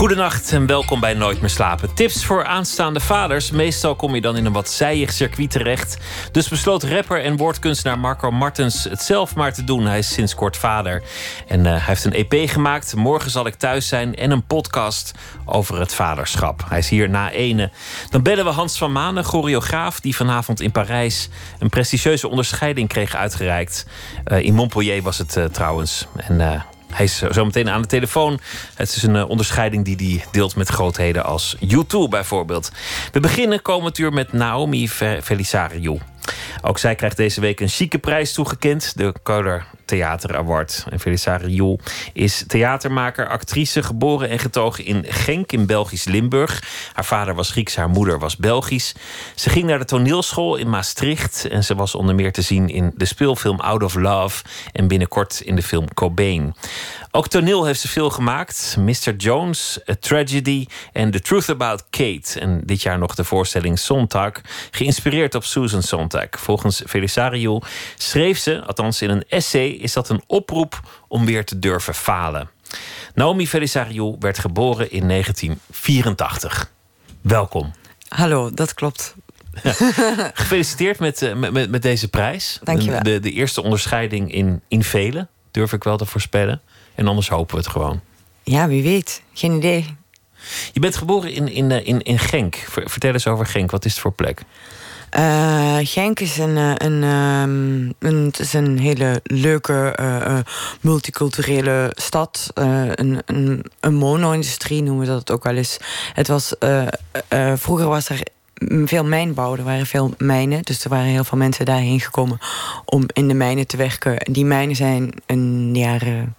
Goedenacht en welkom bij Nooit meer slapen. Tips voor aanstaande vaders. Meestal kom je dan in een wat zijig circuit terecht. Dus besloot rapper en woordkunstenaar Marco Martens het zelf maar te doen. Hij is sinds kort vader. En uh, hij heeft een EP gemaakt. Morgen zal ik thuis zijn. En een podcast over het vaderschap. Hij is hier na ene. Dan bellen we Hans van Manen, choreograaf... die vanavond in Parijs een prestigieuze onderscheiding kreeg uitgereikt. Uh, in Montpellier was het uh, trouwens. En hij is zo meteen aan de telefoon. Het is een uh, onderscheiding die hij deelt met grootheden als U2 bijvoorbeeld. We beginnen komend uur met Naomi Felisariou. Ook zij krijgt deze week een chique prijs toegekend, de Coder Theater Award. En is theatermaker, actrice, geboren en getogen in Genk in Belgisch Limburg. Haar vader was Grieks, haar moeder was Belgisch. Ze ging naar de toneelschool in Maastricht en ze was onder meer te zien in de speelfilm Out of Love en binnenkort in de film Cobain. Ook toneel heeft ze veel gemaakt. Mr. Jones, A Tragedy en The Truth About Kate. En dit jaar nog de voorstelling Sontag, geïnspireerd op Susan Sontag. Volgens Felisario schreef ze, althans in een essay, is dat een oproep om weer te durven falen. Naomi Felisario werd geboren in 1984. Welkom. Hallo, dat klopt. Gefeliciteerd met, met, met, deze prijs. Dank je wel. De, de eerste onderscheiding in, in velen, durf ik wel te voorspellen. En anders hopen we het gewoon. Ja, wie weet. Geen idee. Je bent geboren in, in, in, in Genk. Vertel eens over Genk. Wat is het voor plek? Uh, Genk is een, een, um, een, het is een hele leuke uh, multiculturele stad. Een, een, een mono-industrie noemen we dat ook wel eens. Het was, vroeger was er veel mijnbouw. Er waren veel mijnen. Dus er waren heel veel mensen daarheen gekomen om in de mijnen te werken. Die mijnen zijn in de jaren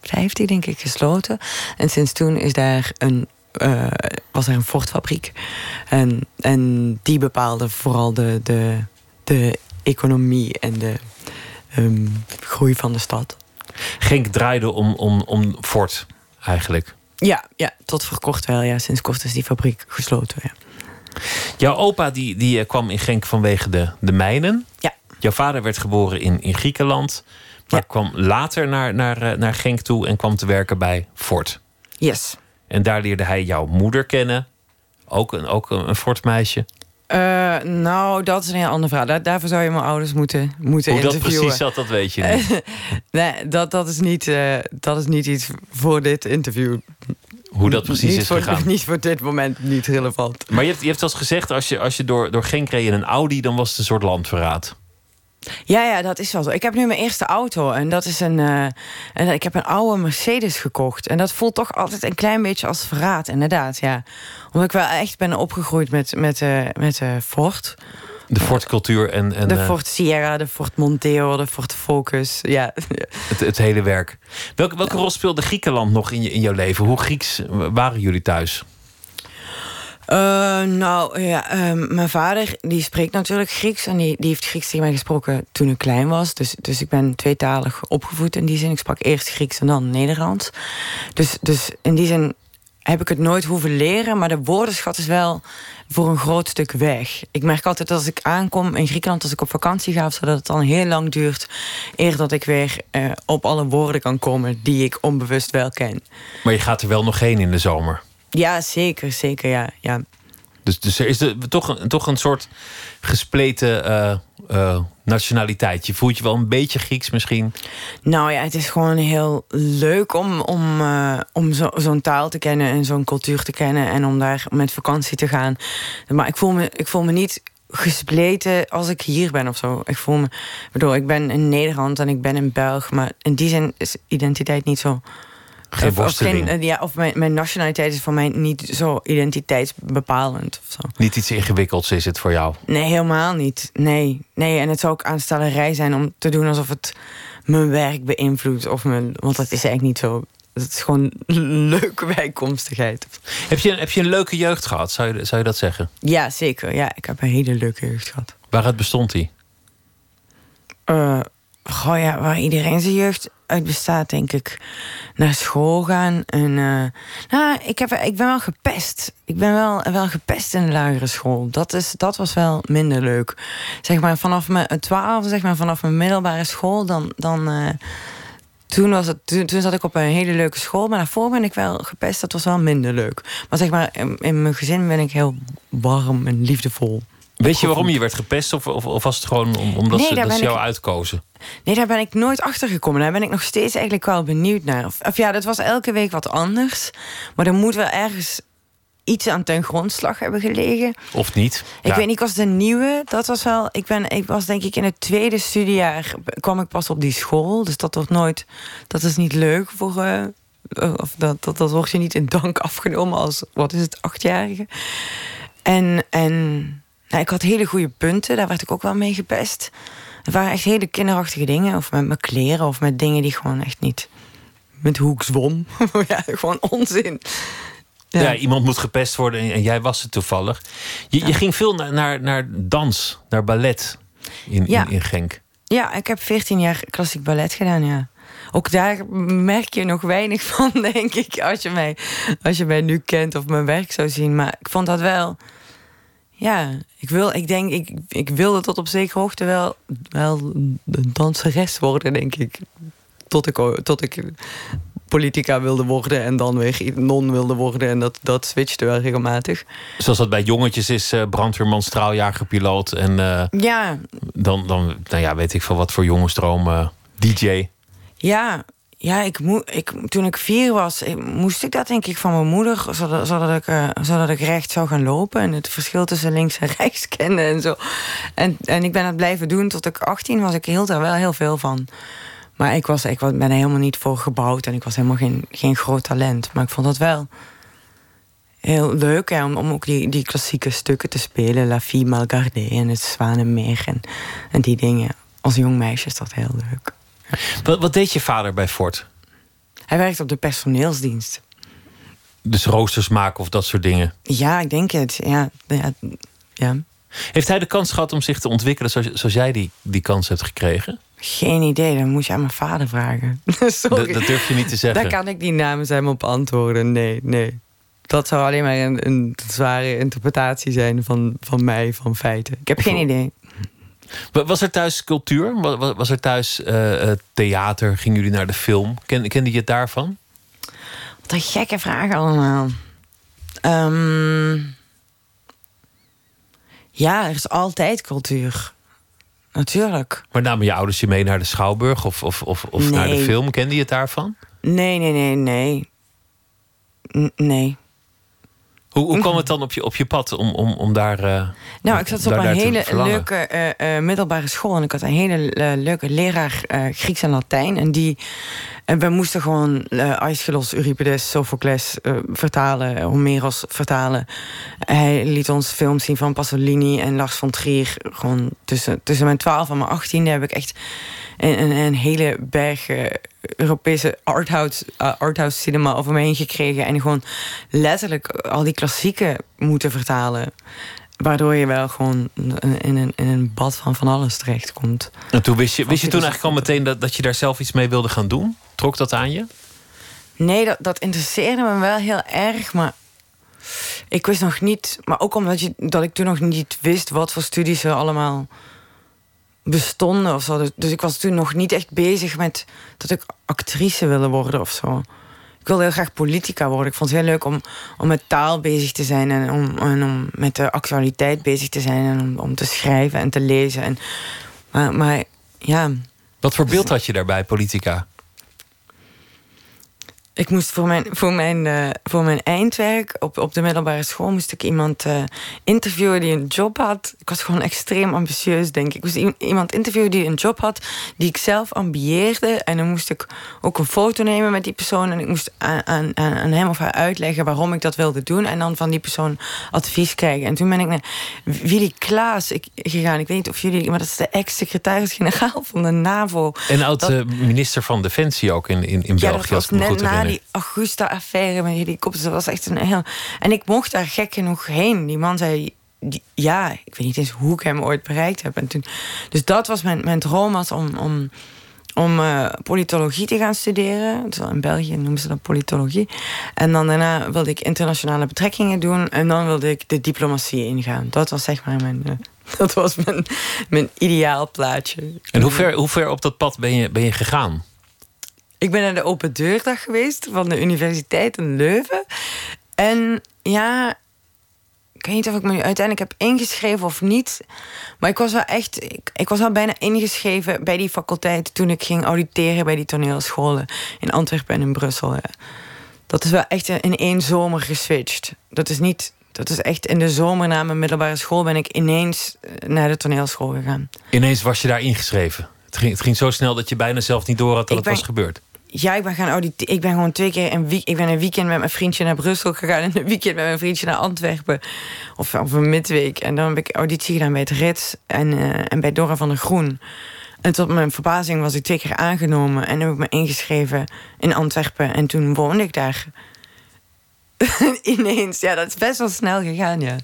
50, denk ik, gesloten. En sinds toen is daar een uh, was er een Ford-fabriek. En, en die bepaalde vooral de, de, de economie en de um, groei van de stad. Genk draaide om, om, om Ford eigenlijk. Ja, ja, tot voor kort wel. Ja. Sinds kort is die fabriek gesloten. Ja. Jouw opa die, die eh, kwam in Genk vanwege de, de mijnen. Ja. Jouw vader werd geboren in, in Griekenland. Maar ja. kwam later naar, naar, eh, naar Genk toe en kwam te werken bij Ford. Yes. En daar leerde hij jouw moeder kennen. Ook een, ook een, een Ford-meisje. Uh, nou, dat is een heel andere vraag. Daar, daarvoor zou je mijn ouders moeten, moeten Hoe interviewen. dat precies zat, dat weet je niet. nee, dat, dat, is niet, uh, dat is niet iets voor dit interview. Hoe dat precies niet is voor, gegaan. Niet voor dit moment niet relevant. Maar je hebt, je hebt zelfs gezegd, als je, als je door, door Genk reed in een Audi... dan was het een soort landverraad. Ja, ja, dat is wel zo. Ik heb nu mijn eerste auto en dat is een. Uh, en ik heb een oude Mercedes gekocht. En dat voelt toch altijd een klein beetje als verraad, inderdaad. Ja. Omdat ik wel echt ben opgegroeid met, met, uh, met uh, Ford. De Ford-cultuur en, en. De Ford Sierra, de Ford Mondeo, de Ford Focus. Ja. Het, het hele werk. Welke, welke rol speelde Griekenland nog in, je, in jouw leven? Hoe Grieks waren jullie thuis? Uh, nou ja, uh, mijn vader die spreekt natuurlijk Grieks. En die, die heeft Grieks tegen mij gesproken toen ik klein was. Dus, dus ik ben tweetalig opgevoed in die zin. Ik sprak eerst Grieks en dan Nederlands. Dus, dus in die zin heb ik het nooit hoeven leren. Maar de woordenschat is wel voor een groot stuk weg. Ik merk altijd als ik aankom in Griekenland, als ik op vakantie ga... zodat het dan heel lang duurt eer dat ik weer uh, op alle woorden kan komen... die ik onbewust wel ken. Maar je gaat er wel nog heen in de zomer? Ja, zeker, zeker, ja. ja. Dus, dus er is er toch, een, toch een soort gespleten uh, uh, nationaliteit. Je voelt je wel een beetje Grieks misschien? Nou ja, het is gewoon heel leuk om, om, uh, om zo, zo'n taal te kennen en zo'n cultuur te kennen en om daar met vakantie te gaan. Maar ik voel me, ik voel me niet gespleten als ik hier ben of zo. Ik voel me, bedoel, ik ben in Nederland en ik ben in Belg, maar in die zin is identiteit niet zo. Geen of, of, geen, ja, of mijn, mijn, nationaliteit is voor mij niet zo identiteitsbepalend. Of zo. Niet iets ingewikkelds is het voor jou? Nee, helemaal niet. Nee, nee. En het zou ook aanstellerij zijn om te doen alsof het mijn werk beïnvloedt. Of mijn, want dat is eigenlijk niet zo. Het is gewoon leuke bijkomstigheid. Heb je, heb je een leuke jeugd gehad? Zou je, zou je dat zeggen? Ja, zeker. Ja, ik heb een hele leuke jeugd gehad. Waaruit bestond die? Uh, goh ja, waar iedereen zijn jeugd uit bestaat, denk ik. Naar school gaan. En, uh, nou, ik, heb, ik ben wel gepest. Ik ben wel, wel gepest in de lagere school. Dat, is, dat was wel minder leuk. Zeg maar vanaf mijn twaalf, zeg maar vanaf mijn middelbare school, dan. dan uh, toen, was het, toen, toen, zat ik op een hele leuke school, maar daarvoor ben ik wel gepest. Dat was wel minder leuk. Maar zeg maar, in mijn gezin ben ik heel warm en liefdevol. Weet je waarom je werd gepest? Of, of, of was het gewoon omdat ze, dat ze jou uitkozen? Nee, daar ben ik nooit achter gekomen. Daar ben ik nog steeds eigenlijk wel benieuwd naar. Of, of ja, dat was elke week wat anders. Maar er moet wel ergens iets aan ten grondslag hebben gelegen. Of niet? Ik weet niet, ik was de nieuwe. Dat was wel. Ik, ben, ik was denk ik in het tweede studiejaar. kwam ik pas op die school. Dus dat wordt nooit. Dat is niet leuk voor. Uh, of dat, dat, dat wordt je niet in dank afgenomen als. Wat is het, achtjarige? En. en nou, ik had hele goede punten, daar werd ik ook wel mee gepest. Het waren echt hele kinderachtige dingen. Of met mijn kleren, of met dingen die gewoon echt niet... Met hoe ik zwom. ja, gewoon onzin. Ja. ja. iemand moet gepest worden en jij was het toevallig. Je, je ging veel naar, naar, naar dans, naar ballet in, in, in Genk. Ja, ik heb 14 jaar klassiek ballet gedaan, ja ook daar merk je nog weinig van, denk ik, als je mij, als je mij nu kent of mijn werk zou zien. Maar ik vond dat wel ja, ik, wil, ik denk, ik, ik wilde tot op zekere hoogte wel, wel een danseres worden, denk ik. Tot ik, tot ik politica wilde worden en dan weer non wilde worden. En dat, dat switchte wel regelmatig. Zoals dat bij jongetjes is, uh, brandweerman, straaljager, piloot. En uh, ja. dan, dan, nou ja, weet ik veel wat voor jongensdroom, uh, DJ. Ja, ja, ik mo ik, toen ik vier was, moest ik dat denk ik van mijn moeder, zodat, ik, uh, zodat ik recht zou gaan lopen en het verschil tussen links en rechts kende en zo. En, en ik ben het blijven doen tot ik 18 was. Ik hield er wel heel veel van. Maar ik, was, ik ben er helemaal niet voor gebouwd en ik was helemaal geen, geen groot talent. Maar ik vond dat wel heel leuk hè, om, om ook die, die klassieke stukken te spelen. La Fille Malgardée en het Zwanenmeer en, en die dingen. Als jong meisje is dat heel leuk. Wat, wat deed je vader bij Ford? Hij werkt op de personeelsdienst. Dus roosters maken of dat soort dingen? Ja, ik denk het. Ja, ja, ja. Heeft hij de kans gehad om zich te ontwikkelen zoals, zoals jij die, die kans hebt gekregen? Geen idee, dan moet je aan mijn vader vragen. Sorry. Dat, durf je niet te zeggen. Daar kan ik niet namens hem op antwoorden. Nee, nee. Dat zou alleen maar een, een zware interpretatie zijn van, van mij, van feiten. Ik heb geen idee. Was er thuis cultuur? Was er thuis uh, theater? Gingen jullie naar de film? Ken, kende je het daarvan? Wat een gekke vraag allemaal. Um, ja, er is altijd cultuur. Natuurlijk. Maar namen je ouders je mee naar de Schouwburg of, of, of, of naar de film? Kende je het daarvan? Nee, nee, nee, nee. nee. Hoe, hoe kwam het dan op je, op je pad om, om, om daar. Uh, nou, ik zat op een hele leuke uh, uh, middelbare school en ik had een hele leuke leraar Grieks en Latijn. En die. En we moesten gewoon Aeschylus, Euripides, Sophocles vertalen, Homeros vertalen. Hij liet ons films zien van Pasolini en Lars von Trier. Gewoon tussen, tussen mijn 12 en mijn 18 heb ik echt een, een, een hele berg Europese arthouse, uh, arthouse cinema over me heen gekregen. En gewoon letterlijk al die klassieken moeten vertalen. Waardoor je wel gewoon in een, in een bad van van alles terechtkomt. En toen wist je, wist je toen eigenlijk al meteen dat, dat je daar zelf iets mee wilde gaan doen? Trok dat aan je? Nee, dat, dat interesseerde me wel heel erg. Maar ik wist nog niet. Maar ook omdat je, dat ik toen nog niet wist wat voor studies er allemaal bestonden of zo. Dus, dus ik was toen nog niet echt bezig met dat ik actrice wilde worden of zo. Ik wilde heel graag politica worden. Ik vond het heel leuk om, om met taal bezig te zijn en om, en om met de actualiteit bezig te zijn en om, om te schrijven en te lezen. En, maar, maar ja. Wat voor beeld had je daarbij, politica? Ik moest voor mijn, voor mijn, uh, voor mijn eindwerk op, op de middelbare school moest ik iemand uh, interviewen die een job had. Ik was gewoon extreem ambitieus, denk ik. Ik moest iemand interviewen die een job had, die ik zelf ambieerde. En dan moest ik ook een foto nemen met die persoon. En ik moest aan, aan, aan hem of haar uitleggen waarom ik dat wilde doen. En dan van die persoon advies krijgen. En toen ben ik naar Willy Klaas gegaan. Ik weet niet of jullie, maar dat is de ex-secretaris-generaal van de NAVO. En oud-minister van Defensie ook in, in, in België, ja, als ik me goed die Augusta-affaire met helikopters. Dat was echt een heel. En ik mocht daar gek genoeg heen. Die man zei: ja, ik weet niet eens hoe ik hem ooit bereikt heb. En toen, dus dat was mijn, mijn droom was om, om, om uh, politologie te gaan studeren. Dus in België noemen ze dat politologie. En dan daarna wilde ik internationale betrekkingen doen. En dan wilde ik de diplomatie ingaan. Dat was zeg maar mijn... Uh, dat was mijn, mijn ideaal plaatje. En hoe ver, hoe ver op dat pad ben je, ben je gegaan? Ik ben naar de open deurdag geweest van de Universiteit in Leuven. En ja, ik weet niet of ik me nu uiteindelijk heb ingeschreven of niet. Maar ik was wel echt. Ik, ik, was al bijna ingeschreven bij die faculteit toen ik ging auditeren bij die toneelscholen in Antwerpen en in Brussel. Dat is wel echt in één zomer geswitcht. Dat is niet. Dat is echt in de zomer na mijn middelbare school ben ik ineens eh, naar de toneelschool gegaan. Ineens was je daar ingeschreven. Het ging, het ging zo snel dat je bijna zelf niet door had dat het was gebeurd ja, ik ben gaan auditeren. Ik ben gewoon twee keer een week. Ik ben een weekend met mijn vriendje naar Brussel gegaan en een weekend met mijn vriendje naar Antwerpen. Of, of een midweek. En dan heb ik auditie gedaan bij het Rits en, uh, en bij Dora van der Groen. En tot mijn verbazing was ik twee keer aangenomen en heb ik me ingeschreven in Antwerpen. En toen woonde ik daar. Ineens, ja, dat is best wel snel gegaan, ja.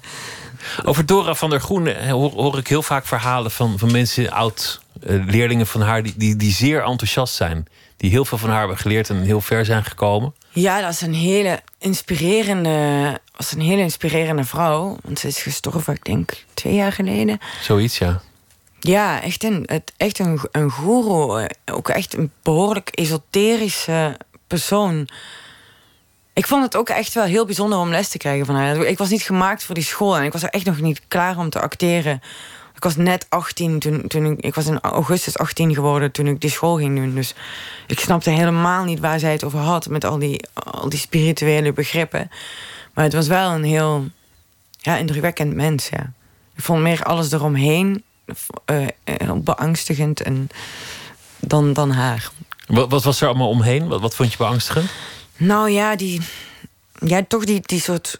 Over Dora van der Groen eh, hoor, hoor ik heel vaak verhalen van, van mensen, oud-leerlingen eh, van haar, die, die, die zeer enthousiast zijn die heel veel van haar hebben geleerd en heel ver zijn gekomen. Ja, dat is een hele inspirerende, was een hele inspirerende vrouw. Want ze is gestorven, ik denk, twee jaar geleden. Zoiets, ja. Ja, echt een, echt een, een goeroe. Ook echt een behoorlijk esoterische persoon. Ik vond het ook echt wel heel bijzonder om les te krijgen van haar. Ik was niet gemaakt voor die school en ik was er echt nog niet klaar om te acteren. Ik was net 18 toen, toen ik, ik was in augustus 18 geworden toen ik die school ging doen. Dus ik snapte helemaal niet waar zij het over had met al die, al die spirituele begrippen. Maar het was wel een heel ja, indrukwekkend mens. Ja. Ik vond meer alles eromheen uh, beangstigend en, dan, dan haar. Wat, wat was er allemaal omheen? Wat, wat vond je beangstigend? Nou ja, die, ja toch die, die soort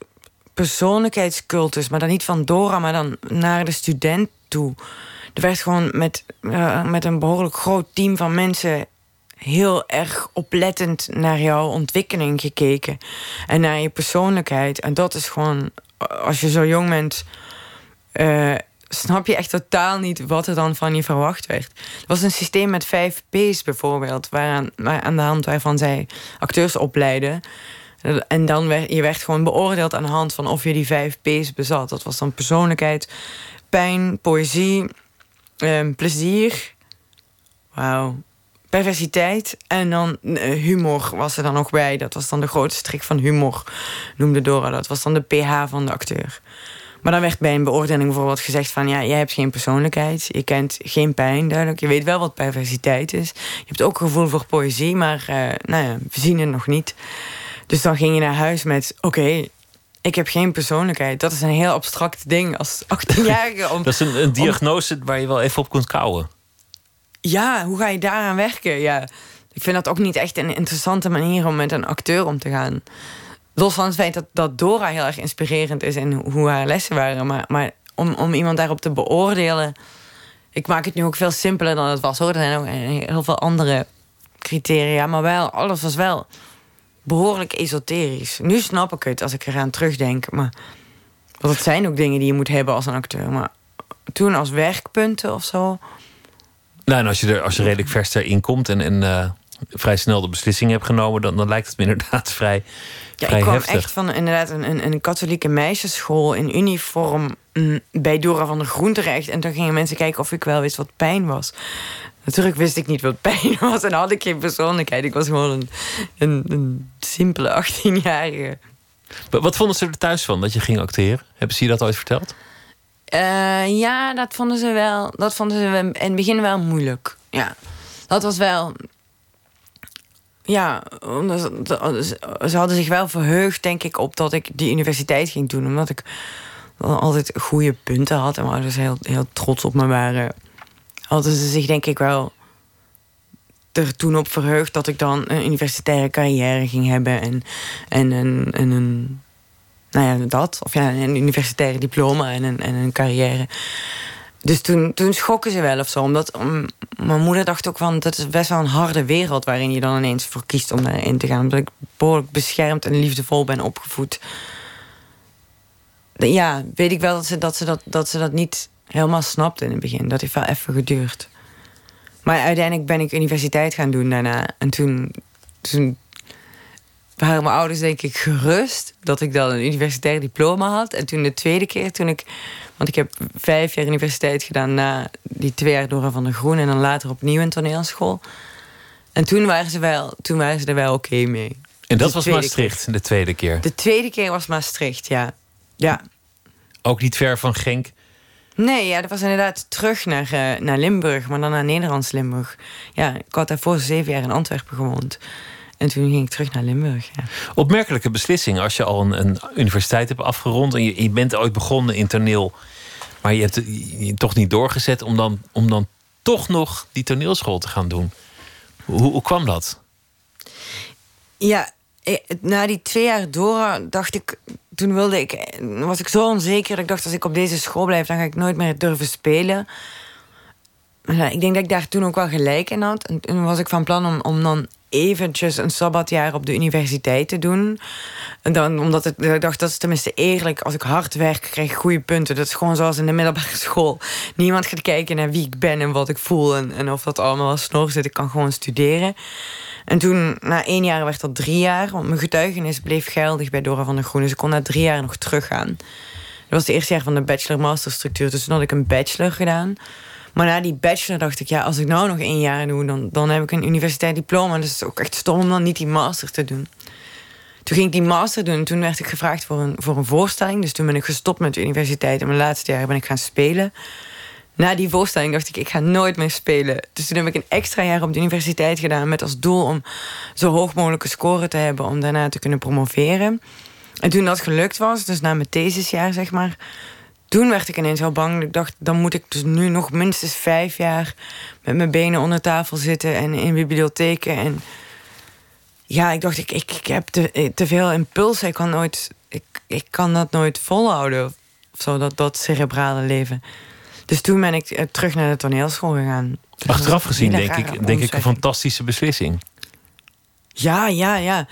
persoonlijkheidscultus. Maar dan niet van Dora, maar dan naar de student toe. Er werd gewoon met, uh, met een behoorlijk groot team van mensen heel erg oplettend naar jouw ontwikkeling gekeken. En naar je persoonlijkheid. En dat is gewoon, als je zo jong bent, uh, snap je echt totaal niet wat er dan van je verwacht werd. Er was een systeem met vijf P's bijvoorbeeld, waaraan, waar, aan de hand waarvan zij acteurs opleiden. En dan werd je werd gewoon beoordeeld aan de hand van of je die vijf P's bezat. Dat was dan persoonlijkheid, pijn, poëzie, um, plezier. Wauw. Perversiteit en dan uh, humor was er dan nog bij. Dat was dan de grootste strik van humor, noemde Dora. Dat was dan de pH van de acteur. Maar dan werd bij een beoordeling bijvoorbeeld gezegd van... ja, jij hebt geen persoonlijkheid, je kent geen pijn, duidelijk. Je weet wel wat perversiteit is. Je hebt ook gevoel voor poëzie, maar uh, nou ja, we zien het nog niet. Dus dan ging je naar huis met: oké, ik heb geen persoonlijkheid. Dat is een heel abstract ding als 18-jarige. Om, dat is een, een diagnose waar je wel even op kunt kouwen. Ja, hoe ga je daaraan werken? Ja, ik vind dat ook niet echt een interessante manier om met een acteur om te gaan. Los van het feit dat, dat Dora heel erg inspirerend is en hoe haar lessen waren. Maar, maar om, om iemand daarop te beoordelen. Ik maak het nu ook veel simpeler dan het was hoor. Er zijn ook heel veel andere criteria. Maar wel, alles was wel behoorlijk esoterisch. Nu snap ik het als ik eraan terugdenk. Maar want het zijn ook dingen die je moet hebben als een acteur. Maar toen als werkpunten of zo. Nou, en als je er als je redelijk vers erin komt en, en uh, vrij snel de beslissing hebt genomen, dan, dan lijkt het me inderdaad vrij. Ja, vrij ik kwam heftig. echt van inderdaad een, een, een katholieke meisjesschool in uniform mm, bij Dora van der Groen terecht. En toen gingen mensen kijken of ik wel wist wat pijn was. Natuurlijk wist ik niet wat pijn was en had ik geen persoonlijkheid. Ik was gewoon een, een, een simpele 18-jarige. Wat vonden ze er thuis van dat je ging acteren? Hebben ze je dat ooit verteld? Uh, ja, dat vonden ze wel. Dat vonden ze in het begin wel moeilijk. Ja, dat was wel. Ja, ze hadden zich wel verheugd, denk ik, op dat ik die universiteit ging doen. Omdat ik altijd goede punten had en mijn ouders heel, heel trots op me waren hadden ze zich denk ik wel er toen op verheugd dat ik dan een universitaire carrière ging hebben en, en, en, en een. Nou ja, dat. Of ja, een universitaire diploma en een, en een carrière. Dus toen, toen schokken ze wel of zo. Omdat mijn moeder dacht ook van... dat is best wel een harde wereld waarin je dan ineens voor kiest om daarin te gaan. Omdat ik behoorlijk beschermd en liefdevol ben opgevoed ja, weet ik wel dat ze dat, ze dat, dat ze dat niet helemaal snapte in het begin. Dat heeft wel even geduurd. Maar uiteindelijk ben ik universiteit gaan doen daarna. En toen, toen waren mijn ouders denk ik gerust dat ik dan een universitair diploma had. En toen de tweede keer, toen ik... Want ik heb vijf jaar universiteit gedaan na die twee jaar door van de Groen... en dan later opnieuw een toneelschool. En toen waren ze, wel, toen waren ze er wel oké mee. En dat was Maastricht, de tweede keer? De tweede keer was Maastricht, ja. ja. Ook niet ver van Genk? Nee, ja, dat was inderdaad terug naar, uh, naar Limburg, maar dan naar Nederlands Limburg. Ja, ik had daarvoor zeven jaar in Antwerpen gewoond. En toen ging ik terug naar Limburg. Ja. Opmerkelijke beslissing als je al een, een universiteit hebt afgerond en je, je, bent ooit begonnen in toneel, maar je hebt je toch niet doorgezet om dan, om dan toch nog die toneelschool te gaan doen. Hoe, hoe kwam dat? Ja, eh, na die twee jaar door dacht ik, toen wilde ik, was ik zo onzeker dat ik dacht: als ik op deze school blijf, dan ga ik nooit meer durven spelen. Ik denk dat ik daar toen ook wel gelijk in had. En toen was ik van plan om, om dan eventjes een sabbatjaar op de universiteit te doen. En dan, omdat ik dacht, dat is tenminste eerlijk. Als ik hard werk, krijg ik goede punten. Dat is gewoon zoals in de middelbare school. Niemand gaat kijken naar wie ik ben en wat ik voel. En, en of dat allemaal wel snor zit. Ik kan gewoon studeren. En toen, na één jaar, werd dat drie jaar. Want mijn getuigenis bleef geldig bij Dora van der Groen. Dus ik kon na drie jaar nog teruggaan. Dat was het eerste jaar van de bachelor-master structuur. Dus toen had ik een bachelor gedaan. Maar na die bachelor dacht ik, ja, als ik nou nog één jaar doe, dan, dan heb ik een universiteit diploma. Dus het is ook echt stom om dan niet die master te doen. Toen ging ik die master doen en toen werd ik gevraagd voor een, voor een voorstelling. Dus toen ben ik gestopt met de universiteit. En mijn laatste jaar ben ik gaan spelen. Na die voorstelling dacht ik, ik ga nooit meer spelen. Dus toen heb ik een extra jaar op de universiteit gedaan... met als doel om zo hoog mogelijke score te hebben... om daarna te kunnen promoveren. En toen dat gelukt was, dus na mijn thesisjaar zeg maar toen werd ik ineens al bang. Ik dacht, dan moet ik dus nu nog minstens vijf jaar met mijn benen onder tafel zitten en in bibliotheken. En ja, ik dacht, ik, ik, heb te, te veel impuls. Ik kan, nooit, ik, ik kan dat nooit volhouden. Of zo, dat, dat cerebrale leven. Dus toen ben ik eh, terug naar de toneelschool gegaan. Achteraf gezien, denk ik, denk ik een fantastische beslissing. Ja, ja, ja.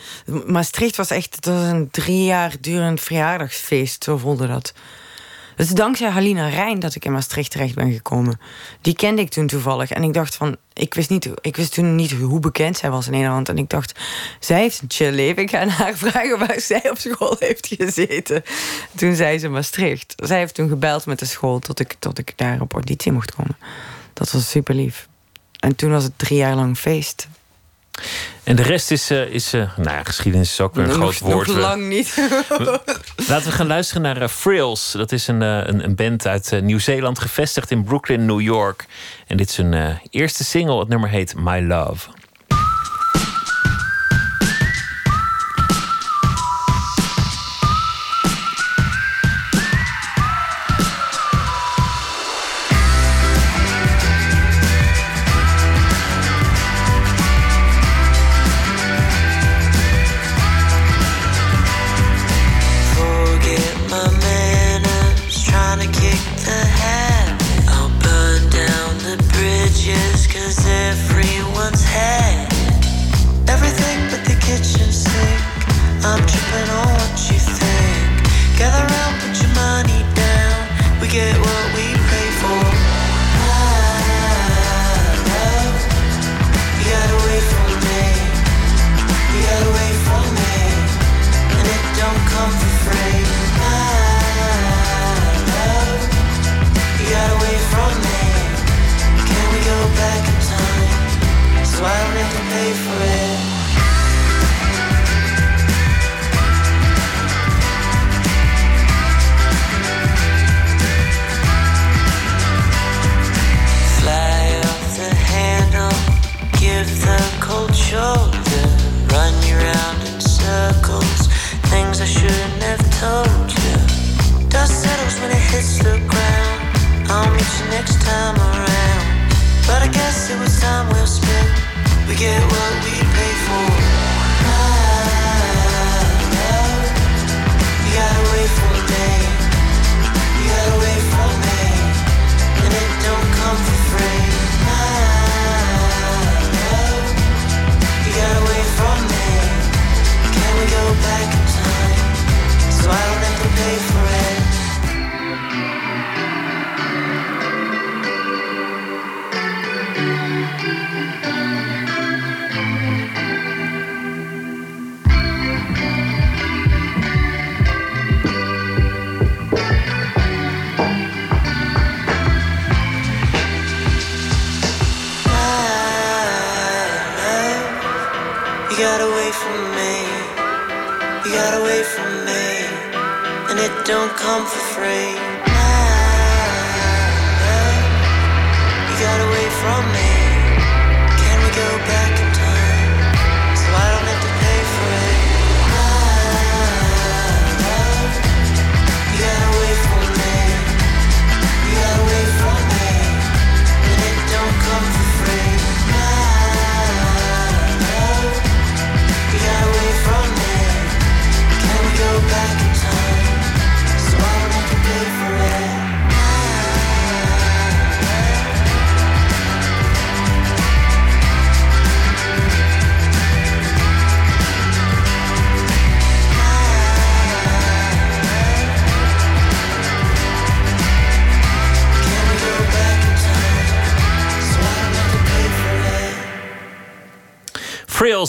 Maastricht was echt het was een drie jaar durend verjaardagsfeest. Zo voelde dat. Het is dankzij Halina Rijn dat ik in Maastricht terecht ben gekomen. Die kende ik toen toevallig. En ik dacht van, ik wist, niet, ik wist toen niet hoe bekend zij was in Nederland. En ik dacht, zij heeft een chill leven. Ik ga haar vragen waar zij op school heeft gezeten. Toen zei ze Maastricht. Zij heeft toen gebeld met de school tot ik, tot ik daar op auditie mocht komen. Dat was super lief. En toen was het drie jaar lang feest. En de rest is, uh, is uh, nou ja, geschiedenis is ook weer een nog, groot woord. Nog lang niet. Laten we gaan luisteren naar uh, Frills. Dat is een, een, een, band uit Nieuw-Zeeland, gevestigd in Brooklyn, New York. En dit is hun eerste single. Het nummer heet My Love.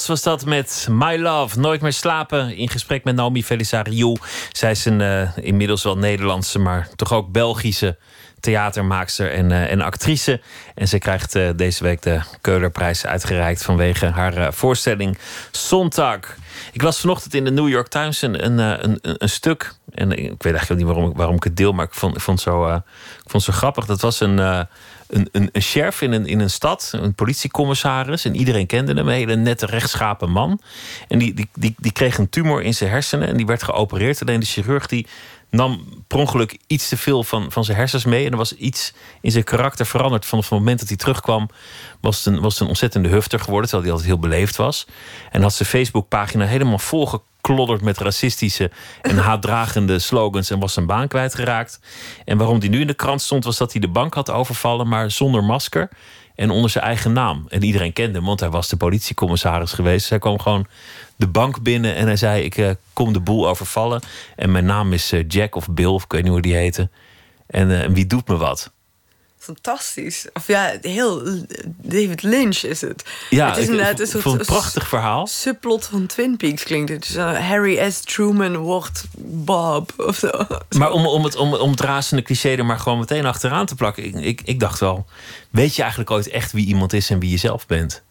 Was dat met My Love, Nooit meer slapen. In gesprek met Naomi Felisariou. Zij is een eh, inmiddels wel Nederlandse, maar toch ook Belgische theatermaakster en, eh, en actrice. En ze krijgt eh, deze week de Keulerprijs uitgereikt vanwege haar voorstelling Sonntag. Ik las vanochtend in de New York Times een, een, een, stuk. En ik weet eigenlijk niet waarom, waarom ik het deel, maar ik vond, ik vond, het zo, grappig. Dat was een, een, een, een sheriff in een, in een stad, een politiecommissaris. En iedereen kende hem, een hele nette, rechtschapen man. En die, die, die, die kreeg een tumor in zijn hersenen en die werd geopereerd. Alleen de chirurg die nam per ongeluk iets te veel van, van zijn hersens mee. En er was iets in zijn karakter veranderd. Vanaf het moment dat hij terugkwam, was het een, was het een ontzettende hufter geworden. Terwijl hij altijd heel beleefd was. En had zijn Facebookpagina helemaal volgeklodderd met racistische en haatdragende slogans. En was zijn baan kwijtgeraakt. En waarom hij nu in de krant stond, was dat hij de bank had overvallen, maar zonder masker. En onder zijn eigen naam. En iedereen kende hem, want hij was de politiecommissaris geweest. Dus hij kwam gewoon de bank binnen en hij zei: Ik eh, kom de boel overvallen. En mijn naam is eh, Jack of Bill, of ik weet niet hoe die heette. En eh, wie doet me wat? Fantastisch. Of ja, heel David Lynch is het. Ja, het is inderdaad ik een soort een prachtig verhaal. subplot van Twin Peaks klinkt het. Dus, eh, Harry S. Truman wordt Bob of zo. Maar om, om, het, om, om het razende cliché er maar gewoon meteen achteraan te plakken. Ik, ik, ik dacht wel, weet je eigenlijk ooit echt wie iemand is en wie je zelf bent?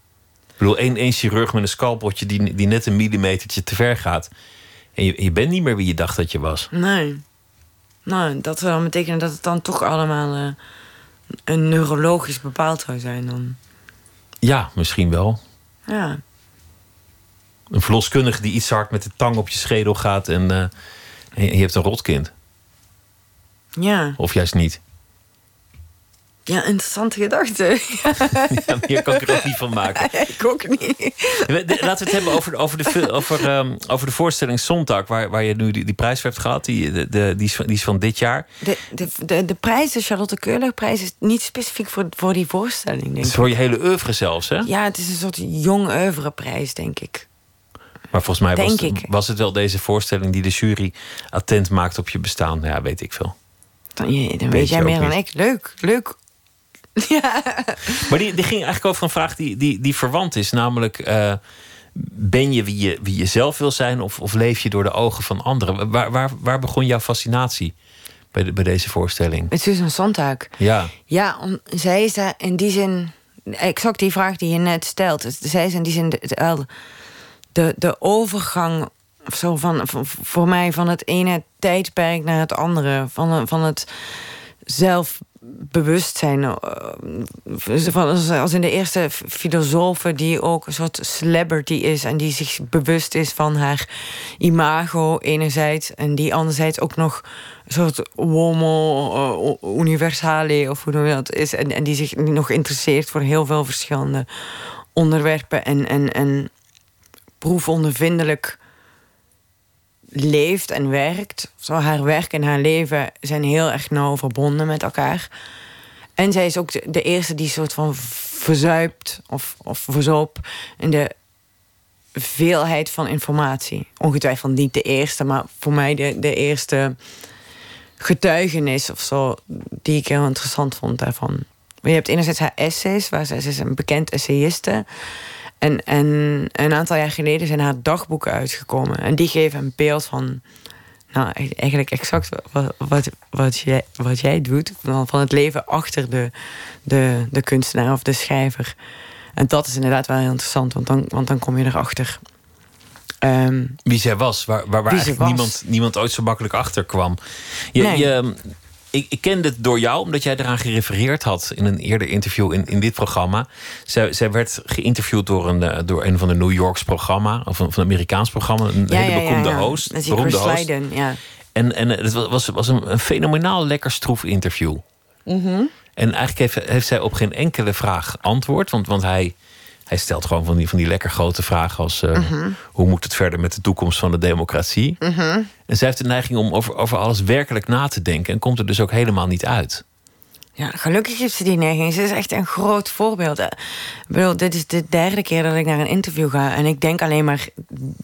Ik bedoel, één, één chirurg met een scalpeltje die, die net een millimetertje te ver gaat. En je, je bent niet meer wie je dacht dat je was. Nee. Nou, dat zou dan betekenen dat het dan toch allemaal eh, een neurologisch bepaald zou zijn dan. Ja, misschien wel. Ja. Een verloskundige die iets hard met de tang op je schedel gaat en, eh, en je hebt een rotkind. Ja. Of juist niet. Ja, interessante gedachte. Ja, meer kan ik er ook niet van maken. ik ook niet. Laten we het hebben over, over, de, over, ehm, over de voorstelling Sonntag, waar, waar je nu die, die prijs voor hebt gehad. Die, de, de, die, is van, die is van dit jaar. De, de, de, de prijs, de Charlotte Keuler-prijs, is niet specifiek voor, voor die voorstelling, denk Het is ik. voor je hele oeuvre zelfs, hè? Ja, het is een soort jong oeuvre-prijs, denk ik. Maar volgens mij was, Denk het- ik. was het wel deze voorstelling die de jury attent maakt op je bestaan. Ja, weet ik veel. Dan, je- dan Weet jij meer dan niet. ik. Leuk, leuk. Ja. Maar die, die ging eigenlijk over een vraag die, die, die verwant is. Namelijk, eh, ben je wie, je wie je zelf wil zijn of, of leef je door de ogen van anderen? Waar, waar, waar begon jouw fascinatie bij, de, bij deze voorstelling? Met Susan Sontag. Ja, Ja, om, zij is daar in die zin... Exact die vraag die je net stelt. Zij is in die zin de, de, de, overgang of zo van, van- voor mij van het ene tijdperk naar het andere. Van, van het zelfbewustzijn. Eh, Van, als- in de eerste filosofen die ook een soort celebrity is... en die zich bewust is van haar imago enerzijds... en die anderzijds ook nog een soort homo eh, universale... of hoe noem je dat is... En, en die zich nog interesseert voor heel veel verschillende onderwerpen... en, en, en proefondervindelijk leeft en werkt. Zo haar werk en haar leven zijn heel erg nauw verbonden met elkaar. En zij is ook de, eerste die soort van verzuipt of, of verzoop in de veelheid van informatie. Ongetwijfeld niet de eerste, maar voor mij de, de eerste getuigenis of zo, die ik heel interessant vond daarvan. Je hebt enerzijds haar essays, waar ze is een bekend essayiste. En, en een aantal jaar geleden zijn haar dagboeken uitgekomen. En die geven een beeld van, nou eigenlijk exact wat, wat, wat, jij, wat jij doet. Van van het leven achter de, de, de kunstenaar of de schrijver. En dat is inderdaad wel heel interessant, want dan, want dan kom je erachter Ehm, Wie zij was, waar, waar, waar eigenlijk was. niemand, niemand ooit zo makkelijk achter kwam. Je, Nee. je, ik, ik kende het door jou, omdat jij eraan gerefereerd had in een eerder interview in, in dit programma. Zij, zij werd geïnterviewd door een, eh, door een van de New Yorks programma, of een, van een Amerikaans programma, een ja, hele ja, ja. host. Dat is beroemde host. Leiden, ja. En, en het was, was, was een, een fenomenaal lekker stroef interview. Mhm. En eigenlijk heeft, heeft zij op geen enkele vraag antwoord. Want, want hij, hij stelt gewoon van die, van die lekker grote vragen als... eh, Mhm. hoe moet het verder met de toekomst van de democratie? En zij heeft de neiging om over, over alles werkelijk na te denken... en komt er dus ook helemaal niet uit. Ja, gelukkig heeft ze die neiging. Ze is echt een groot voorbeeld. Ik bedoel, dit is de derde keer dat ik naar een interview ga. En ik denk alleen maar,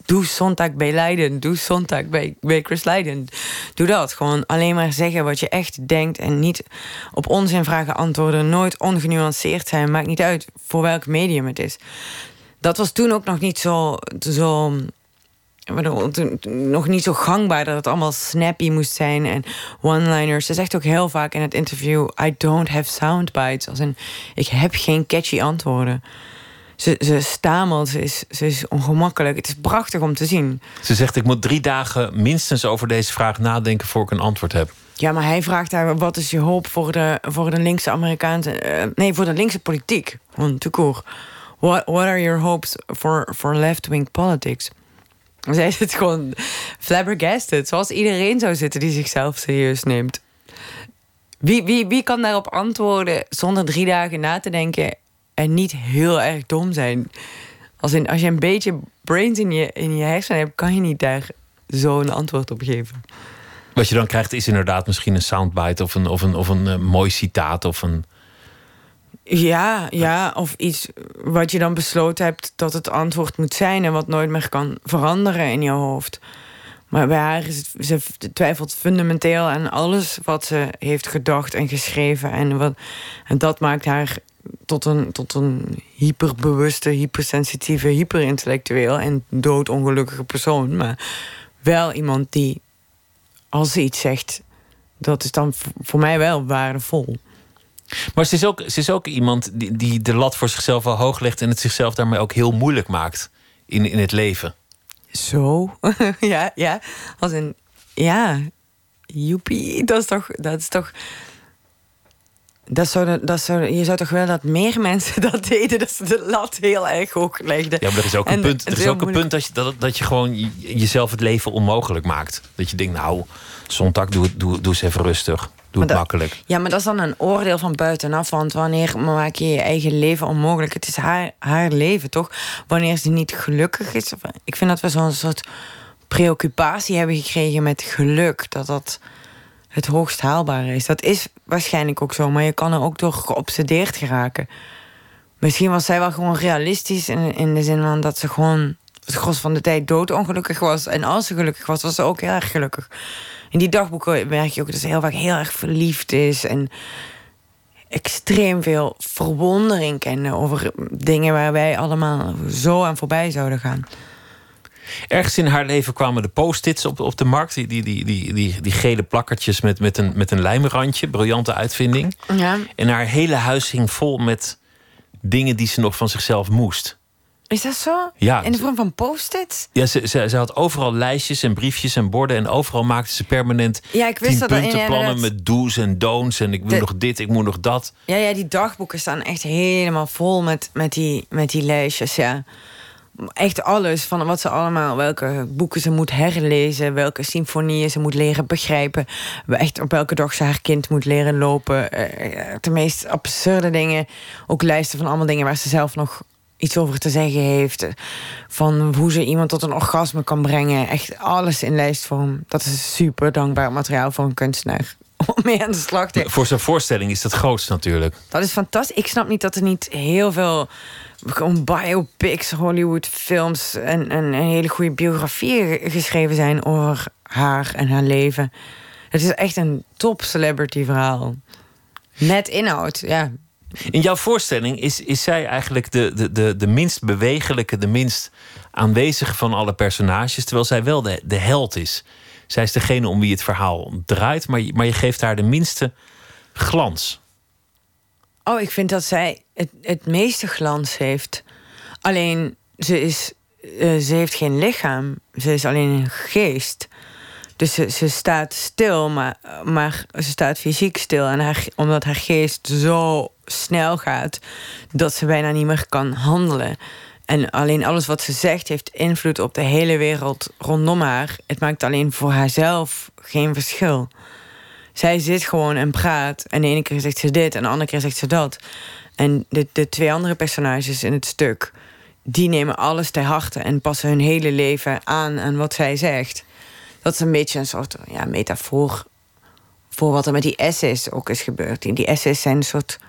doe zondag bij Leiden. Doe zondag bij, bij Chris Leiden. Doe dat. Gewoon alleen maar zeggen wat je echt denkt. En niet op onzin vragen antwoorden. Nooit ongenuanceerd zijn. Maakt niet uit voor welk medium het is. Dat was toen ook nog niet zo... zo toen- toen nog niet zo gangbaar dat het allemaal snappy moest zijn en one-liners. Ze zegt ook heel vaak in het interview: I don't have soundbites. Als in, ik heb geen catchy antwoorden. Ze, ze stamelt, ze is, ze is ongemakkelijk. Het is prachtig om te zien. Ze zegt, ik moet drie dagen minstens over deze vraag nadenken... voor ik een antwoord heb. Ja, maar hij vraagt haar: wat is je hoop voor de, voor de linkse Amerikaanse. eh, nee, voor de linkse politiek. Gewoon te koer. What, what are your hopes for, for left-wing politics? Zij zit gewoon flabbergasted. Zoals iedereen zou zitten die zichzelf serieus neemt. Wie, wie, wie kan daarop antwoorden zonder drie dagen na te denken en niet heel erg dom zijn? Als, in, als je een beetje brains in je, in je hersenen hebt, kan je niet daar zo'n antwoord op geven. Wat je dan krijgt is inderdaad misschien een soundbite... of een, of een, of een eh, mooi citaat of een... Ja, ja, of iets wat je dan besloten hebt dat het antwoord moet zijn en wat nooit meer kan veranderen in je hoofd. Maar bij haar is het, ze twijfelt fundamenteel aan alles wat ze heeft gedacht en geschreven. En, wat, en dat maakt haar tot een, tot een hyperbewuste, hypersensitieve, hyperintellectueel en doodongelukkige persoon. Maar wel iemand die, als ze iets zegt, dat is dan voor mij wel waardevol. Maar ze is ook, ze is ook iemand die, die de lat voor zichzelf wel hoog legt... en het zichzelf daarmee ook heel moeilijk maakt in, in het leven. Zo? ja, ja. Als een... Ja. Joepie. Dat is toch... Dat is toch... Dat zou, dat zou, je zou toch wel dat meer mensen dat deden, dat ze de lat heel erg hoog legden. Ja, maar er is ook En een punt, er is ook een punt dat, je, dat, dat je gewoon je- jezelf het leven onmogelijk maakt. Dat je denkt, nou, zondag, doe, doe, doe eens even rustig. Doe het dat- makkelijk. Ja, maar dat is dan een oordeel van buitenaf. Want wanneer maak je je eigen leven onmogelijk? Het is haar, haar leven, toch? Wanneer ze niet gelukkig is. Of- Ik vind dat we zo'n soort preoccupatie hebben gekregen met geluk. Dat dat het hoogst haalbare is. Dat is waarschijnlijk ook zo. Maar je kan er ook door geobsedeerd geraken. Misschien was zij wel gewoon realistisch. In, in de zin van dat ze gewoon het gros van de tijd doodongelukkig was. En als ze gelukkig was, was ze ook heel erg gelukkig. In die dagboeken merk je ook dat ze heel vaak heel erg verliefd is. En extreem veel verwondering kennen over dingen waar wij allemaal zo aan voorbij zouden gaan. Ergens in haar leven kwamen de post-its op, op de markt. Die, die, die, die, die, die gele plakkertjes met, met, een, met een lijmrandje. Briljante uitvinding. Ja. En haar hele huis hing vol met dingen die ze nog van zichzelf moest. Is dat zo? Ja. In de vorm van post-its? Ja, ze, ze, ze had overal lijstjes en briefjes en borden. En overal maakte ze permanent Ja, ik wist dat puntenplannen met do's en don'ts. En ik moet De- nog dit, ik moet nog dat. Ja, ja, die dagboeken staan echt helemaal vol met, met, die, met die lijstjes, ja. Echt alles van wat ze allemaal, welke boeken ze moet herlezen, welke symfonieën ze moet leren begrijpen, echt op welke dag ze haar kind moet leren lopen. Eh, de meest absurde dingen, ook lijsten van allemaal dingen waar ze zelf nog iets over te zeggen heeft. Van hoe ze iemand tot een orgasme kan brengen. Echt alles in lijstvorm. Dat is super dankbaar materiaal voor een kunstenaar. Om mee aan de slag te Voor zijn voorstelling is dat grootst natuurlijk. dat is fantastisch. Ik snap niet dat er niet heel veel gewoon biopics, Hollywood films en, en, en hele goede biografieën ge- geschreven zijn over haar en haar leven. Het is echt een top celebrity verhaal. Met inhoud, ja. In jouw voorstelling is, is zij eigenlijk de, de, de, de minst bewegelijke, de minst aanwezige van alle personages. Terwijl zij wel de, de held is. Zij is degene om wie het verhaal draait, maar je, maar je geeft haar de minste glans. Oh, ik vind dat zij het, het meeste glans heeft. Alleen, ze is eh, ze heeft geen lichaam. Ze is alleen een geest. Dus ze, ze staat stil, maar, maar ze staat fysiek stil. En haar, omdat haar geest zo snel gaat dat ze bijna niet meer kan handelen. En alleen alles wat ze zegt heeft invloed op de hele wereld rondom haar. Het maakt alleen voor haarzelf geen verschil. Zij zit gewoon en praat. En de ene keer zegt ze dit en de andere keer zegt ze dat. En de, de twee andere personages in het stuk, die nemen alles ter harte en passen hun hele leven aan aan wat zij zegt. Dat is een beetje een soort ja, metafoor voor wat er met die essays ook is gebeurd. Die, essays zijn een soort.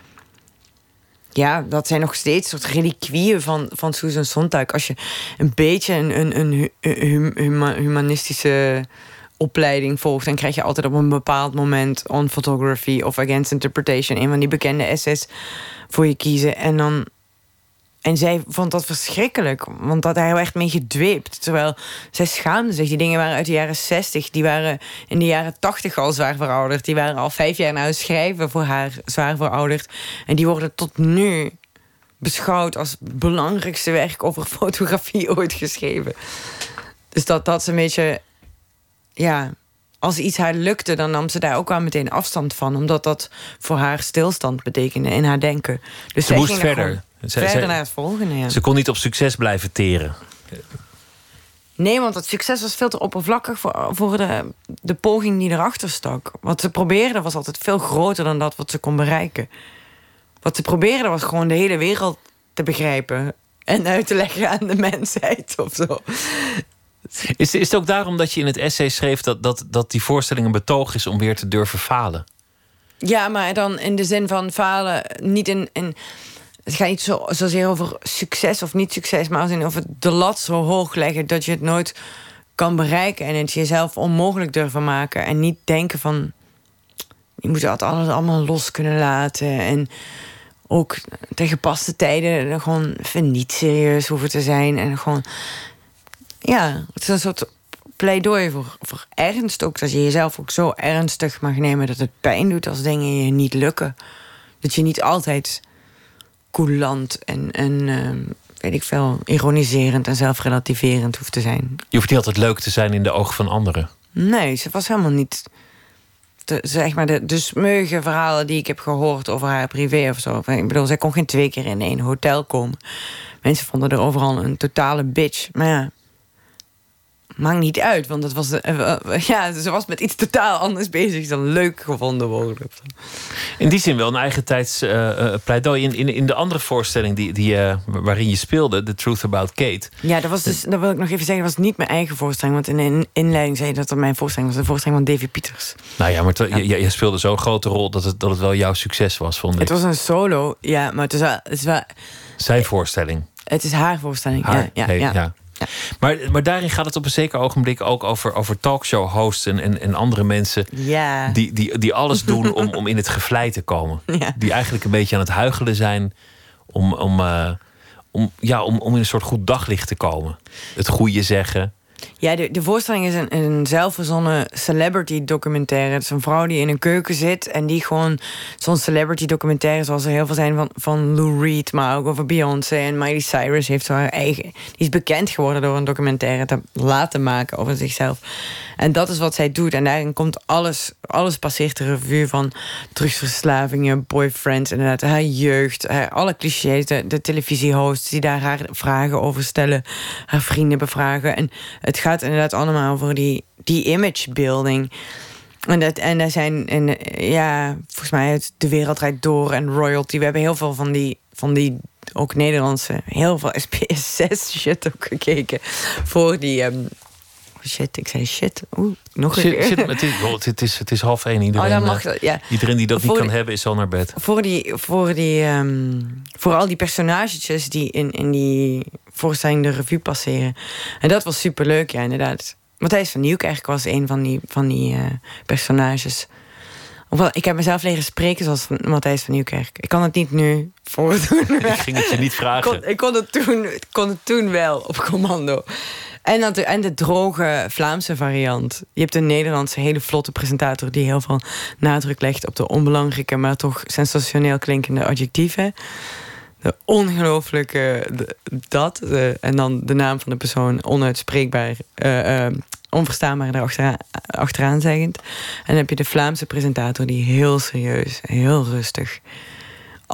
Ja, dat zijn nog steeds soort reliquieën van, van Susan Sontag. Als je een beetje een, een, een hu- hu- huma- humanistische opleiding volgt, dan krijg je altijd op een bepaald moment on photography of against interpretation een van die bekende essays voor je kiezen. En dan. En zij vond dat verschrikkelijk, want dat hij echt mee gedweept. Terwijl zij schaamde zich. Die dingen waren uit de jaren 60, die waren in de jaren 80 al zwaar verouderd. Die waren al vijf jaar na het schrijven voor haar zwaar verouderd. En die worden tot nu beschouwd als het belangrijkste werk over fotografie ooit geschreven. Dus dat, dat is een beetje. Ja, als iets haar lukte, dan nam ze daar ook wel meteen afstand van. Omdat dat voor haar stilstand betekende in haar denken. Dus Ze moest er verder. gewoon Ze- verder naar het volgende. Ja. Ze kon niet op succes blijven teren. Nee, want dat succes was veel te oppervlakkig voor, voor de, de poging die erachter stak. Wat ze probeerde was altijd veel groter dan dat wat ze kon bereiken. Wat ze probeerde was gewoon de hele wereld te begrijpen. En uit te leggen aan de mensheid of zo. Is, is het ook daarom dat je in het essay schreef dat, dat, dat die voorstelling een betoog is om weer te durven falen? Ja, maar dan in de zin van falen, niet in. in het gaat niet zo, zozeer over succes of niet succes, maar over de lat zo hoog leggen dat je het nooit kan bereiken en het jezelf onmogelijk durven maken. En niet denken van. Je moet dat alles allemaal los kunnen laten. En ook tegen gepaste tijden gewoon niet serieus hoeven te zijn. En gewoon. Ja, het is een soort pleidooi voor, voor ernst ook. Dat je jezelf ook zo ernstig mag nemen dat het pijn doet als dingen je niet lukken. Dat je niet altijd coulant en, en ehm, weet ik veel, ironiserend en zelfrelativerend hoeft te zijn. Je hoeft niet altijd leuk te zijn in de ogen van anderen. Nee, ze was helemaal niet. De, zeg maar de, de smeuïge verhalen die ik heb gehoord over haar privé of zo. Ik bedoel, zij kon geen twee keer in één hotel komen. Mensen vonden er overal een totale bitch. Maar ja, maakt niet uit, want het was de, eh, eh, ja, ze was met iets totaal anders bezig dan leuk gevonden worden. In die zin wel een eigen tijds eh, eh, pleidooi. In, in, in de andere voorstelling die, die, eh, waarin je speelde, The Truth About Kate. Ja, dat was dus, dat wil ik nog even zeggen, dat was niet mijn eigen voorstelling. Want in de inleiding zei je dat mijn voorstelling was. De voorstelling van Davy Pieters. Nou ja, maar je, je, je speelde zo'n grote rol dat het, dat het wel jouw succes was, vond ik. Het was een solo, ja, maar het is wel, het is, wel, Zijn voorstelling. het is haar voorstelling. Haar, ja, ja, nee, ja. ja. Maar, maar daarin gaat het op een zeker ogenblik ook over, over talkshow-hosts en, en, en andere mensen Ja. die, die, die alles doen om, om in het gevlei te komen. Ja. Die eigenlijk een beetje aan het huichelen zijn om, om, eh, om, ja, om, om in een soort goed daglicht te komen. Het goede zeggen. Ja, de, de voorstelling is een, een zelfverzonnen celebrity documentaire. Het is een vrouw die in een keuken zit en die gewoon zo'n celebrity documentaire, zoals er heel veel zijn van, van Lou Reed, maar ook over Beyoncé en Miley Cyrus heeft haar eigen. Die is bekend geworden door een documentaire te laten maken over zichzelf. En dat is wat zij doet. En daarin komt alles, alles passeert de revue van drugsverslavingen, boyfriends, inderdaad, haar jeugd, alle clichés, de, de televisiehosts die daar haar vragen over stellen, haar vrienden bevragen. En het gaat inderdaad allemaal over die, die image building. En, dat, en daar zijn, en, ja, volgens mij De Wereld Rijdt Door en Royalty. We hebben heel veel van die, van die ook Nederlandse, heel veel SPS6 shit ook gekeken. Voor die, ehm, shit, ik zei shit. Oeh, nog een keer. zit, het, is, het, is, het is half één. Iedereen, oh, dan mag eh, dat, ja. iedereen die dat niet kan hebben, is al naar bed. Voor die, voor die, ehm, voor al die personages die in, in die voorstelling de revue passeren. En dat was superleuk, ja, inderdaad. Matthijs van Nieuwkerk was een van die, van die eh, personages. Ik heb mezelf leren spreken zoals Matthijs van Nieuwkerk. Ik kan het niet nu voordoen. Ik ging het je niet Ik vragen. kon, ik kon, het toen, ik kon het toen wel op commando. En, dat, en de droge Vlaamse variant. Je hebt een Nederlandse hele vlotte presentator die heel veel nadruk legt op de onbelangrijke, maar toch sensationeel klinkende adjectieven. de ongelooflijke dat. en dan de naam van de persoon onuitspreekbaar, eh, eh, onverstaanbaar erachteraan achteraan zeggend. En dan heb je de Vlaamse presentator die heel serieus, heel rustig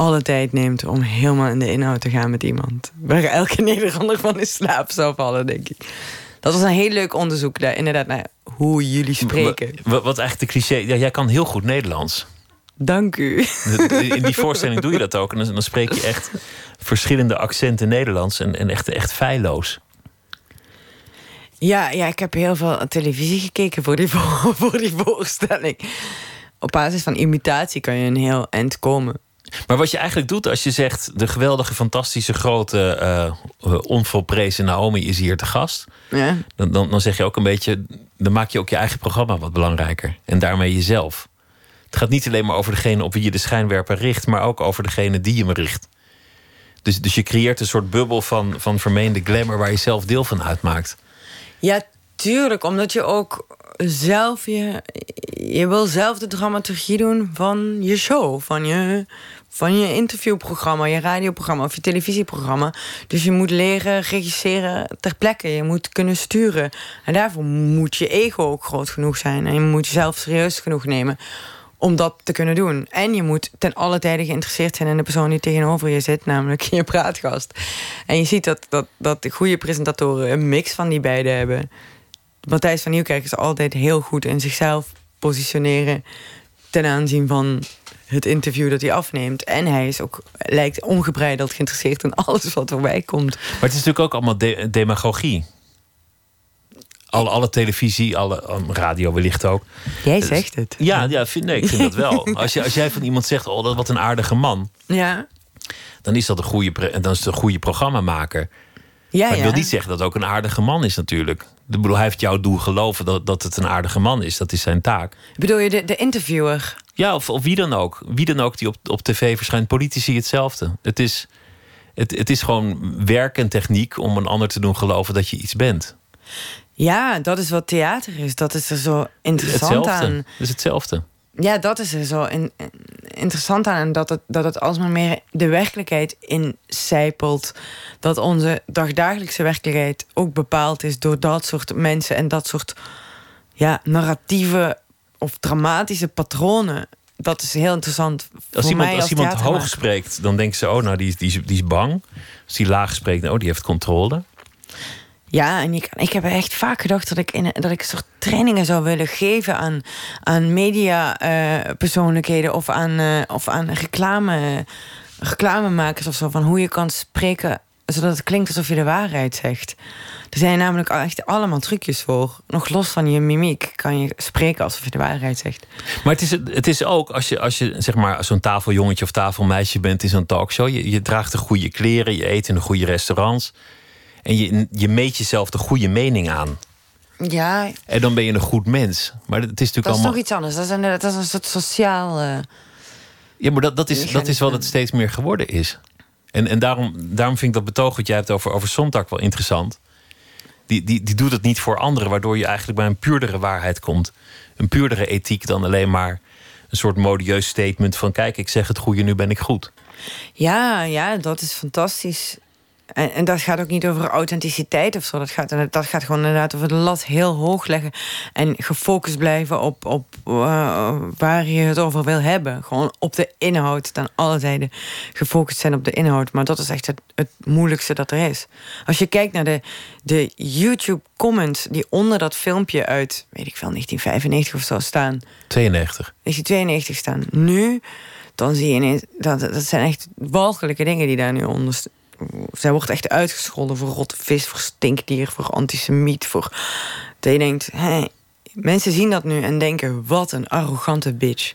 alle tijd neemt om helemaal in de inhoud te gaan met iemand. Waar elke Nederlander van in slaap zou vallen, denk ik. Dat was een heel leuk onderzoek daar, inderdaad, naar hoe jullie spreken. Wat, wat eigenlijk de cliché... Ja, jij kan heel goed Nederlands. Dank u. In die voorstelling doe je dat ook. En dan, dan spreek je echt verschillende accenten Nederlands. En, en echt, echt feilloos. Ja, ja, ik heb heel veel televisie gekeken voor die, voor, voor die voorstelling. Op basis van imitatie kan je een heel eind komen. Maar wat je eigenlijk doet als je zegt... de geweldige, fantastische, grote, eh, onvolprezen Naomi is hier te gast... Ja. Dan, dan, dan zeg je ook een beetje... dan maak je ook je eigen programma wat belangrijker. En daarmee jezelf. Het gaat niet alleen maar over degene op wie je de schijnwerper richt... maar ook over degene die je me richt. Dus, dus je creëert een soort bubbel van, van vermeende glamour... waar je zelf deel van uitmaakt. Ja, tuurlijk. Omdat je ook zelf je... Je wil zelf de dramaturgie doen van je show. Van je, van je interviewprogramma, je radioprogramma of je televisieprogramma. Dus je moet leren regisseren ter plekke. Je moet kunnen sturen. En daarvoor moet je ego ook groot genoeg zijn. En je moet jezelf serieus genoeg nemen om dat te kunnen doen. En je moet ten alle tijde geïnteresseerd zijn in de persoon die tegenover je zit, namelijk je praatgast. En je ziet dat, dat, dat de goede presentatoren een mix van die beide hebben. Matthijs van Nieuwkerk is altijd heel goed in zichzelf positioneren ten aanzien van het interview dat hij afneemt. En hij is ook, lijkt ongebreideld geïnteresseerd in alles wat voorbij komt. Maar het is natuurlijk ook allemaal de- demagogie. Alle, alle televisie, alle um, radio wellicht ook. Jij zegt het. Ja, ja vind, nee, ik vind dat wel. Als, je, als jij van iemand zegt, oh, dat wat een aardige man... Ja, dan is dat een goede, dan is het een goede programmamaker. Ja, Maar ik ja. wil niet zeggen dat het ook een aardige man is natuurlijk. Ik bedoel, hij heeft jou doen geloven dat, dat het een aardige man is. Dat is zijn taak. Bedoel je de, de interviewer? Ja, of, of wie dan ook. Wie dan ook die op, op tv verschijnt. Politici hetzelfde. Het is, het, het is gewoon werk en techniek om een ander te doen geloven dat je iets bent. Ja, dat is wat theater is. Dat is er zo interessant Hetzelfde. aan. Het is hetzelfde. Ja, dat is er zo in- in- interessant aan. En dat het, dat het alsmaar meer de werkelijkheid incijpelt. Dat onze dagdagelijkse werkelijkheid ook bepaald is door dat soort mensen en dat soort ja, narratieve of dramatische patronen. Dat is heel interessant. Als voor iemand, mij als iemand hoog spreekt, dan denken ze: oh, nou, die, is- die, is, die is bang. Als die laag spreekt, oh, die heeft controle. Ja, en ik, ik heb echt vaak gedacht dat ik, in, dat ik een soort trainingen zou willen geven aan, aan media-persoonlijkheden of aan, eh, of aan reclame, reclamemakers of zo. Van hoe je kan spreken zodat het klinkt alsof je de waarheid zegt. Er zijn namelijk echt allemaal trucjes voor. Nog los van je mimiek kan je spreken alsof je de waarheid zegt. Maar het is, het is ook als je, als je zeg maar zo'n tafeljongetje of tafelmeisje bent in zo'n talkshow. Je, je draagt de goede kleren, je eet in de goede restaurants. En je, je meet jezelf de goede mening aan. Ja, En dan ben je een goed mens. Maar het is natuurlijk dat is allemaal. toch iets anders. Dat is een, dat is een soort sociaal... eh, Ja, maar dat, dat, is, dat is wat het steeds meer geworden is. En, en daarom, daarom vind ik dat betoog wat jij hebt over, over Sontag wel interessant. Die, die, die doet het niet voor anderen, waardoor je eigenlijk bij een puurdere waarheid komt. Een puurdere ethiek dan alleen maar een soort modieus statement van: kijk, ik zeg het goede, nu ben ik goed. Ja, ja, dat is fantastisch. En, en dat gaat ook niet over authenticiteit of zo. Dat gaat, dat gaat gewoon inderdaad over de lat heel hoog leggen. En gefocust blijven op, op eh, waar je het over wil hebben. Gewoon op de inhoud. Dan alle tijden gefocust zijn op de inhoud. Maar dat is echt het, het moeilijkste dat er is. Als je kijkt naar de, de YouTube-comments die onder dat filmpje uit, weet ik veel, 1995 of zo staan. 92. 1992 staan. Nu, dan zie je ineens... Dat, dat zijn echt walgelijke dingen die daar nu onder... Zij wordt echt uitgescholden voor rotte vis, voor stinkdier, voor antisemiet, voor... Dat je denkt, hé, mensen zien dat nu en denken, wat een arrogante bitch.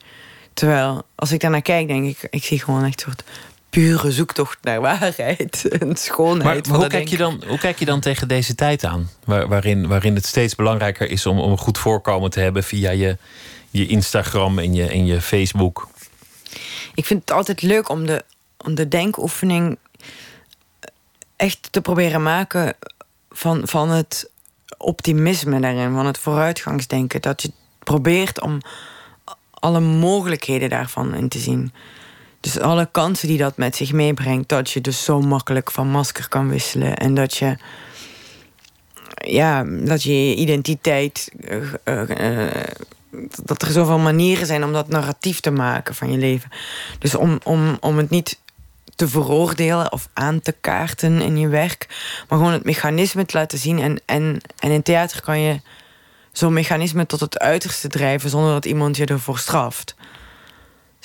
Terwijl, als ik daarnaar kijk, denk ik, ik zie gewoon echt een soort pure zoektocht naar waarheid en schoonheid. Maar, van hoe, kijk je dan, hoe kijk je dan tegen deze tijd aan? Waar, waarin, waarin het steeds belangrijker is om, om een goed voorkomen te hebben via je, je Instagram en je, en je Facebook. Ik vind het altijd leuk om de, om de denkoefening echt te proberen maken van, van het optimisme daarin, van het vooruitgangsdenken. Dat je probeert om alle mogelijkheden daarvan in te zien. Dus alle kansen die dat met zich meebrengt, dat je dus zo makkelijk van masker kan wisselen en dat je ja, dat je je identiteit. eh, eh, eh, dat er zoveel manieren zijn om dat narratief te maken van je leven. Dus om, om, om het niet te veroordelen of aan te kaarten in je werk, maar gewoon het mechanisme te laten zien. En, en, en in theater kan je zo'n mechanisme tot het uiterste drijven zonder dat iemand je ervoor straft.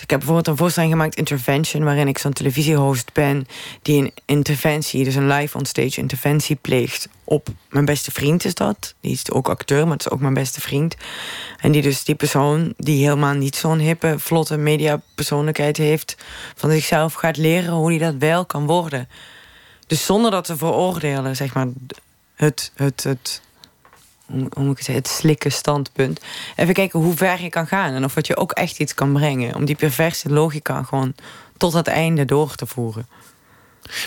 Dus ik heb bijvoorbeeld een voorstelling gemaakt, Intervention, waarin ik zo'n televisiehost ben die een interventie, dus een live on stage interventie pleegt op mijn beste vriend is dat. Die is ook acteur, maar het is ook mijn beste vriend. En die dus die persoon die helemaal niet zo'n hippe, vlotte mediapersoonlijkheid heeft, van zichzelf gaat leren hoe hij dat wel kan worden. Dus zonder dat te veroordelen, zeg maar, het, het, het, hoe moet ik het zeggen, het slikken standpunt. Even kijken hoe ver je kan gaan en of het je ook echt iets kan brengen. Om die perverse logica gewoon tot het einde door te voeren.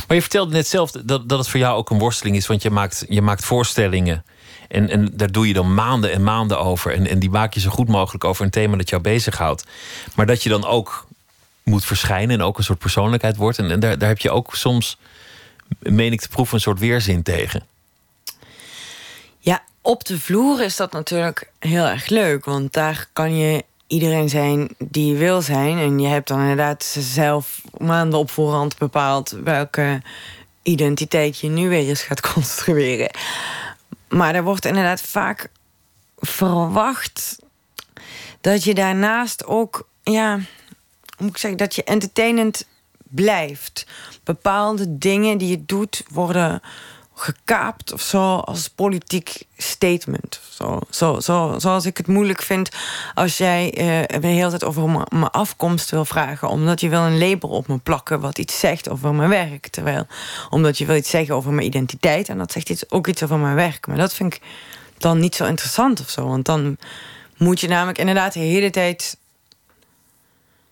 Maar je vertelde net zelf dat, dat het voor jou ook een worsteling is, want je maakt, je maakt voorstellingen. En, en daar doe je dan maanden en maanden over. En, en die maak je zo goed mogelijk over een thema dat jou bezighoudt. Maar dat je dan ook moet verschijnen en ook een soort persoonlijkheid wordt. En, en daar, daar heb je ook soms, meen ik te proeven, een soort weerzin tegen. Ja, op de vloer is dat natuurlijk heel erg leuk. Want daar kan je iedereen zijn die je wil zijn. En je hebt dan inderdaad zelf maanden op voorhand bepaald welke identiteit je nu weer eens gaat construeren. Maar er wordt inderdaad vaak verwacht dat je daarnaast ook, ja, moet ik zeggen, dat je entertainend blijft. Bepaalde dingen die je doet worden gekaapt of zo als politiek statement. Zo, zo, zo, zoals ik het moeilijk vind als jij eh, de hele tijd over mijn- afkomst wil vragen, omdat je wil een label op me plakken wat iets zegt over mijn werk. Terwijl, omdat je wil iets zeggen over mijn identiteit en dat zegt iets, ook iets over mijn werk. Maar dat vind ik dan niet zo interessant of zo. Want dan moet je namelijk inderdaad de hele tijd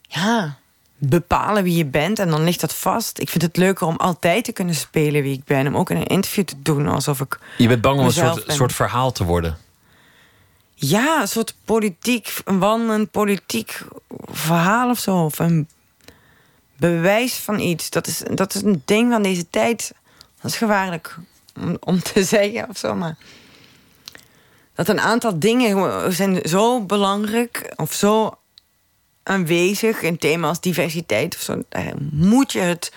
ja, bepalen wie je bent en dan ligt dat vast. Ik vind het leuker om altijd te kunnen spelen wie ik ben. Om ook in een interview te doen alsof ik. Je bent bang om een soort, ben. soort verhaal te worden. Ja, een soort politiek, een wandelend politiek verhaal of zo. Of een bewijs van iets. Dat is, dat is een ding van deze tijd. Dat is gevaarlijk om, om te zeggen of zo. Maar dat een aantal dingen zijn zo belangrijk of zo aanwezig in thema's diversiteit of zo. Daar moet je het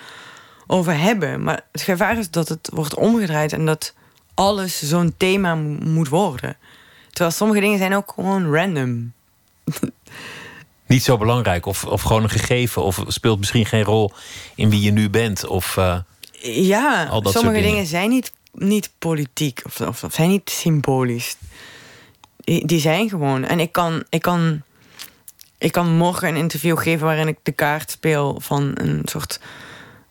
over hebben. Maar het gevaar is dat het wordt omgedraaid en dat alles zo'n thema mo- moet worden. Terwijl sommige dingen zijn ook gewoon random. Niet zo belangrijk, of, of gewoon een gegeven, of speelt misschien geen rol in wie je nu bent. Of, eh, Ja, Al dat sommige soort dingen. dingen zijn niet, niet politiek of, of, of zijn niet symbolisch. Die, die zijn gewoon. En ik kan, ik, kan, ik kan morgen een interview geven waarin ik de kaart speel van een soort,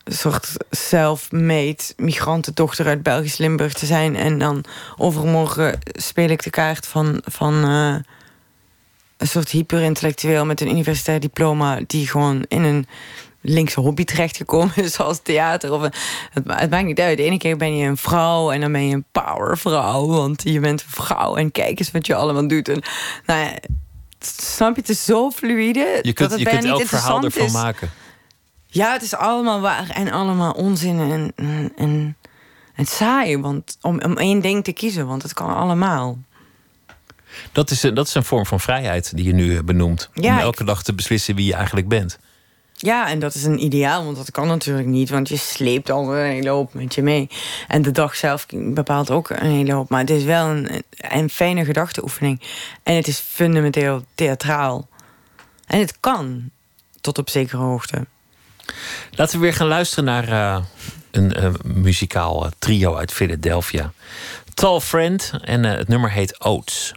soort self-made migrantendochter uit Belgisch Limburg te zijn. En dan overmorgen speel ik de kaart van, van eh, een soort hyperintellectueel met een universitair diploma die gewoon in een linkse hobby terechtgekomen is, zoals theater. Of het, het maakt niet uit. De ene keer ben je een vrouw en dan ben je een powervrouw, want je bent een vrouw en kijk eens wat je allemaal doet. En, nou ja, snap je, het is zo fluïde. je dat kunt, het je kunt niet elk verhaal ervan is. maken. Ja, het is allemaal waar en allemaal onzin en, en, en, en saai. Want om, om één ding te kiezen, want het kan allemaal. Dat is, een- dat is een vorm van vrijheid die je nu benoemt. Ja, om ik- elke dag te beslissen wie je eigenlijk bent. Ja, en dat is een ideaal, want dat kan natuurlijk niet. Want je sleept al een hele hoop met je mee. En de dag zelf bepaalt ook een hele hoop. Maar het is wel een, fijne gedachteoefening. En het is fundamenteel theatraal. En het kan, tot op zekere hoogte. Laten we weer gaan luisteren naar eh, een eh, muzikaal eh, trio uit Philadelphia. Tall Friend en het nummer heet Oats.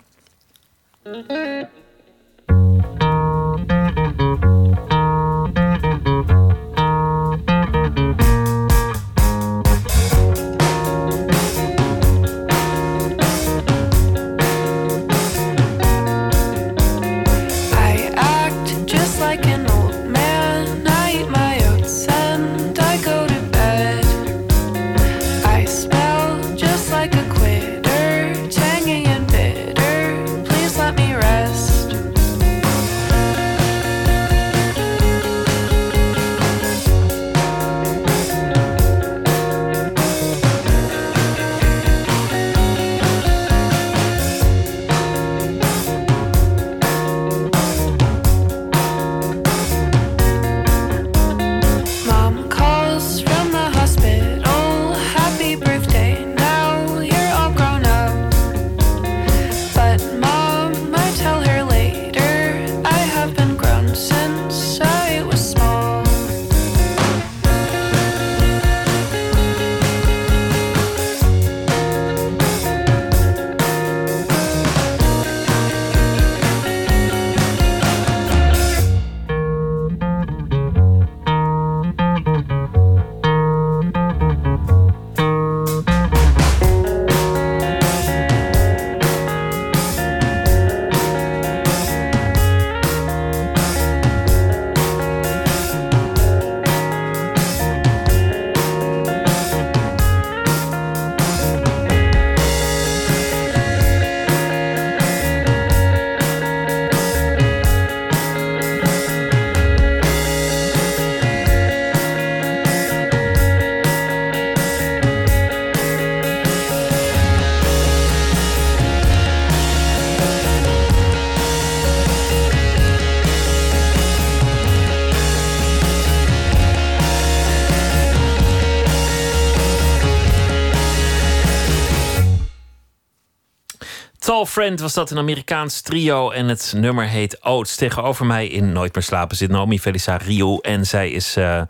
Friend was dat een Amerikaans trio en het nummer heet Oats. Tegenover mij in Nooit meer slapen zit Naomi Felisa Rio. En zij is eh,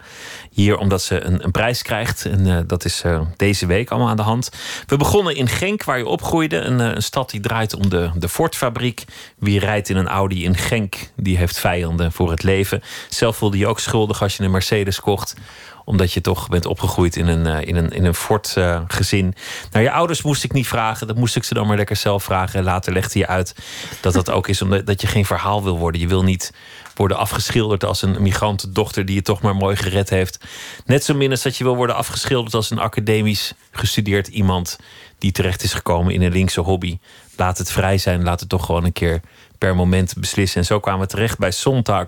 hier omdat ze een, een prijs krijgt. En eh, dat is eh, deze week allemaal aan de hand. We begonnen in Genk, waar je opgroeide. Een, een stad die draait om de, de Ford-fabriek. Wie rijdt in een Audi in Genk, die heeft vijanden voor het leven. Zelf voelde je ook schuldig als je een Mercedes kocht omdat je toch bent opgegroeid in een, uh, in een, in een fort uh, gezin. Nou, je ouders moest ik niet vragen. Dat moest ik ze dan maar lekker zelf vragen. En later legde je uit dat dat ook is omdat dat je geen verhaal wil worden. Je wil niet worden afgeschilderd als een migrantendochter die je toch maar mooi gered heeft. Net zo min als dat je wil worden afgeschilderd als een academisch gestudeerd iemand die terecht is gekomen in een linkse hobby. Laat het vrij zijn. Laat het toch gewoon een keer per moment beslissen. En zo kwamen we terecht bij Sontag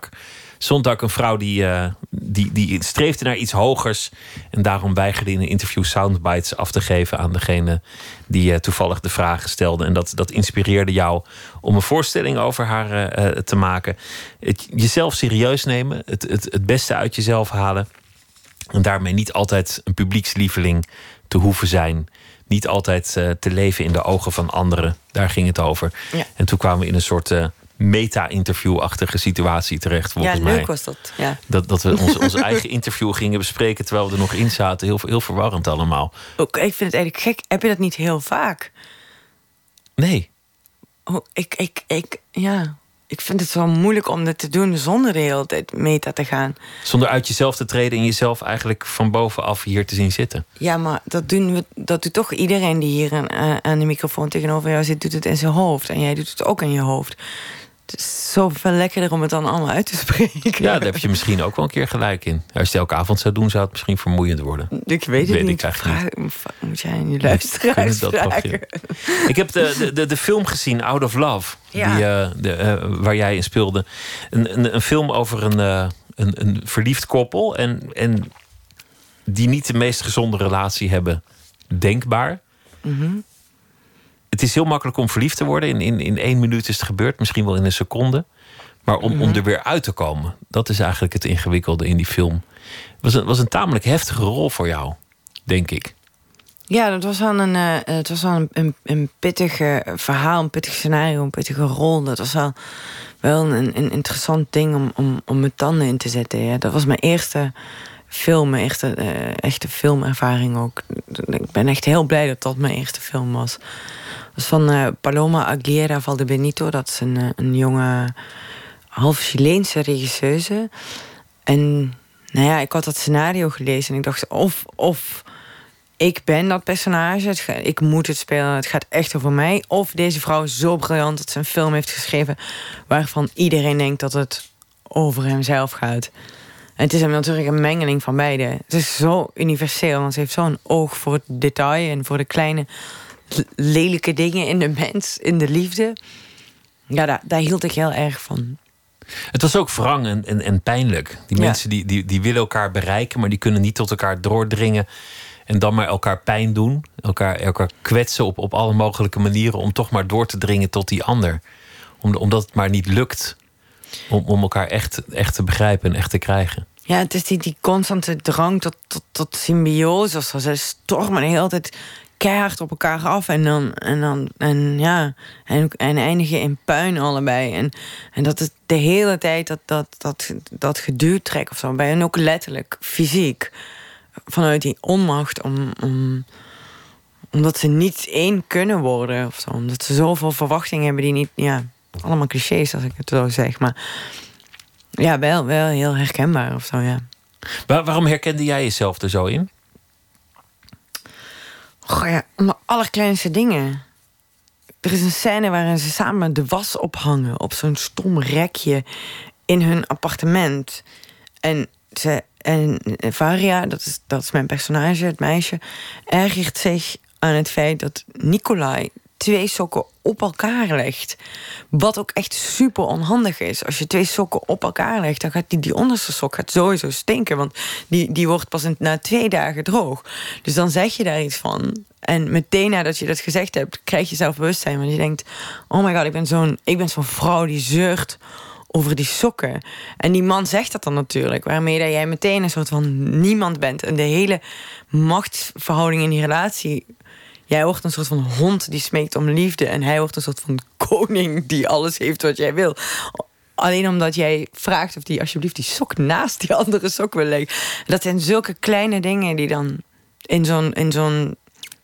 Zondag een vrouw die, uh, die, die streefde naar iets hogers. En daarom weigerde in een interview soundbites af te geven aan degene die uh, toevallig de vragen stelde. En dat, dat inspireerde jou om een voorstelling over haar uh, te maken. Het, jezelf serieus nemen, het, het, het beste uit jezelf halen. En daarmee niet altijd een publiekslieveling te hoeven zijn. Niet altijd te leven in de ogen van anderen. Daar ging het over. Ja. En toen kwamen we in een soort meta-interview-achtige situatie terecht. Ja, Volgens leuk mij. was dat. Ja. Dat, dat we ons, ons eigen interview gingen bespreken terwijl we er nog in zaten. Heel, heel verwarrend allemaal. Ook, ik vind het eigenlijk gek. Heb je dat niet heel vaak? Nee. Oh, ik, ik, ik, ja. Ik vind het zo moeilijk om dit te doen zonder de hele tijd meta te gaan. Zonder uit jezelf te treden en jezelf eigenlijk van bovenaf hier te zien zitten. Ja, maar dat, doen we, dat doet toch iedereen die hier aan, aan- aan de microfoon tegenover jou zit, doet het in zijn hoofd. En jij doet het ook in je hoofd. Het is zoveel lekkerder om het dan allemaal uit te spreken. Ja, daar heb je misschien ook wel een keer gelijk in. Als je het elke avond zou doen, zou het misschien vermoeiend worden. Ik weet het Weet ik niet. eigenlijk Vraag- Moet jij luisteraars Kunnen dat ja. Ik heb de, de, de, de film gezien, Out of Love, Ja. die, eh, de, eh, waar jij in speelde. Een, een, een film over een, eh, een, een verliefd koppel en, en die niet de meest gezonde relatie hebben, denkbaar. Mhm. Het is heel makkelijk om verliefd te worden. In, in, in één minuut is het gebeurd, misschien wel in een seconde. Maar om, Mhm. om er weer uit te komen, dat is eigenlijk het ingewikkelde in die film. Het was een, was een tamelijk heftige rol voor jou, denk ik. Ja, dat was wel een, eh, het was wel een, een, pittig verhaal, een pittig scenario, een pittige rol. Dat was wel, wel een, een interessant ding om, om, om mijn tanden in te zetten. Ja. Dat was mijn eerste film, mijn eerste eh, echte filmervaring ook. Ik ben echt heel blij dat dat mijn eerste film was. Het was van eh, Paloma Aguilera Valdebenito. Dat is een, eh, een jonge, half Chileense regisseuse. En nou ja, ik had dat scenario gelezen en ik dacht, of, of ik ben dat personage, ik moet het spelen, het gaat echt over mij. Of deze vrouw is zo briljant dat ze een film heeft geschreven waarvan iedereen denkt dat het over hemzelf gaat. Het is hem natuurlijk een mengeling van beide. Het is zo universeel, want ze heeft zo'n oog voor het detail en voor de kleine lelijke dingen in de mens, in de liefde. Ja, daar, daar hield ik heel erg van. Het was ook wrang en, en, en pijnlijk. Die Ja. mensen die, die, die willen elkaar bereiken, maar die kunnen niet tot elkaar doordringen. En dan maar elkaar pijn doen. Elkaar, elkaar kwetsen op, op alle mogelijke manieren om toch maar door te dringen tot die ander. Om, omdat het maar niet lukt om, om elkaar echt, echt te begrijpen en echt te krijgen. Ja, het is die, die constante drang tot, tot, tot symbiose. Of zo. Ze stormen de hele tijd keihard op elkaar af. En dan, en dan en ja, en, en eindigen in puin allebei. En, en dat is de hele tijd dat, dat, dat, dat geduwd trek of zo. Bij hen ook letterlijk, fysiek. Vanuit die onmacht om, om, omdat ze niet één kunnen worden of zo. Omdat ze zoveel verwachtingen hebben die niet, ja, allemaal clichés als ik het zo zeg. Maar ja, wel, wel heel herkenbaar of zo, ja. Waar- waarom herkende jij jezelf er zo in? Goh ja, om de allerkleinste dingen. Er is een scène waarin ze samen de was ophangen op zo'n stom rekje in hun appartement. En, ze, en Varia, dat is, dat is mijn personage, het meisje, ergert zich aan het feit dat Nicolai twee sokken op elkaar legt. Wat ook echt super onhandig is. Als je twee sokken op elkaar legt, dan gaat die, die onderste sok gaat sowieso stinken. Want die, die wordt pas in- na twee dagen droog. Dus dan zeg je daar iets van. En meteen nadat je dat gezegd hebt, krijg je zelfbewustzijn. Want je denkt, oh my god, ik ben zo'n zo'n vrouw die zeurt over die sokken. En die man zegt dat dan natuurlijk. Waarmee dat jij meteen een soort van niemand bent. En de hele machtsverhouding in die relatie Jij wordt een soort van hond die smeekt om liefde. En hij wordt een soort van koning die alles heeft wat jij wil. Alleen omdat jij vraagt of hij alsjeblieft die sok naast die andere sok wil leggen. Dat zijn zulke kleine dingen die dan in zo'n, in zo'n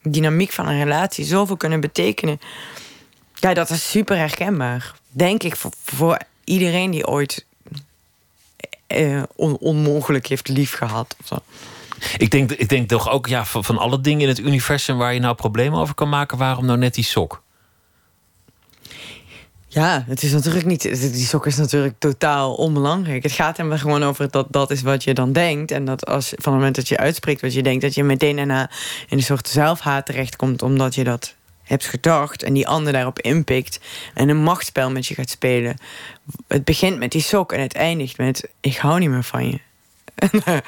dynamiek van een relatie zoveel kunnen betekenen. Ja, dat is super herkenbaar. Denk ik voor, iedereen die ooit eh, on- onmogelijk heeft lief gehad. Of zo. Ik denk, ik denk toch ook ja, van, van alle dingen in het universum waar je nou problemen over kan maken, waarom nou net die sok? Ja, het is natuurlijk niet. Die sok is natuurlijk totaal onbelangrijk. Het gaat hem gewoon over dat dat is wat je dan denkt. En dat als van het moment dat je uitspreekt wat je denkt, dat je meteen daarna in een soort zelfhaat terechtkomt, omdat je dat hebt gedacht en die ander daarop inpikt en een machtsspel met je gaat spelen. Het begint met die sok en het eindigt met: Ik hou niet meer van je.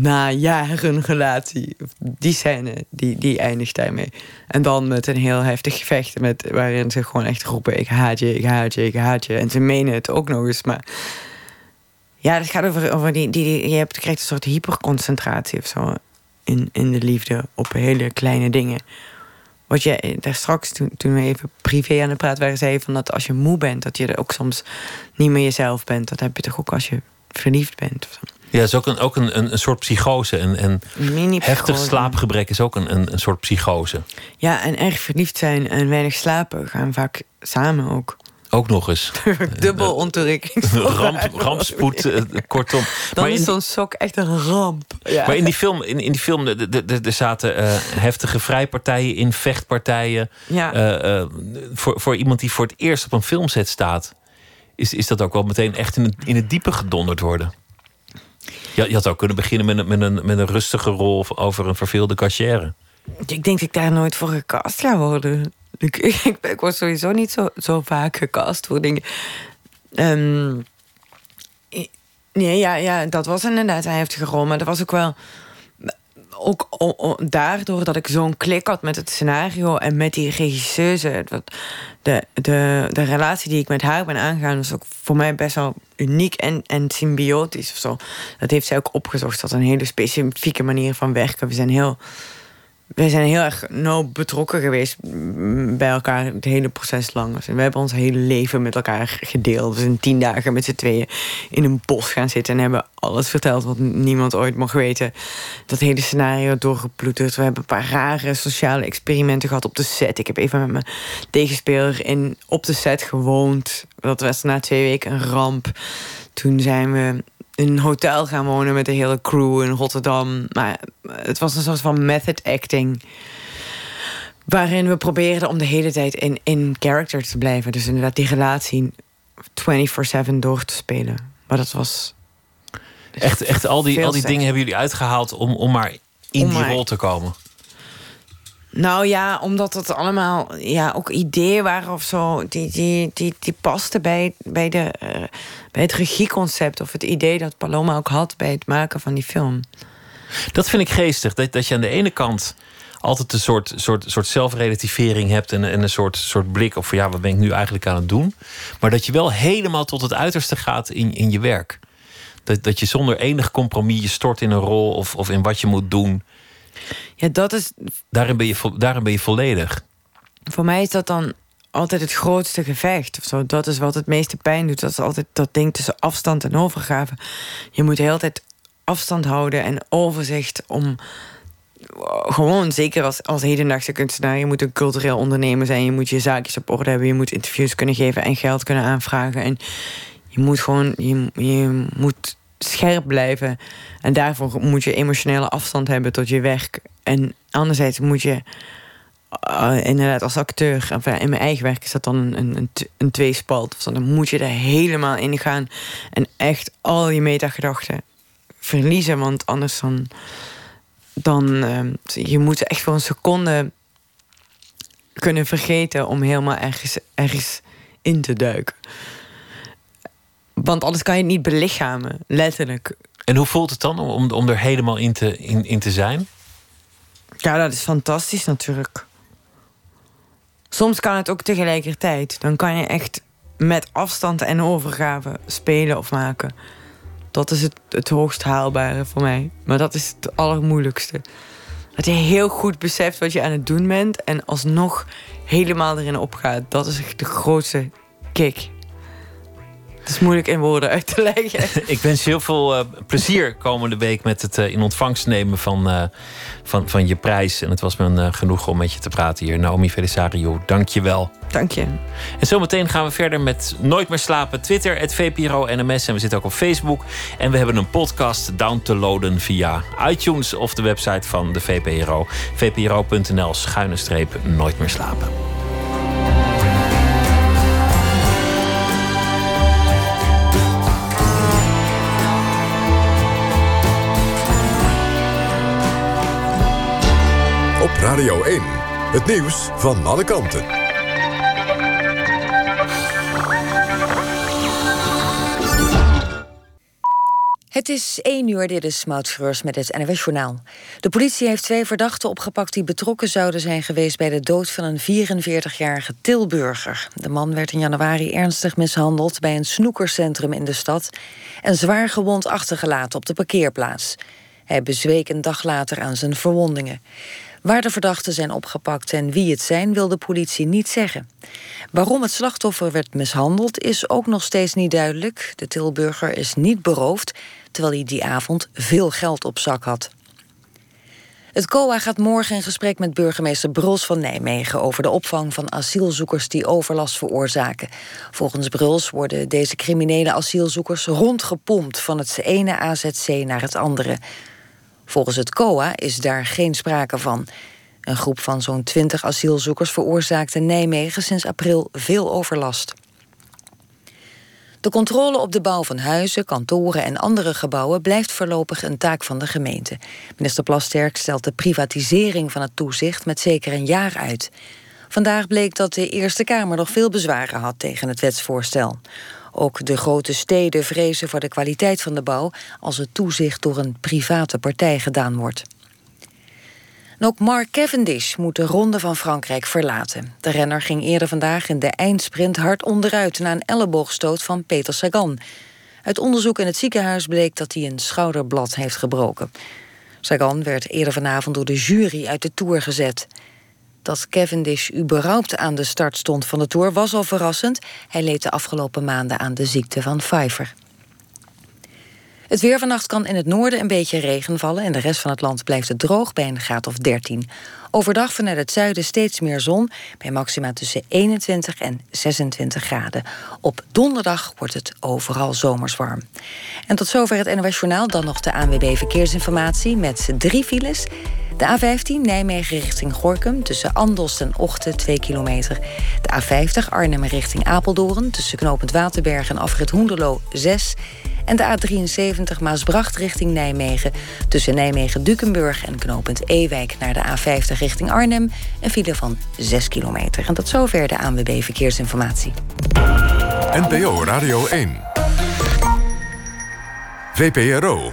Na jaren relatie, die scène, die, die eindigt daarmee. En dan met een heel heftig gevecht met, waarin ze gewoon echt roepen: Ik haat je, ik haat je, ik haat je. En ze menen het ook nog eens. Maar ja, het gaat over, over die, die, die- je hebt, krijgt een soort hyperconcentratie of zo in, in de liefde op hele kleine dingen. Wat je daar straks, toen, toen we even privé aan het praten waren, zei van dat als je moe bent, dat je er ook soms niet meer jezelf bent. Dat heb je toch ook als je verliefd bent. Of zo. Ja, het is ook een, ook een, een, een soort psychose. En, en heftig slaapgebrek is ook een, een, een soort psychose. Ja, en erg verliefd zijn en weinig slapen gaan vaak samen ook. Ook nog eens. Dubbel ontoerekening. Ramp, rampspoed, eh, kortom. Dan Maar is zo'n sok echt een ramp. Ja. maar in die film, in, in die film de- de- de- er zaten eh, heftige vrijpartijen in, vechtpartijen. Ja. Eh, eh, voor, voor iemand die voor het eerst op een filmset staat, is, is dat ook wel meteen echt in het, in het diepe gedonderd worden. Je, je had ook kunnen beginnen met een, met een, met een rustige rol over een verveelde cachère. Ik denk dat ik daar nooit voor gecast ga worden. Ik, ik, word sowieso niet zo, zo vaak gecast voor dingen. Ehm, nee, ja, ja, dat was inderdaad een heftige rol. Maar dat was ook wel... Ook daardoor dat ik zo'n klik had met het scenario... en met die regisseuse. De, de, de relatie die ik met haar ben aangegaan... was ook voor mij best wel uniek en, en symbiotisch zo. Dat heeft zij ook opgezocht. Dat een hele specifieke manier van werken. We zijn heel... We zijn heel erg nauw betrokken geweest mm, bij elkaar het hele proces lang. Dus we hebben ons hele leven met elkaar gedeeld. We zijn tien dagen met z'n tweeën in een bos gaan zitten... en hebben alles verteld wat niemand ooit mag weten. Dat hele scenario doorgeploeterd. We hebben een paar rare sociale experimenten gehad op de set. Ik heb even met mijn tegenspeler in, op de set gewoond. Dat was na twee weken een ramp. Toen zijn we een hotel gaan wonen met de hele crew in Rotterdam. Maar het was een soort van method acting. Waarin we probeerden om de hele tijd in, in character te blijven. Dus inderdaad die relatie 24-7 door te spelen. Maar dat was... Echt, echt al die, al die dingen hebben jullie uitgehaald om, om maar in Om die maar- rol te komen. Nou ja, omdat het allemaal ja, ook ideeën waren of zo. Die, die, die, die pasten bij, bij, de, eh, bij het regieconcept. Of het idee dat Paloma ook had bij het maken van die film. Dat vind ik geestig. Dat, dat je aan de ene kant altijd een soort, soort, soort zelfrelativering hebt en, en een soort, soort blik op van ja, wat ben ik nu eigenlijk aan het doen? Maar dat je wel helemaal tot het uiterste gaat in, in je werk. Dat, dat je zonder enig compromis je stort in een rol of, of in wat je moet doen. Ja, dat is Daarin ben je, vo- daarin ben je volledig. voor mij is dat dan altijd het grootste gevecht. Of zo. Dat is wat het meeste pijn doet. Dat is altijd dat ding tussen afstand en overgave. Je moet de hele tijd afstand houden en overzicht om. Gewoon, zeker als, als hedendaagse kunstenaar, je moet een cultureel ondernemer zijn. Je moet je zaakjes op orde hebben. Je moet interviews kunnen geven en geld kunnen aanvragen. En je moet gewoon, je, je moet scherp blijven. En daarvoor moet je emotionele afstand hebben tot je werk. En anderzijds moet je uh, inderdaad als acteur, enfin, in mijn eigen werk is dat dan een, een, een, tweespalt. Dan moet je er helemaal in gaan en echt al je metagedachten verliezen. Want anders dan, dan ehm, je moet echt voor een seconde kunnen vergeten om helemaal ergens, ergens in te duiken. Want anders kan je het niet belichamen, letterlijk. En hoe voelt het dan om, om, er helemaal in te, in, in te zijn? Ja, dat is fantastisch natuurlijk. Soms kan het ook tegelijkertijd. Dan kan je echt met afstand en overgave spelen of maken. Dat is het, het hoogst haalbare voor mij. Maar dat is het allermoeilijkste. Dat je heel goed beseft wat je aan het doen bent en alsnog helemaal erin opgaat. Dat is echt de grootste kick. Het is moeilijk in woorden uit te leggen. Ik wens je heel veel eh, plezier komende week met het eh, in ontvangst nemen van, eh, van, van je prijs. En het was me een genoeg om met je te praten hier. Naomi Felisario, dank je wel. Dank je. En zometeen gaan we verder met Nooit meer slapen. Twitter, het VPRO NMS. En we zitten ook op Facebook. En we hebben een podcast down te loaden via iTunes of de website van de VPRO. vpro.nl schuine streep Nooit meer slapen. Radio 1. Het nieuws van alle kanten. Het is 1 uur, dit is Maud met het NWS Journaal. De politie heeft twee verdachten opgepakt die betrokken zouden zijn geweest... bij de dood van een 44-jarige Tilburger. De man werd in januari ernstig mishandeld bij een snoekercentrum in de stad... en zwaar gewond achtergelaten op de parkeerplaats. Hij bezweek een dag later aan zijn verwondingen. Waar de verdachten zijn opgepakt en wie het zijn, wil de politie niet zeggen. Waarom het slachtoffer werd mishandeld is ook nog steeds niet duidelijk. De Tilburger is niet beroofd, terwijl hij die avond veel geld op zak had. Het COA gaat morgen in gesprek met burgemeester Bruls van Nijmegen over de opvang van asielzoekers die overlast veroorzaken. Volgens Bruls worden deze criminele asielzoekers rondgepompt van het ene AZC naar het andere. Volgens het COA is daar geen sprake van. Een groep van zo'n 20 asielzoekers veroorzaakte Nijmegen sinds april veel overlast. De controle op de bouw van huizen, kantoren en andere gebouwen blijft voorlopig een taak van de gemeente. Minister Plasterk stelt de privatisering van het toezicht met zeker een jaar uit. Vandaag bleek dat de Eerste Kamer nog veel bezwaren had tegen het wetsvoorstel. Ook de grote steden vrezen voor de kwaliteit van de bouw als het toezicht door een private partij gedaan wordt. En ook Mark Cavendish moet de Ronde van Frankrijk verlaten. De renner ging eerder vandaag in de eindsprint hard onderuit... na een elleboogstoot van Peter Sagan. Uit onderzoek in het ziekenhuis bleek dat hij een schouderblad heeft gebroken. Sagan werd eerder vanavond door de jury uit de Tour gezet. Dat Cavendish überhaupt aan de start stond van de Tour was al verrassend. Hij leed de afgelopen maanden aan de ziekte van Pfeiffer. Het weer vannacht kan in het noorden een beetje regen vallen... en de rest van het land blijft het droog bij een graad of 13. Overdag vanuit het zuiden steeds meer zon... bij maxima tussen 21 en 26 graden. Op donderdag wordt het overal zomers warm. En tot zover het NOS Journaal. Dan nog de ANWB Verkeersinformatie met drie files... De A15 Nijmegen richting Gorkum tussen Andelst en Ochten 2 kilometer. De A50 Arnhem richting Apeldoorn tussen knooppunt Waterberg en afrit Hoenderloo 6. En de A73 Maasbracht richting Nijmegen tussen Nijmegen-Dukenburg en knooppunt Ewijk naar de A50 richting Arnhem. Een file van 6 kilometer. En tot zover de ANWB Verkeersinformatie. NPO Radio 1. VPRO.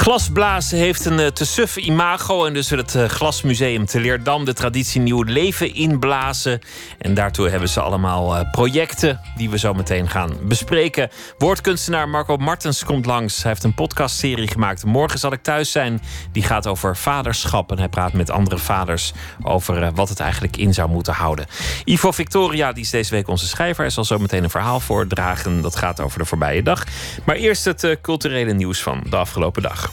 Glasblazen heeft een eh, te suffe imago en dus wil het eh, Glasmuseum te Leerdam de traditie nieuw leven inblazen. En daartoe hebben ze allemaal eh, projecten die we zo meteen gaan bespreken. Woordkunstenaar Marco Martens komt langs. Hij heeft een podcastserie gemaakt. Morgen zal ik thuis zijn. Die gaat over vaderschap en hij praat met andere vaders over wat het eigenlijk in zou moeten houden. Ivo Victoria, die is deze week onze schrijver, hij zal zo meteen een verhaal voordragen. Dat gaat over de voorbije dag. Maar eerst het culturele nieuws van de afgelopen dag.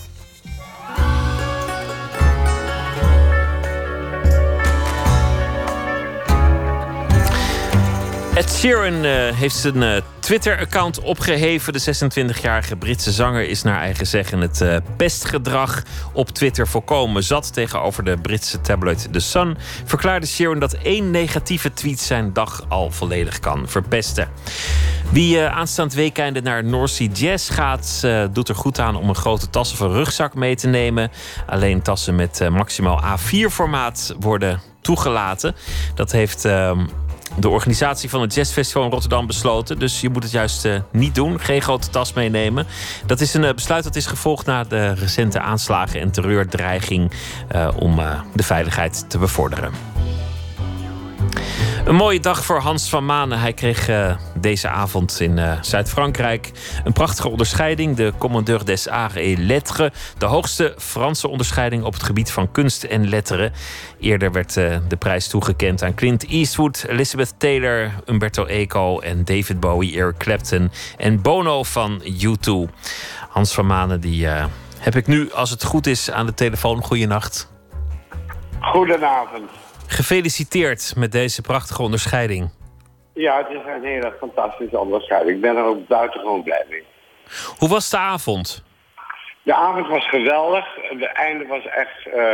Ed Sheeran eh, heeft zijn eh, Twitter-account opgeheven. De 26-jarige Britse zanger is naar eigen zeggen het eh, pestgedrag op Twitter voorkomen zat. Tegenover de Britse tabloid The Sun verklaarde Sheeran dat één negatieve tweet zijn dag al volledig kan verpesten. Wie aanstaand weekende naar North Sea Jazz gaat, doet er goed aan om een grote tas of een rugzak mee te nemen. Alleen tassen met maximaal A4-formaat worden toegelaten. Dat heeft. De organisatie van het Jazzfestival in Rotterdam besloten. Dus je moet het juist eh, niet doen. Geen grote tas meenemen. Dat is een eh, besluit dat is gevolgd na de recente aanslagen en terreurdreiging. eh, om de veiligheid te bevorderen. Een mooie dag voor Hans van Manen. Hij kreeg eh, deze avond in eh, Zuid-Frankrijk een prachtige onderscheiding. De Commandeur des Arts et Lettres. De hoogste Franse onderscheiding op het gebied van kunst en letteren. Eerder werd eh, de prijs toegekend aan Clint Eastwood, Elizabeth Taylor, Umberto Eco en David Bowie, Eric Clapton en Bono van U2. Hans van Manen, die heb ik nu, als het goed is, aan de telefoon. Goeienacht. Goedenavond. Gefeliciteerd met deze prachtige onderscheiding. Ja, het is een hele fantastische onderscheiding. Ik ben er ook buitengewoon blij mee. Hoe was de avond? De avond was geweldig. Het einde was echt... eh,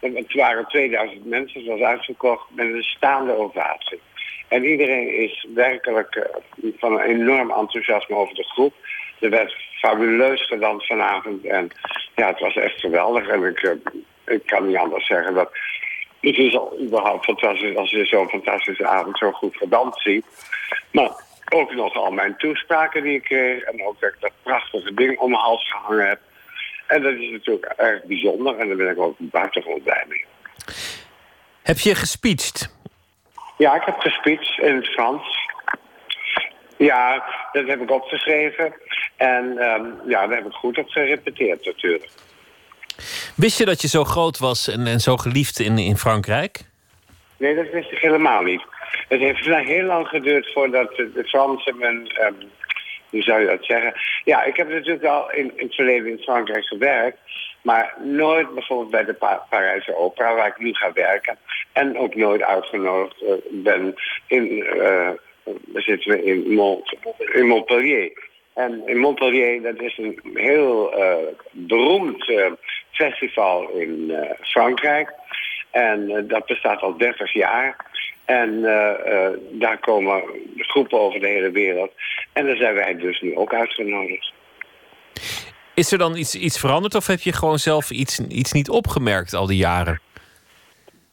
het waren 2000 mensen, het was uitverkocht met een staande ovatie. En iedereen is werkelijk eh, van een enorm enthousiasme over de groep. Er werd fabuleus gedanst vanavond en ja, het was echt geweldig. En ik, eh, ik kan niet anders zeggen dat het is al überhaupt fantastisch als je zo'n fantastische avond zo goed gedanst ziet. Maar ook nog al mijn toespraken die ik kreeg. En ook dat ik dat prachtige ding om mijn hals gehangen heb. En dat is natuurlijk erg bijzonder. En daar ben ik ook buitengewoon blij mee. Heb je gespeecht? Ja, ik heb gespeecht in het Frans. Ja, dat heb ik opgeschreven. En ehm, ja, daar heb ik goed op gerepeteerd natuurlijk. Wist je dat je zo groot was en, en zo geliefd in, in Frankrijk? Nee, dat wist ik helemaal niet. Het heeft heel lang geduurd voordat de, Fransen mijn... ehm, hoe zou je dat zeggen? Ja, ik heb natuurlijk al in, in het verleden in Frankrijk gewerkt. Maar nooit bijvoorbeeld bij de pa Parijse opera, waar ik nu ga werken. En ook nooit uitgenodigd eh, ben in... eh we zitten in, Mont, in Montpellier. En in Montpellier, dat is een heel eh, beroemd festival in eh, Frankrijk. En eh, dat bestaat al 30 jaar. En eh, daar komen groepen over de hele wereld. En daar zijn wij dus nu ook uitgenodigd. Is er dan iets, iets veranderd of heb je gewoon zelf iets, iets niet opgemerkt al die jaren?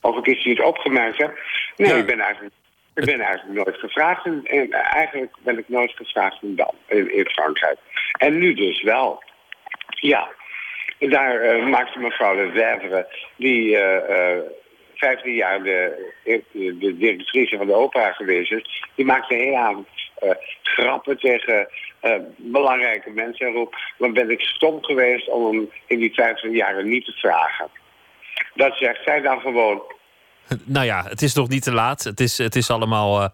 Of ik iets niet opgemerkt heb? Nee, Ja. ik ben eigenlijk... Ik ben eigenlijk nooit gevraagd. En, en eigenlijk ben ik nooit gevraagd in, in Frankrijk. En nu dus wel. Ja. Daar eh, maakte mevrouw de Vervre, die eh, eh, 15 jaar de, de, directrice van de opera geweest is, die maakte de hele avond eh, grappen tegen belangrijke mensen en roep, dan ben ik stom geweest om hem in die 15 jaren niet te vragen. Dat zegt zij dan gewoon. Nou ja, het is nog niet te laat. Het is, het is, allemaal,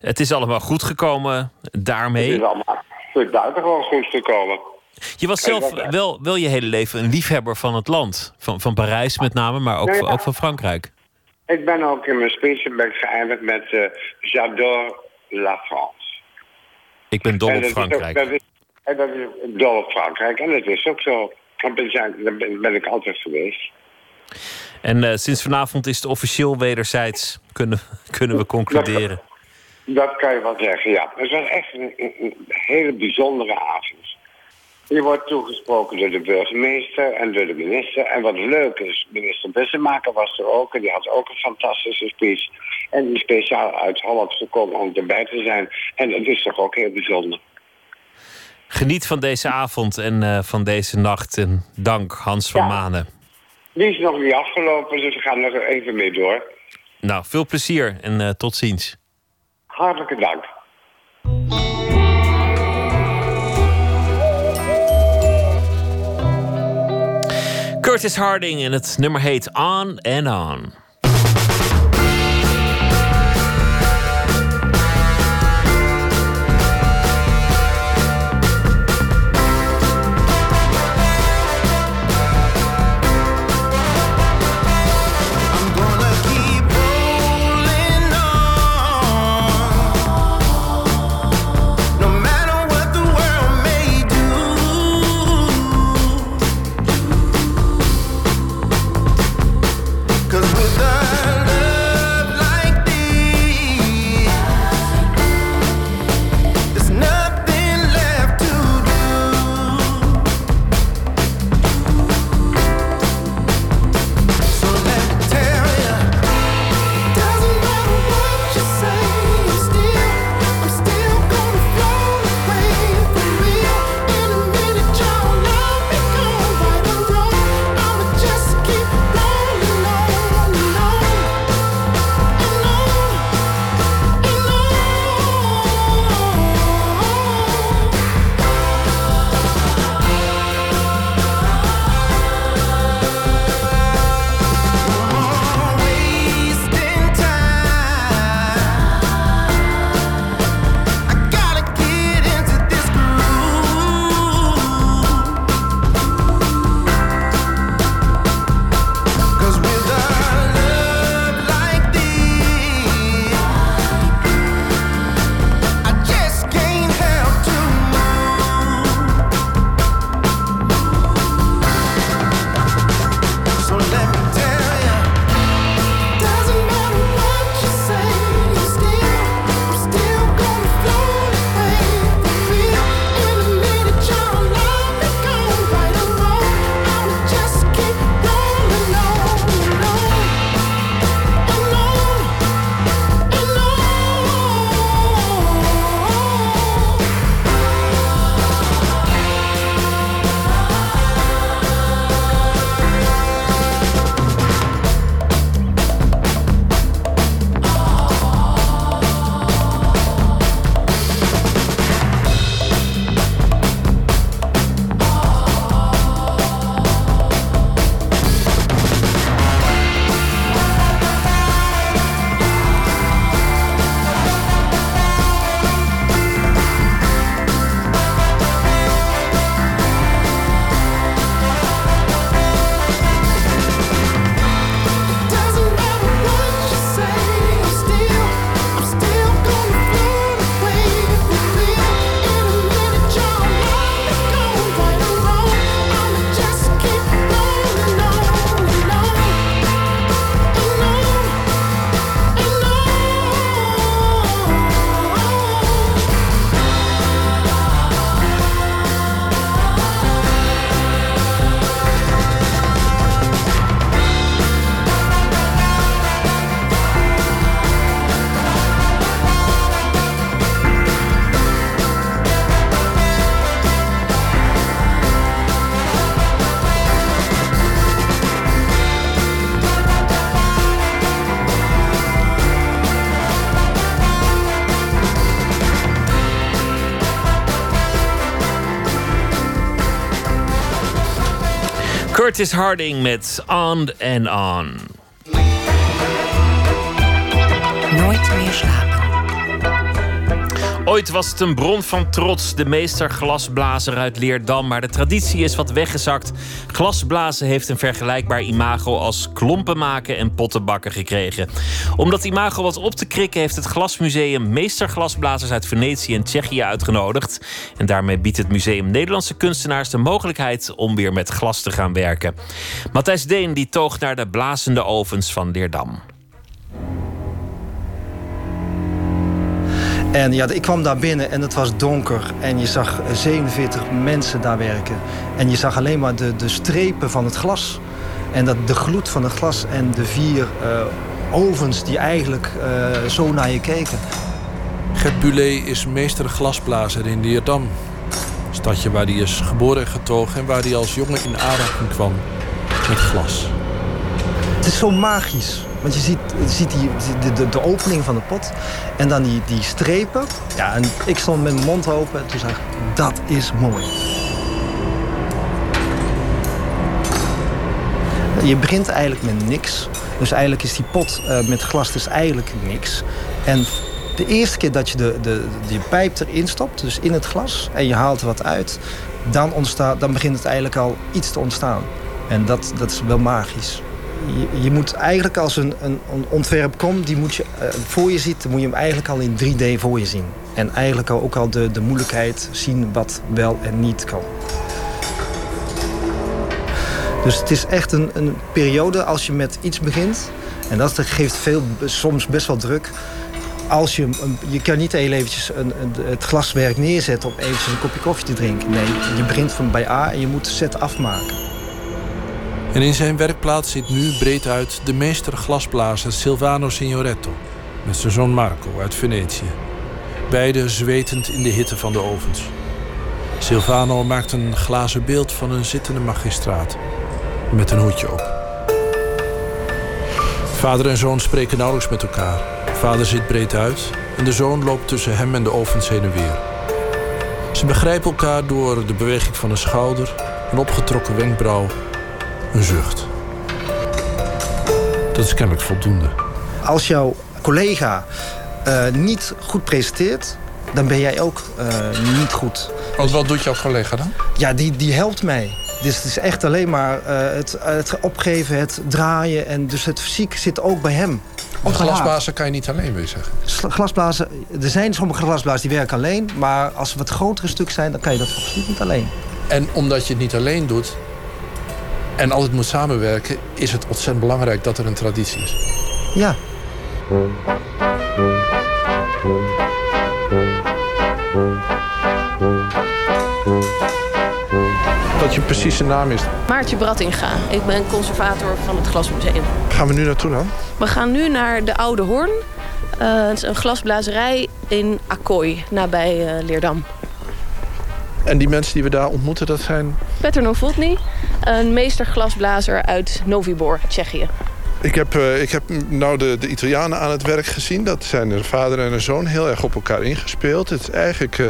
het is allemaal goed gekomen Het daarmee. is allemaal het is buitengewoon goed gekomen. Je was zelf wel, wel je hele leven een liefhebber van het land. Van, van Parijs met name, maar ook, ja. ook van Frankrijk. Ik ben ook in mijn speech ben ik geëindigd met eh, J'adore la France. Ik ben dol op dat ook- Frankrijk. dat is, en dat is dol op Frankrijk. En dat is ook zo. Daar ben, ik altijd geweest. En eh, sinds vanavond is het officieel wederzijds, kunnen, kunnen we concluderen. Dat kan je wel zeggen, ja. Het was echt een, een- een hele bijzondere avond. Je wordt toegesproken door de burgemeester en door de minister. En wat leuk is, minister Bussemaker was er ook. En die had ook een fantastische speech. En die speciaal uit Holland gekomen om erbij te zijn. En dat is toch ook heel bijzonder. Geniet van deze avond en eh, van deze nacht. En dank, Hans van Ja. Manen. Die is nog niet afgelopen, dus we gaan er even mee door. Nou, veel plezier en eh, tot ziens. Hartelijke dank. Curtis Harding en het nummer heet On and On. Curtis Harding met On and On. Ooit was het een bron van trots, de meester glasblazer uit Leerdam. Maar de traditie is wat weggezakt. Glasblazen heeft een vergelijkbaar imago als klompen maken en pottenbakken gekregen. Om dat imago wat op te krikken, heeft het Glasmuseum meesterglasblazers uit Venetië en Tsjechië uitgenodigd. En daarmee biedt het museum Nederlandse kunstenaars de mogelijkheid om weer met glas te gaan werken. Matthijs Deen die toog naar de blazende ovens van Leerdam. En ja, ik kwam daar binnen en het was donker. En je zag 47 mensen daar werken. En je zag alleen maar de, de strepen van het glas. En dat, de gloed van het glas en de vier eh, ovens die eigenlijk eh, zo naar je keken. Gert Bulet is meester glasblazer in Leerdam. Stadje waar hij is geboren en getogen en waar hij als jongen in aanraking kwam met glas. Het is zo magisch. Want je ziet, ziet die, de, de, de opening van de pot en dan die, die strepen. Ja, en ik stond met mijn mond open en toen zei ik, dat is mooi. Je begint eigenlijk met niks. Dus eigenlijk is die pot eh, met glas dus eigenlijk niks. En de eerste keer dat je de, de, die pijp erin stopt, dus in het glas, en je haalt er wat uit, dan, ontstaat, dan begint het eigenlijk al iets te ontstaan. En dat, dat is wel magisch. Je, je moet eigenlijk als een, een, ontwerp komt, die moet je eh, voor je ziet, dan moet je hem eigenlijk al in 3D voor je zien. En eigenlijk ook al de, de moeilijkheid zien wat wel en niet kan. Dus het is echt een, een periode als je met iets begint. En dat geeft veel, soms best wel druk. Als je, je kan niet heel eventjes een- het glaswerk neerzetten om eventjes een kopje koffie te drinken. Nee, je begint van bij A en je moet de set afmaken. En in zijn werkplaats zit nu breed uit de meester glasblazer Silvano Signoretto. Met zijn zoon Marco uit Venetië. Beide zwetend in de hitte van de ovens. Silvano maakt een glazen beeld van een zittende magistraat. Met een hoedje op. Vader en zoon spreken nauwelijks met elkaar. Vader zit breed uit en de zoon loopt tussen hem en de ovens heen en weer. Ze begrijpen elkaar door de beweging van een schouder, een opgetrokken wenkbrauw, een zucht. Dat is kennelijk voldoende. Als jouw collega eh, niet goed presenteert, dan ben jij ook eh, niet goed. Want wat doet jouw collega dan? Ja, die, die helpt mij. Dus het is echt alleen maar eh, het, het opgeven, het draaien. En dus het fysiek zit ook bij hem. Op glasblazer kan je niet alleen weer zeggen. Glasblazen, er zijn sommige glasblazers die werken alleen. Maar als ze wat grotere stukken zijn, dan kan je dat absoluut niet alleen. En omdat je het niet alleen doet en altijd moet samenwerken, is het ontzettend belangrijk dat er een traditie is. Ja. Wat je precieze naam is. Maartje Brattinga. Ik ben conservator van het Glasmuseum. Gaan we nu naartoe dan? We gaan nu naar de Oude Hoorn. Eh, het is een glasblazerij in Akkooi, nabij eh, Leerdam. En die mensen die we daar ontmoeten, dat zijn... Petr Novotny, een meester glasblazer uit Novibor, Tsjechië. Ik heb, eh, ik heb nou de, de Italianen aan het werk gezien. Dat zijn een vader en een zoon heel erg op elkaar ingespeeld. Het is eigenlijk eh,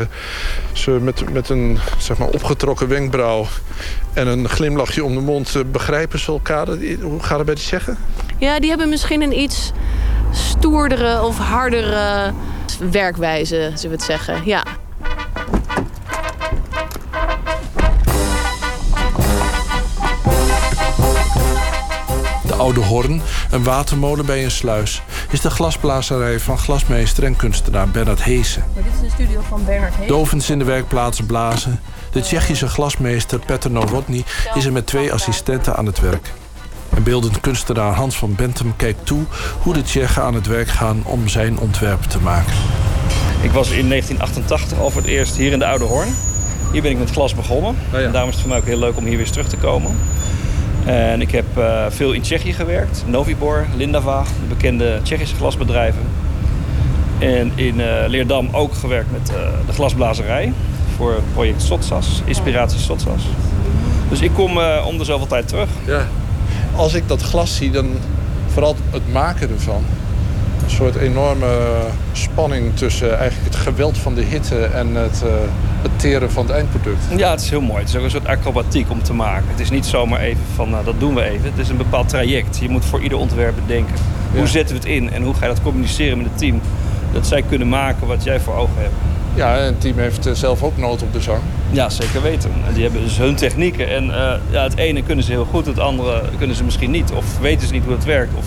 ze met, met een zeg maar, opgetrokken wenkbrauw en een glimlachje om de mond eh, begrijpen ze elkaar. Hoe gaat het bij die zeggen? Ja, die hebben misschien een iets stoerdere of hardere werkwijze, zullen we het zeggen. Ja. Oude Horn, een watermolen bij een sluis, is de glasblazerij van glasmeester en kunstenaar Bernard Heesen. dit is de studio van Bernard Hees. De ovens in de werkplaats blazen. De Tsjechische glasmeester Petr Novotny is er met twee assistenten aan het werk. En beeldend kunstenaar Hans van Bentum kijkt toe hoe de Tsjechen aan het werk gaan om zijn ontwerp te maken. Ik was in 1988 al voor het eerst hier in de Oude Hoorn. Hier ben ik met glas begonnen. En daarom is het voor mij ook heel leuk om hier weer eens terug te komen. En ik heb eh, veel in Tsjechië gewerkt. Novibor, Lindava, de bekende Tsjechische glasbedrijven. En in eh, Leerdam ook gewerkt met eh, de glasblazerij. Voor het project Sotsas, Inspiratie Sotsas. Dus ik kom om de zoveel tijd terug. Ja. Als ik dat glas zie, dan vooral het maken ervan. Een soort enorme spanning tussen eigenlijk het geweld van de hitte en het, het teren van het eindproduct. Ja, het is heel mooi. Het is ook een soort acrobatiek om te maken. Het is niet zomaar even van, nou, dat doen we even. Het is een bepaald traject. Je moet voor ieder ontwerp bedenken. Hoe Ja. zetten we het in en hoe ga je dat communiceren met het team? Dat zij kunnen maken wat jij voor ogen hebt. Ja, en het team heeft eh, zelf ook nood op de zang. Ja, zeker weten. En die hebben dus hun technieken. En eh, ja, het ene kunnen ze heel goed, het andere kunnen ze misschien niet. Of weten ze niet hoe het werkt. Of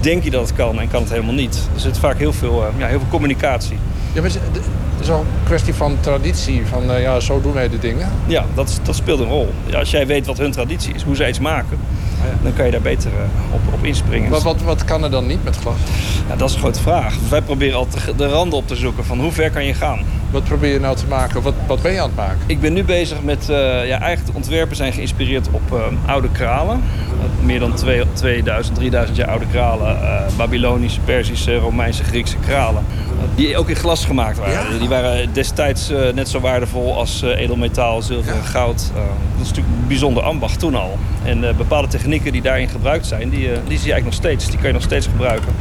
denk je dat het kan en kan het helemaal niet. Er zit vaak heel veel, eh, ja, heel veel communicatie. Ja, maar het het is wel een kwestie van traditie. Van eh, ja, zo doen wij de dingen. Ja, dat, dat speelt een rol. Ja, als jij weet wat hun traditie is, hoe zij iets maken, dan kan je daar beter eh, op, op inspringen. Maar wat, wat kan er dan niet met glas? Ja, dat is een grote vraag. Wij proberen altijd de randen op te zoeken van hoe ver kan je gaan. Wat probeer je nou te maken? Wat, wat ben je aan het maken? Ik ben nu bezig met, eh, ja, eigenlijk de ontwerpen zijn geïnspireerd op eh, oude kralen. Meer dan twee- 2000, 3000 jaar oude kralen. Babylonische, Perzische, Romeinse, Griekse kralen. Die ook in glas gemaakt waren. Die waren destijds net zo waardevol als edelmetaal, zilver en goud. Dat is natuurlijk een bijzonder ambacht toen al. En bepaalde technieken die daarin gebruikt zijn, die, eh, die zie je eigenlijk nog steeds. Die kan je nog steeds gebruiken.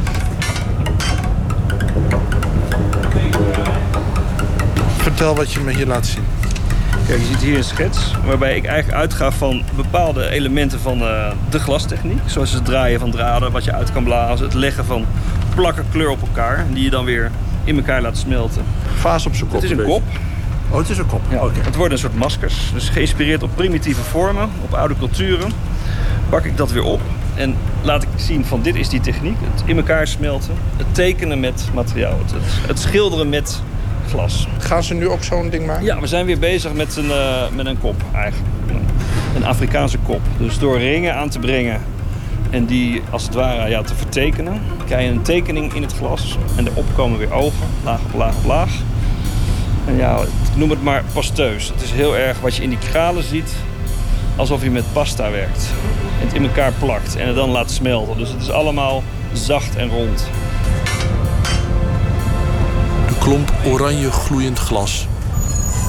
Vertel wat je me hier laat zien. Kijk, je ziet hier een schets waarbij ik eigenlijk uitga van bepaalde elementen van eh, de glastechniek. Zoals het draaien van draden, wat je uit kan blazen. Het leggen van plakken kleur op elkaar, die je dan weer in elkaar laat smelten. Vaas op zijn kop. Het is een kop. Oh, het is een kop. Ja, Het worden een soort maskers. Dus geïnspireerd op primitieve vormen, op oude culturen. Pak ik dat weer op en laat ik zien van dit is die techniek. Het in elkaar smelten, het tekenen met materiaal, het, het, schilderen met glas. Gaan ze nu ook zo'n ding maken? Ja, we zijn weer bezig met een, eh, met een kop eigenlijk. Een Afrikaanse kop. Dus door ringen aan te brengen en die als het ware ja, te vertekenen, krijg je een tekening in het glas. En erop komen weer ogen, laag op laag op laag. En ja, noem het maar pasteus. Het is heel erg wat je in die kralen ziet, alsof je met pasta werkt. Het in elkaar plakt en het dan laat smelten. Dus het is allemaal zacht en rond. De klomp oranje gloeiend glas,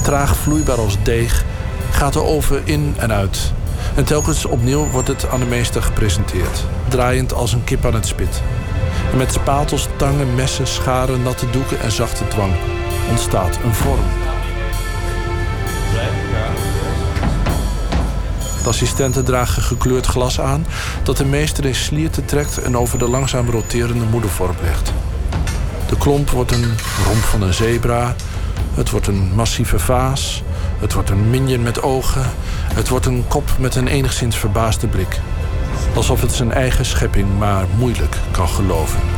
traag vloeibaar als deeg, gaat de oven in en uit. En telkens opnieuw wordt het aan de meester gepresenteerd, draaiend als een kip aan het spit. En met spatels, tangen, messen, scharen, natte doeken en zachte dwang ontstaat een vorm. Assistenten dragen gekleurd glas aan dat de meester in slierten trekt en over de langzaam roterende moedervorm legt. De klomp wordt een romp van een zebra. Het wordt een massieve vaas. Het wordt een minion met ogen. Het wordt een kop met een enigszins verbaasde blik. Alsof het zijn eigen schepping maar moeilijk kan geloven.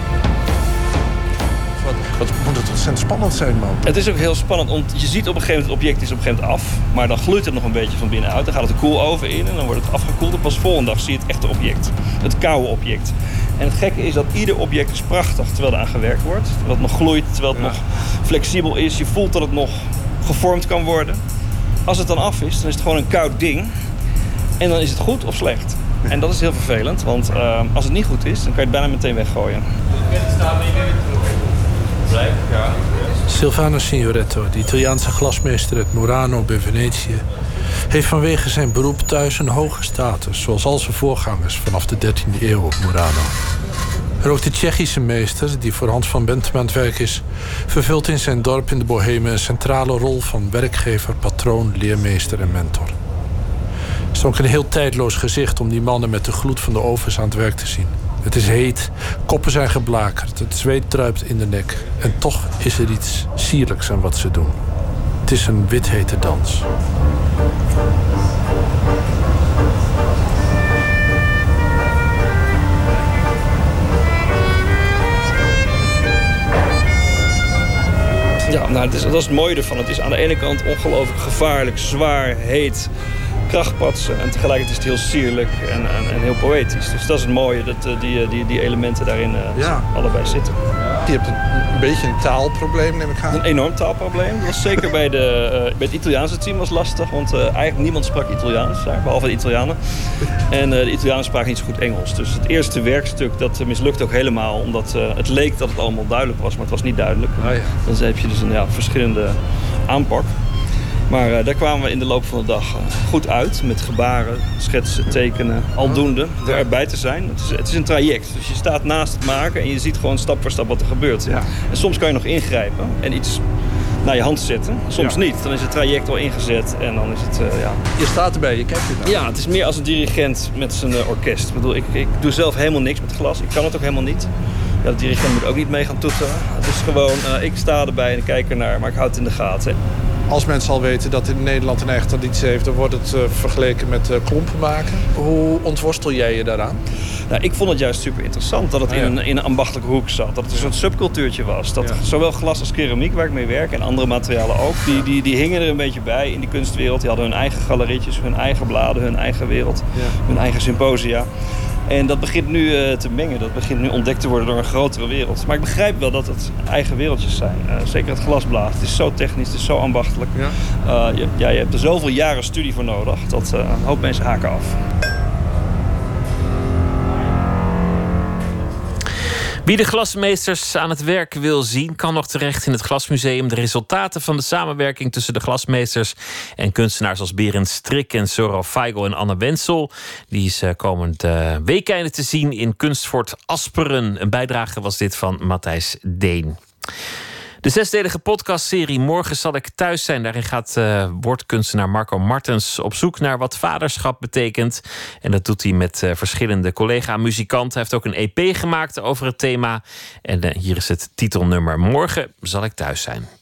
Wat, wat moet het ontzettend spannend zijn, man. Het is ook heel spannend, want je ziet op een gegeven moment het object is op een gegeven moment af. Maar dan gloeit het nog een beetje van binnenuit. Dan gaat het de koeloven in en dan wordt het afgekoeld. En pas volgende dag zie je het echte object. Het koude object. En het gekke is dat ieder object is prachtig terwijl er aan gewerkt wordt. Terwijl het nog gloeit, terwijl het nog flexibel is. Je voelt dat het nog gevormd kan worden. Als het dan af is, dan is het gewoon een koud ding. En dan is het goed of slecht. En dat is heel vervelend, want eh, als het niet goed is, dan kan je het bijna meteen weggooien. Silvano Signoretto, de Italiaanse glasmeester uit Murano bij Venetië, heeft vanwege zijn beroep thuis een hoge status, zoals al zijn voorgangers vanaf de 13e eeuw op Murano. En ook de Tsjechische meester, die voor Hans van Bentem aan het werk is, vervult in zijn dorp in de Bohemen een centrale rol van werkgever, patroon, leermeester en mentor. Het is ook een heel tijdloos gezicht om die mannen met de gloed van de ovens aan het werk te zien. Het is heet, koppen zijn geblakerd, het zweet druipt in de nek. En toch is er iets sierlijks aan wat ze doen. Het is een withete dans. Ja, nou, dat is het mooie ervan. Het is aan de ene kant ongelooflijk gevaarlijk, zwaar, heet, krachtpatsen. En tegelijkertijd is het heel sierlijk en, en, en heel poëtisch. Dus dat is het mooie, dat eh, die, eh, die, die elementen daarin eh, Ja. allebei zitten. Je hebt een, een beetje een taalprobleem, neem ik aan. Een enorm taalprobleem. Dat was zeker bij, de, bij het Italiaanse team was lastig. Want eigenlijk niemand sprak Italiaans daar, behalve de Italianen. En de Italianen spraken niet zo goed Engels. Dus het eerste werkstuk dat mislukte ook helemaal. Omdat het leek dat het allemaal duidelijk was, maar het was niet duidelijk. Dan heb je dus een ja, verschillende aanpak. Maar eh, daar kwamen we in de loop van de dag eh, goed uit. Met gebaren, schetsen, tekenen, aldoende. Er erbij te zijn. Het is, het is een traject. Dus je staat naast het maken en je ziet gewoon stap voor stap wat er gebeurt. En soms kan je nog ingrijpen en iets naar je hand zetten. Soms niet. Dan is het traject al ingezet en dan is het, ja... Je staat erbij, je kijkt ernaar. Ja, het is meer als een dirigent met zijn orkest. Ik bedoel, ik, ik doe zelf helemaal niks met glas. Ik kan het ook helemaal niet. Ja, de dirigent moet ook niet mee gaan toeteren. Het is gewoon, ik sta erbij en kijk ernaar, maar ik houd het in de gaten. Als mensen al weten dat in Nederland een eigen traditie heeft... dan wordt het uh, vergeleken met uh, klompen maken. Hoe ontworstel jij je daaraan? Nou, ik vond het juist super interessant dat het in, een, in een ambachtelijke hoek zat. Dat het een soort subcultuurtje was. Dat zowel glas als keramiek, waar ik mee werk, en andere materialen ook... Die, die, die hingen er een beetje bij in die kunstwereld. Die hadden hun eigen galerietjes, hun eigen bladen, hun eigen wereld. Hun eigen symposia. En dat begint nu uh, te mengen. Dat begint nu ontdekt te worden door een grotere wereld. Maar ik begrijp wel dat het eigen wereldjes zijn. Uh, zeker het glasblaas. Het is zo technisch, het is zo ambachtelijk. Ja. Uh, je, ja, je hebt er zoveel jaren studie voor nodig. Dat een hoop mensen haken af. Wie de glasmeesters aan het werk wil zien, kan nog terecht in het Glasmuseum. De resultaten van de samenwerking tussen de glasmeesters en kunstenaars als Berend Strik en Soro Feigl en Anne Wensel. Die is eh, komend uh, weekende te zien in Kunstfort Asperen. Een bijdrage was dit van Matthijs Deen. De zesdelige podcastserie Morgen zal ik thuis zijn. Daarin gaat uh, woordkunstenaar Marco Martens op zoek naar wat vaderschap betekent. En dat doet hij met uh, verschillende collega-muzikanten. Hij heeft ook een EP gemaakt over het thema. En uh, hier is het titelnummer Morgen zal ik thuis zijn.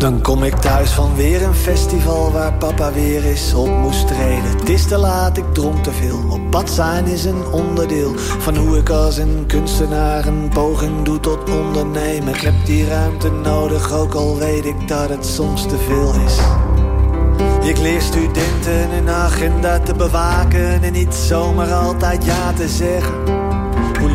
Dan kom ik thuis van weer een festival waar papa weer is op moest treden. Het is te laat, ik dronk te veel. Op pad zijn is een onderdeel van hoe ik als een kunstenaar een poging doe tot ondernemen. Ik heb die ruimte nodig, ook al weet ik dat het soms te veel is. Ik leer studenten een agenda te bewaken en niet zomaar altijd ja te zeggen.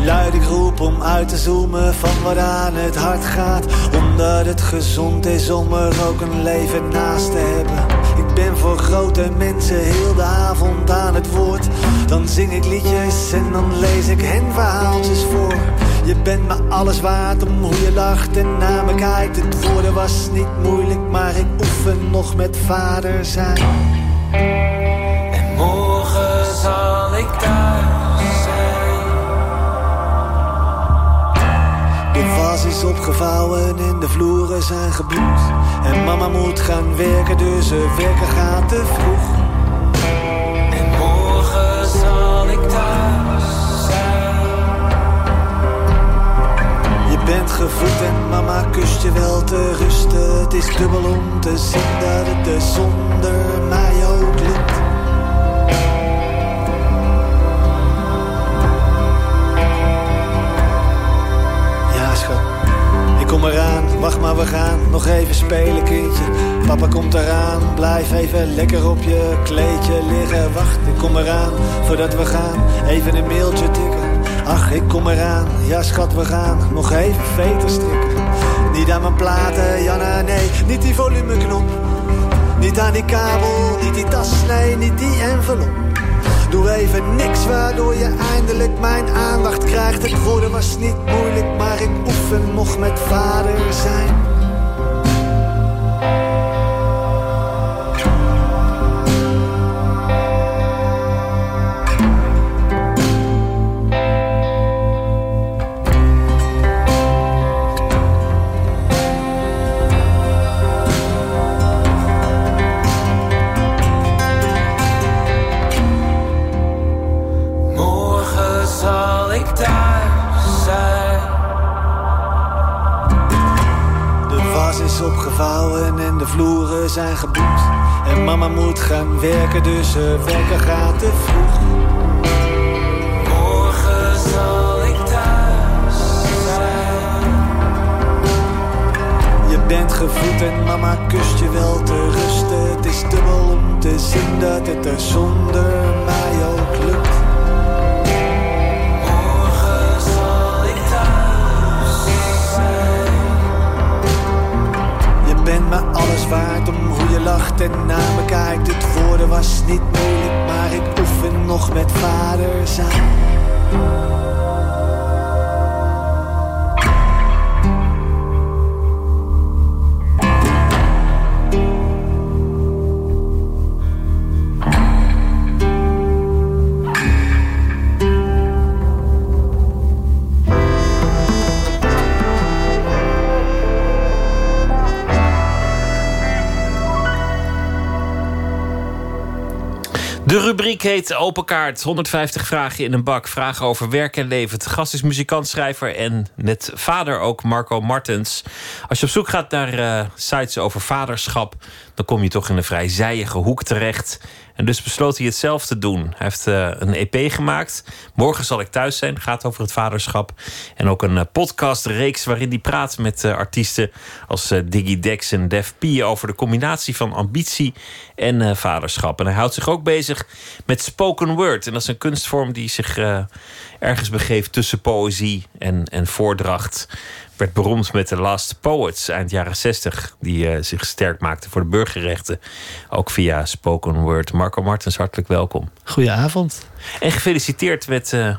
Luid ik roep om uit te zoomen van wat aan het hart gaat. Omdat het gezond is om er ook een leven naast te hebben. Ik ben voor grote mensen heel de avond aan het woord. Dan zing ik liedjes en dan lees ik hen verhaaltjes voor. Je bent me alles waard om hoe je lacht en naar me kijkt. Het woorden was niet moeilijk, maar ik oefen nog met vader zijn. En morgen zal ik thuis Is opgevouwen en de vloeren zijn gebloed. En mama moet gaan werken, dus ze werken gaat te vroeg. En morgen zal ik thuis zijn. Je bent gevoed en mama kust je wel te rusten. Het is dubbel om te zien dat het er zonder mij ook lukt. Wacht maar, we gaan nog even spelen, kindje. Papa komt eraan, blijf even lekker op je kleedje liggen. Wacht, ik kom eraan, voordat we gaan, even een mailtje tikken. Ach, ik kom eraan, ja schat, we gaan nog even veter strikken. Niet aan mijn platen, Janna, nee, niet die volumeknop. Niet aan die kabel, niet die tas, nee, niet die envelop. Doe even niks waardoor je eindelijk mijn aandacht krijgt. Het woorden was niet moeilijk, maar ik oefen nog met vader zijn. En de vloeren zijn geboet. En mama moet gaan werken, dus ze werken gaat te vroeg. Morgen zal ik thuis zijn. Je bent gevoed en mama kust je wel te rusten. Het is dubbel om te zien dat het er zonder mij me alles waard om hoe je lacht en naar me kijkt. Het woorden was niet moeilijk, maar ik oefen nog met vader zijn. Rubriek heet Open Kaart. 150 vragen in een bak. Vragen over werk en leven. Het gast is muzikant, schrijver en net vader ook, Marco Martens. Als je op zoek gaat naar eh, sites over vaderschap... dan kom je toch in een vrij zijige hoek terecht. En dus besloot hij het zelf te doen. Hij heeft eh, een EP gemaakt. Morgen zal ik thuis zijn. Gaat over het vaderschap. En ook een eh, podcastreeks waarin hij praat met eh, artiesten als Diggy Dex en Def P over de combinatie van ambitie en vaderschap. En hij houdt zich ook bezig met spoken word. En dat is een kunstvorm die zich ergens begeeft tussen poëzie en, en voordracht. Werd beroemd met de Last Poets eind jaren 60, die eh, zich sterk maakten voor de burgerrechten. Ook via spoken word. Marco Martens, hartelijk welkom. Goedenavond. En gefeliciteerd met, eh,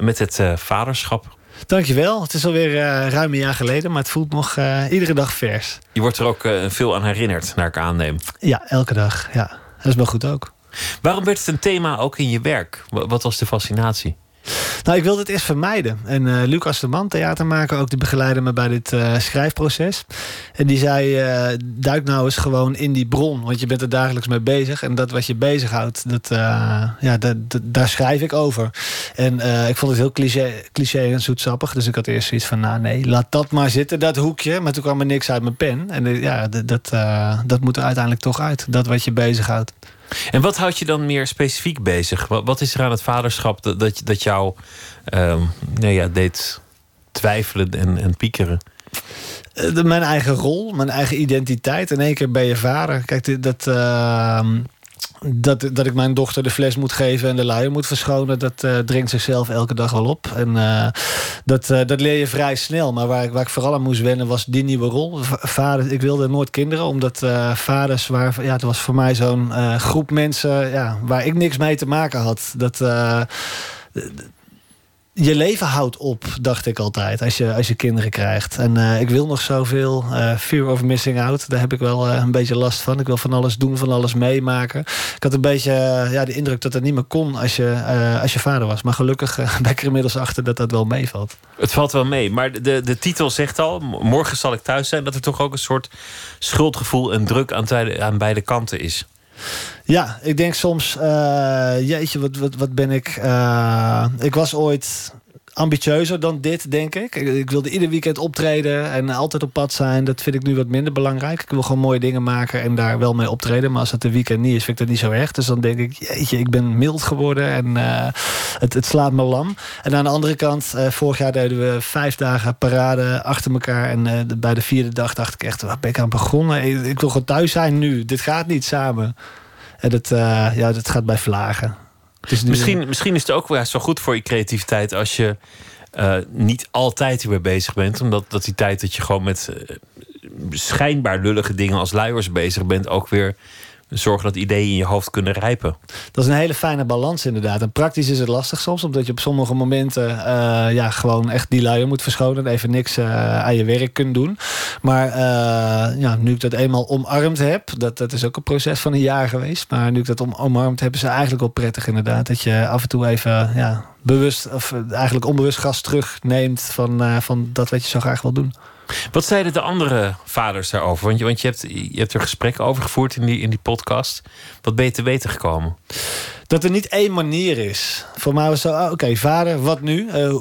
met het eh, vaderschap. Dankjewel. Het is alweer ruim een jaar geleden, maar het voelt nog iedere dag vers. Je wordt er ook veel aan herinnerd, naar ik aanneem. Ja, elke dag. Ja, dat is wel goed ook. Waarom werd het een thema ook in je werk? Wa- Wat was de fascinatie? Nou, ik wilde het eerst vermijden. En eh, Lucas de Man, theatermaker, ook die begeleidde me bij dit eh, schrijfproces. En die zei, eh, duik nou eens gewoon in die bron. Want je bent er dagelijks mee bezig. En dat wat je bezighoudt, dat, ja, dat, daar schrijf ik over. En ik vond het heel cliché, cliché en zoetsappig. Dus ik had eerst zoiets van, nou nee, laat dat maar zitten, dat hoekje. Maar toen kwam er niks uit mijn pen. En ja, dat, dat moet er uiteindelijk toch uit. Dat wat je bezighoudt. En wat houdt je dan meer specifiek bezig? Wat, wat is er aan het vaderschap dat, dat, jou ehm, nou ja, deed twijfelen en, en piekeren? Eh, mijn eigen rol, mijn eigen identiteit. In één keer ben je vader. Kijk, dat, ehm, dat, dat ik mijn dochter de fles moet geven en de luier moet verschonen, dat eh, dringt zichzelf elke dag wel op. En eh, dat, eh, dat leer je vrij snel. Maar waar ik, waar ik vooral aan moest wennen was die nieuwe rol. Vader, ik wilde nooit kinderen, omdat vaders waren. Ja, het was voor mij zo'n groep mensen ja, waar ik niks mee te maken had. Dat. Je leven houdt op, dacht ik altijd, als je, als je kinderen krijgt. En eh, ik wil nog zoveel. eh fear of missing out, daar heb ik wel eh, een beetje last van. Ik wil van alles doen, van alles meemaken. Ik had een beetje ja, de indruk dat het niet meer kon als je, als je vader was. Maar gelukkig ben ik er inmiddels achter dat dat wel meevalt. Het valt wel mee, maar de, de titel zegt al: morgen zal ik thuis zijn. Dat er toch ook een soort schuldgevoel en druk aan, aan beide kanten is. Ja, ik denk soms, eh, jeetje, wat, wat, wat ben ik... eh, ik was ooit ambitieuzer dan dit, denk ik. ik. Wilde ieder weekend optreden en altijd op pad zijn. Dat vind ik nu wat minder belangrijk. Ik wil gewoon mooie dingen maken en daar wel mee optreden. Maar als het een weekend niet is, vind ik dat niet zo erg. Dus dan denk ik, jeetje, ik ben mild geworden en eh, het, het slaat me lam. En aan de andere kant, eh, vorig jaar deden we vijf dagen parade achter elkaar. En eh, bij de vierde dag dacht ik echt, waar ben ik aan begonnen? Ik, wil gewoon thuis zijn nu. Dit gaat niet samen. En dat, ja, dat gaat bij vlagen. Misschien, misschien is het ook wel zo goed voor je creativiteit als je eh, niet altijd hiermee bezig bent. Omdat dat die tijd dat je gewoon met eh, schijnbaar lullige dingen als luiers bezig bent, ook weer zorgen dat ideeën in je hoofd kunnen rijpen. Dat is een hele fijne balans inderdaad. En praktisch is het lastig soms, omdat je op sommige momenten eh, ja, gewoon echt die luier moet verschonen. En even niks eh, aan je werk kunt doen. Maar eh, ja, nu ik dat eenmaal omarmd heb, dat, dat is ook een proces van een jaar geweest. Maar nu ik dat om, omarmd heb, is het eigenlijk wel prettig inderdaad. Dat je af en toe even ja, bewust, of eigenlijk onbewust gas terugneemt van, van dat wat je zo graag wil doen. Wat zeiden de andere vaders daarover? Want je, want je, hebt, je hebt er gesprekken over gevoerd in die, in die podcast. Wat ben je te weten gekomen? Dat er niet één manier is. Voor mij was zo, ah, oké, vader, wat nu? Eh,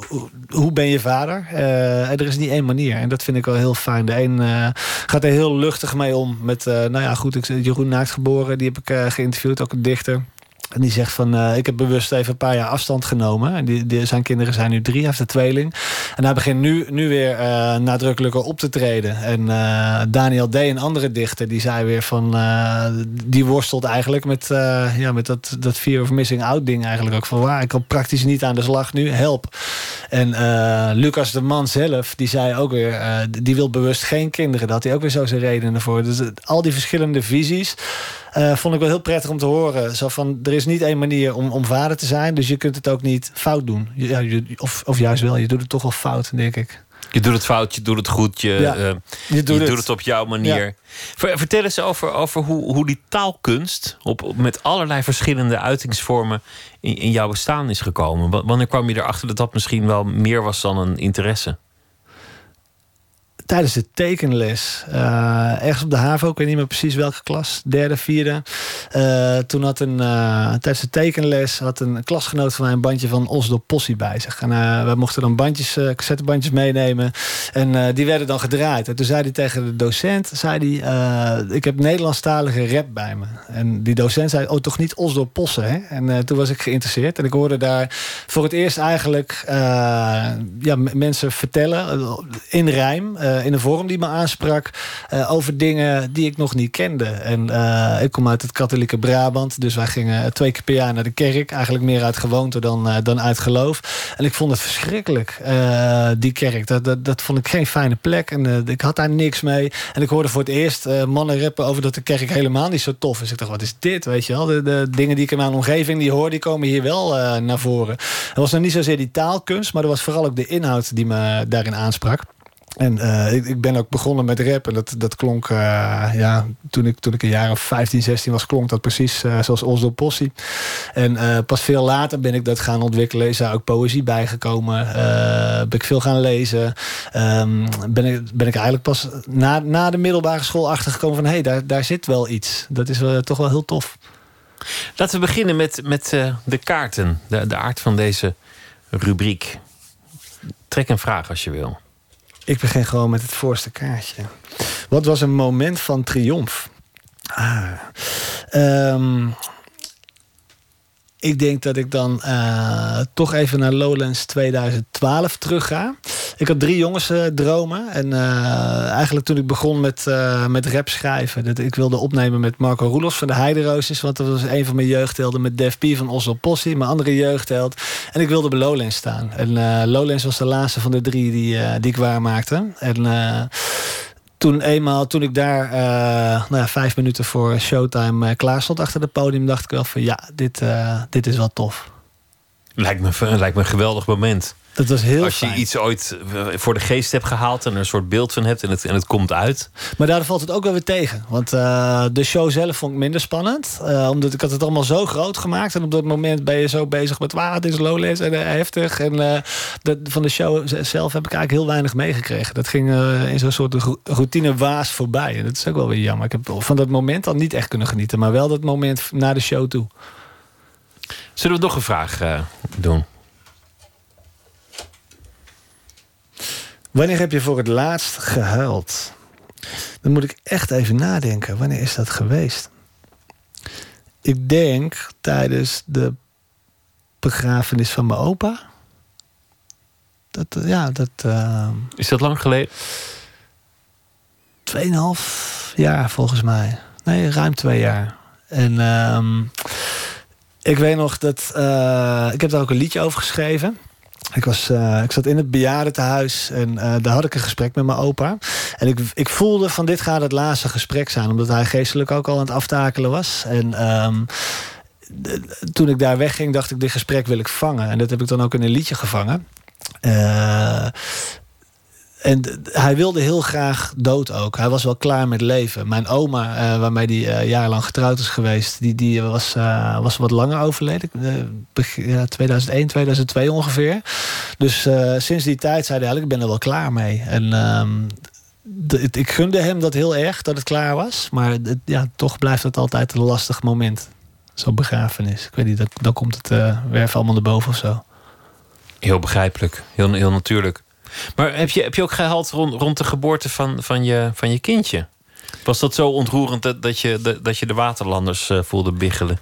hoe, ben je vader? Eh, er is niet één manier. En dat vind ik wel heel fijn. De een eh, gaat er heel luchtig mee om. Met, nou ja, goed, ik, Jeroen Naakt geboren, die heb ik geïnterviewd, ook een dichter. En die zegt van, eh, ik heb bewust even een paar jaar afstand genomen. En die, die, zijn kinderen zijn nu drie, heeft een tweeling. En hij begint nu, nu weer eh, nadrukkelijker op te treden. En eh, Daniel D., een andere dichter, die zei weer van... die worstelt eigenlijk met, ja, met dat, dat fear of missing out ding eigenlijk ook. Van waar, ik kan praktisch niet aan de slag nu, help. En Lucas de man zelf, die zei ook weer... die wil bewust geen kinderen. Daar had hij ook weer zo zijn redenen voor. Dus al die verschillende visies... eh, vond ik wel heel prettig om te horen. Zo van, er is niet één manier om, om vader te zijn. Dus je kunt het ook niet fout doen. Ja, je, of, of juist wel, je doet het toch wel fout, denk ik. Je doet het fout, je doet het goed, je, Ja, eh, je je, doet doet, het. op jouw manier. Ja. Ver- vertel eens over, over hoe, hoe die taalkunst op, op- met allerlei verschillende uitingsvormen in, in jouw bestaan is gekomen. Wa- Wanneer kwam je erachter dat dat misschien wel meer was dan een interesse? Tijdens de tekenles, eh, ergens op de HAVO, ik weet niet meer precies welke klas, derde, vierde. eh, toen had een, eh, tijdens de tekenles had een klasgenoot van mij een bandje van Oslo Possie bij zich. En we mochten dan bandjes, cassettebandjes meenemen. En die werden dan gedraaid. En toen zei hij tegen de docent, zei hij, ik heb Nederlandstalige rap bij me. En die docent zei, oh toch niet Oslo Possen, hè? En toen was ik geïnteresseerd. En ik hoorde daar voor het eerst eigenlijk ja, mensen vertellen in rijm, eh, in een vorm die me aansprak, eh, over dingen die ik nog niet kende. En eh, ik kom uit het katholieke Brabant, dus wij gingen twee keer per jaar naar de kerk. Eigenlijk meer uit gewoonte dan, dan uit geloof. En ik vond het verschrikkelijk, die kerk. Dat, dat, dat vond ik geen fijne plek en ik had daar niks mee. En ik hoorde voor het eerst mannen rappen over dat de kerk helemaal niet zo tof is. Ik dacht, wat is dit, weet je wel? De, dingen die ik in mijn omgeving die hoor, die komen hier wel naar voren. Het was nog niet zozeer die taalkunst, maar er was vooral ook de inhoud die me daarin aansprak. En eh, ik, ben ook begonnen met rap. En dat, dat klonk, eh, ja, toen ik, toen ik een jaar of 15, 16 was, klonk dat precies eh, zoals Oslo Possie. En pas veel later ben ik dat gaan ontwikkelen. Is daar ook poëzie bijgekomen. ben ik veel gaan lezen. Ehm, ben, ik, ben ik eigenlijk pas na, na de middelbare school achtergekomen van... hé, hey, daar, daar zit wel iets. Dat is toch wel heel tof. Laten we beginnen met, met de kaarten. De, de aard van deze rubriek. Trek een vraag als je wil. Ik begin gewoon met het voorste kaartje. Wat was een moment van triomf? Ah. Ehm, ik denk dat ik dan eh, toch even naar Lowlands 2012 terug ga. Ik had drie jongens eh, dromen. En eh, eigenlijk toen ik begon met, met rap schrijven. Dat ik wilde opnemen met Marco Roelofs van de Heideroosjes. Want dat was een van mijn jeugdhelden met Def P van Oslo Possie. Mijn andere jeugdheld. En ik wilde bij Lowlands staan. En Lowlands was de laatste van de drie die, die ik waarmaakte. En toen eenmaal, toen ik daar eh, nou ja, vijf minuten voor showtime eh, klaar stond achter het podium, dacht ik wel van ja, dit, eh, dit is wel tof. Lijkt me, lijkt me een geweldig moment. Dat was heel Als je fijn. iets ooit eh, voor de geest hebt gehaald en er een soort beeld van hebt en het, en het komt uit. Maar daardoor valt het ook wel weer tegen. Want eh, de show zelf vond ik minder spannend. Eh, omdat ik had het allemaal zo groot gemaakt. En op dat moment ben je zo bezig met... Waar, het is Lowlands en heftig. En dat, van de show zelf heb ik eigenlijk heel weinig meegekregen. Dat ging in zo'n soort ro- routine waas voorbij. En dat is ook wel weer jammer. Ik heb van dat moment al niet echt kunnen genieten. Maar wel dat moment na de show toe. Zullen we nog een vraag eh, doen? Wanneer heb je voor het laatst gehuild? Dan moet ik echt even nadenken. Wanneer is dat geweest? Ik denk tijdens de begrafenis van mijn opa. Dat, eh, ja, dat... eh, Is dat lang geleden? Tweeënhalf jaar volgens mij. Nee, ruim twee jaar. En ehm, ik weet nog dat... eh, ik heb daar ook een liedje over geschreven. Ik, was, eh, ik zat in het bejaardentehuis en eh, daar had ik een gesprek met mijn opa. En ik, ik voelde van dit gaat het laatste gesprek zijn. Omdat hij geestelijk ook al aan het aftakelen was. En ehm, toen ik daar wegging dacht ik dit gesprek wil ik vangen. En dat heb ik dan ook in een liedje gevangen. Eh, en hij wilde heel graag dood ook. Hij was wel klaar met leven. Mijn oma, eh, waarmee hij eh, jarenlang getrouwd is geweest... die, die was, eh, was wat langer overleden. Eh, begin- ja, 2001, 2002 ongeveer. Dus sinds die tijd zei hij eigenlijk... ik ben er wel klaar mee. En ehm, ik gunde hem dat heel erg, dat het klaar was. Maar ja, toch blijft het altijd een lastig moment. Zo'n begrafenis. Ik weet niet, dan komt het werf allemaal naar boven of zo. Heel begrijpelijk, heel, heel natuurlijk. Maar heb je, heb je ook gehaald rond, rond de geboorte van, van, je, van je kindje? Was dat zo ontroerend dat, dat, je, dat, je de waterlanders eh, voelde biggelen?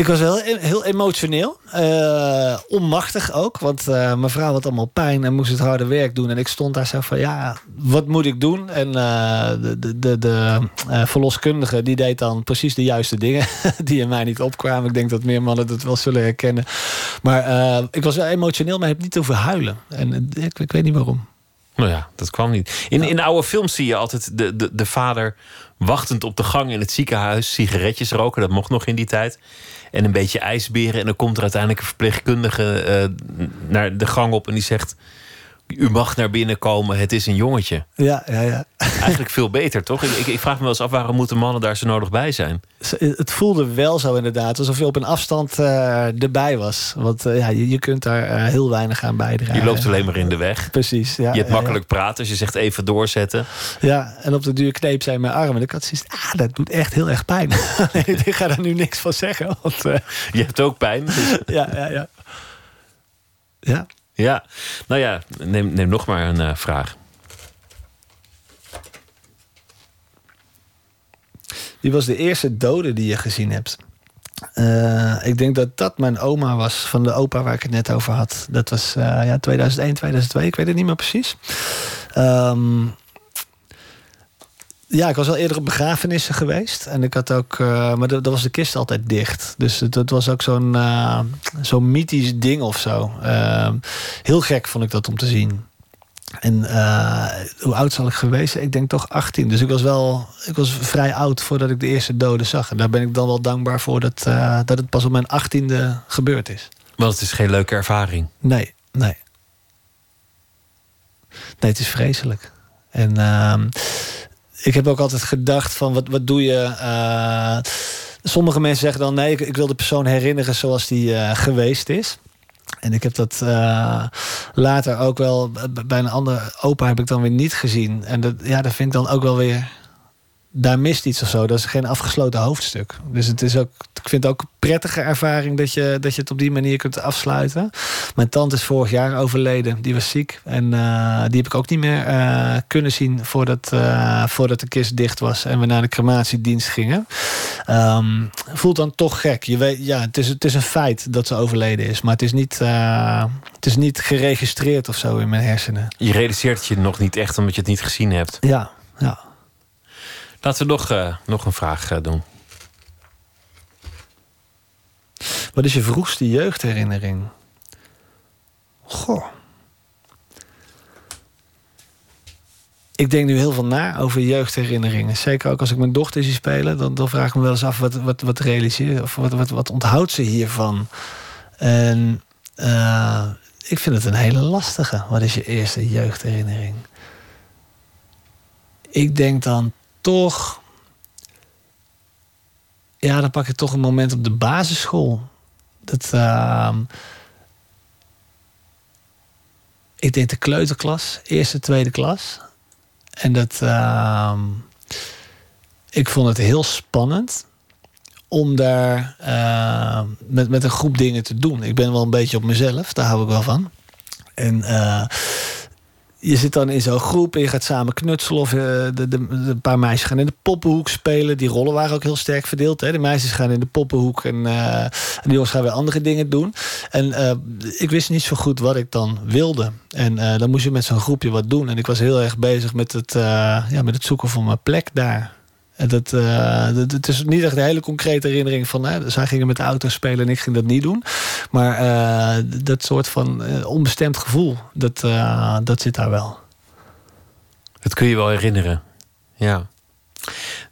Ik was wel heel, emotioneel. Eh, onmachtig ook. Want eh, mijn vrouw had allemaal pijn en moest het harde werk doen. En ik stond daar zo van, ja, wat moet ik doen? En eh, de, de, de, de verloskundige die deed dan precies de juiste dingen. die in mij niet opkwamen. Ik denk dat meer mannen dat wel zullen herkennen. Maar ik was wel emotioneel, maar ik heb niet hoeven huilen. En ik, ik weet niet waarom. Nou ja, dat kwam niet. In, in oude films zie je altijd de, de, de vader wachtend op de gang in het ziekenhuis, sigaretjes roken, dat mocht nog in die tijd. En een beetje ijsberen. En dan komt er uiteindelijk een verpleegkundige eh, naar de gang op en die zegt: u mag naar binnen komen, het is een jongetje. Ja, ja, ja. Eigenlijk veel beter, toch? Ik, ik, ik vraag me wel eens af, waarom moeten mannen daar zo nodig bij zijn? Het voelde wel zo inderdaad, alsof je op een afstand eh, erbij was. Want eh, ja, je, je kunt daar eh, heel weinig aan bijdragen. Je loopt alleen maar in de weg. Precies, ja. je hebt ja, makkelijk praten, als je zegt even doorzetten. Ja, en op de duur kneep zij mijn arm. En ik had zoiets, ah, dat doet echt heel erg pijn. ik ga daar nu niks van zeggen. Want, Je hebt ook pijn. dus- ja, ja, ja. Ja. Ja, nou ja, neem, neem nog maar een eh, vraag. Wie was de eerste dode die je gezien hebt? Eh, ik denk dat dat mijn oma was, van de opa waar ik het net over had. Dat was eh, ja, 2001, 2002, ik weet het niet meer precies. Ehm, ja, ik was al eerder op begrafenissen geweest. En ik had ook, eh, maar dat, dat was de kist altijd dicht. Dus het, het was ook zo'n eh, zo'n mythisch ding of zo. Ehm, heel gek vond ik dat om te zien. En eh, hoe oud zal ik geweest zijn? Ik denk toch 18. Dus ik was wel ik was vrij oud voordat ik de eerste doden zag. En daar ben ik dan wel dankbaar voor dat, dat het pas op mijn 18e gebeurd is. Want het is geen leuke ervaring. Nee, nee. Nee, het is vreselijk. En ehm, ik heb ook altijd gedacht van wat, wat doe je... eh, sommige mensen zeggen dan nee, ik, wil de persoon herinneren zoals die eh, geweest is. En ik heb dat eh, later ook wel bij een andere opa heb ik dan weer niet gezien. En dat, ja, dat vind ik dan ook wel weer. Daar mist iets of zo. Dat is geen afgesloten hoofdstuk. Dus het is ook, ik vind het ook een prettige ervaring dat je, dat je het op die manier kunt afsluiten. Mijn tante is vorig jaar overleden. Die was ziek. En eh, die heb ik ook niet meer eh, kunnen zien voordat, eh, voordat de kist dicht was. En we naar de crematiedienst gingen. Ehm, voelt dan toch gek. Je weet, ja, het, is, het is een feit dat ze overleden is. Maar het is niet, het is niet geregistreerd of zo in mijn hersenen. Je realiseert het je nog niet echt omdat je het niet gezien hebt. Ja, ja. Laten we nog, eh, nog een vraag eh, doen. Wat is je vroegste jeugdherinnering? Goh. Ik denk nu heel veel na over jeugdherinneringen. Zeker ook als ik mijn dochter zie spelen, dan, dan vraag ik me wel eens af wat, wat, wat realiseert of wat, wat, wat onthoudt ze hiervan. En eh, ik vind het een hele lastige. Wat is je eerste jeugdherinnering? Ik denk dan toch. Ja, dan pak ik toch een moment op de basisschool. Dat. ehm, ik denk de kleuterklas, eerste, tweede klas. En dat. ehm, ik vond het heel spannend om daar eh, met, met een groep dingen te doen. Ik ben wel een beetje op mezelf, daar hou ik wel van. En eh, je zit dan in zo'n groep en je gaat samen knutselen. Of eh, de, de, een paar meisjes gaan in de poppenhoek spelen. Die rollen waren ook heel sterk verdeeld. Hè? De meisjes gaan in de poppenhoek en, eh, en de jongens gaan weer andere dingen doen. En eh, ik wist niet zo goed wat ik dan wilde. En eh, dan moest je met zo'n groepje wat doen. En ik was heel erg bezig met het, eh, ja, met het zoeken van mijn plek daar. En dat, eh, dat, het is niet echt een hele concrete herinnering van... Hè, zij gingen met de auto spelen en ik ging dat niet doen. Maar eh, dat soort van eh, onbestemd gevoel, dat, eh, dat zit daar wel. Dat kun je wel herinneren. Ja.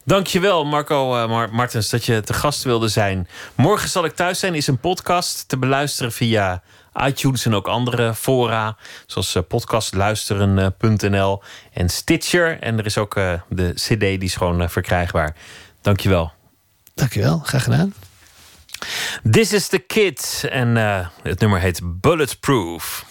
Dankjewel Marco eh, Mar- Martens dat je te gast wilde zijn. Morgen zal ik thuis zijn is een podcast te beluisteren via iTunes en ook andere fora. Zoals eh, podcastluisteren.nl en Stitcher. En er is ook eh, de cd die is gewoon eh, verkrijgbaar. Dankjewel. Dankjewel, graag gedaan. This is the Kid. En het nummer heet Bulletproof.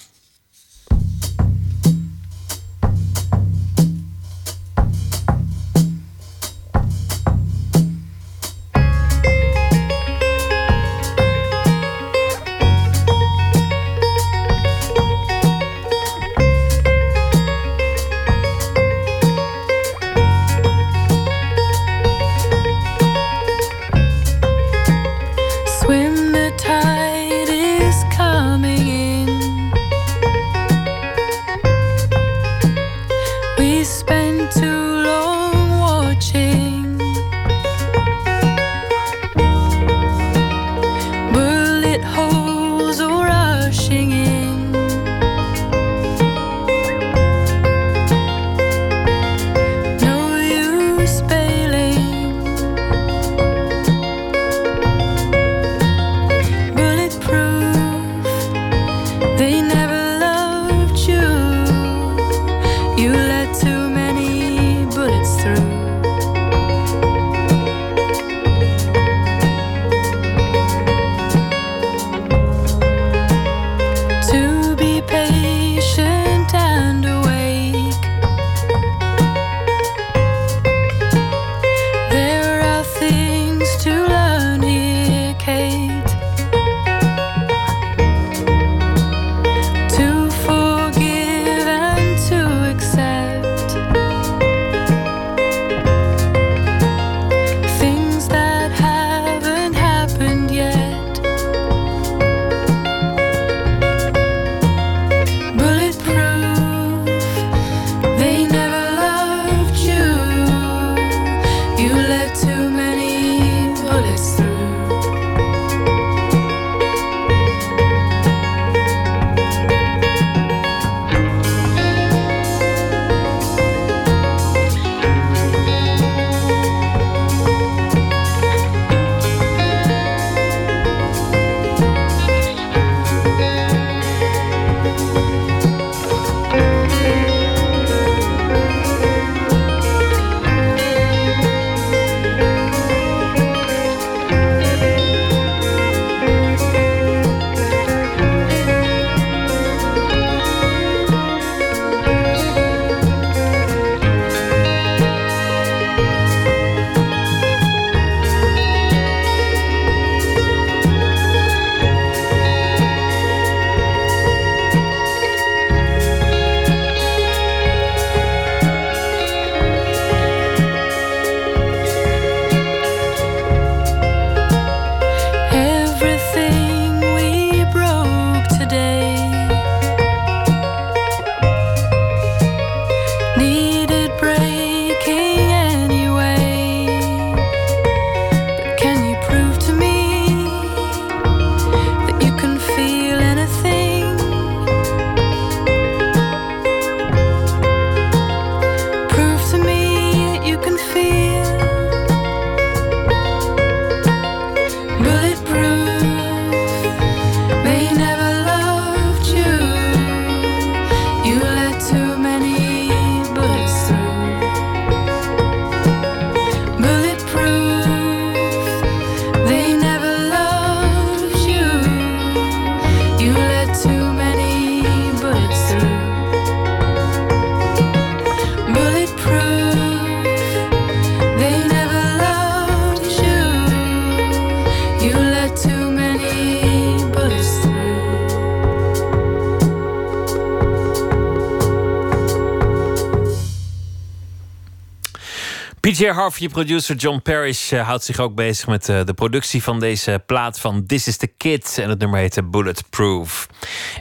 PJ Harvey, producer John Parrish, eh, houdt zich ook bezig met eh, de productie van deze plaat van This is the Kid. En het nummer heet Bulletproof.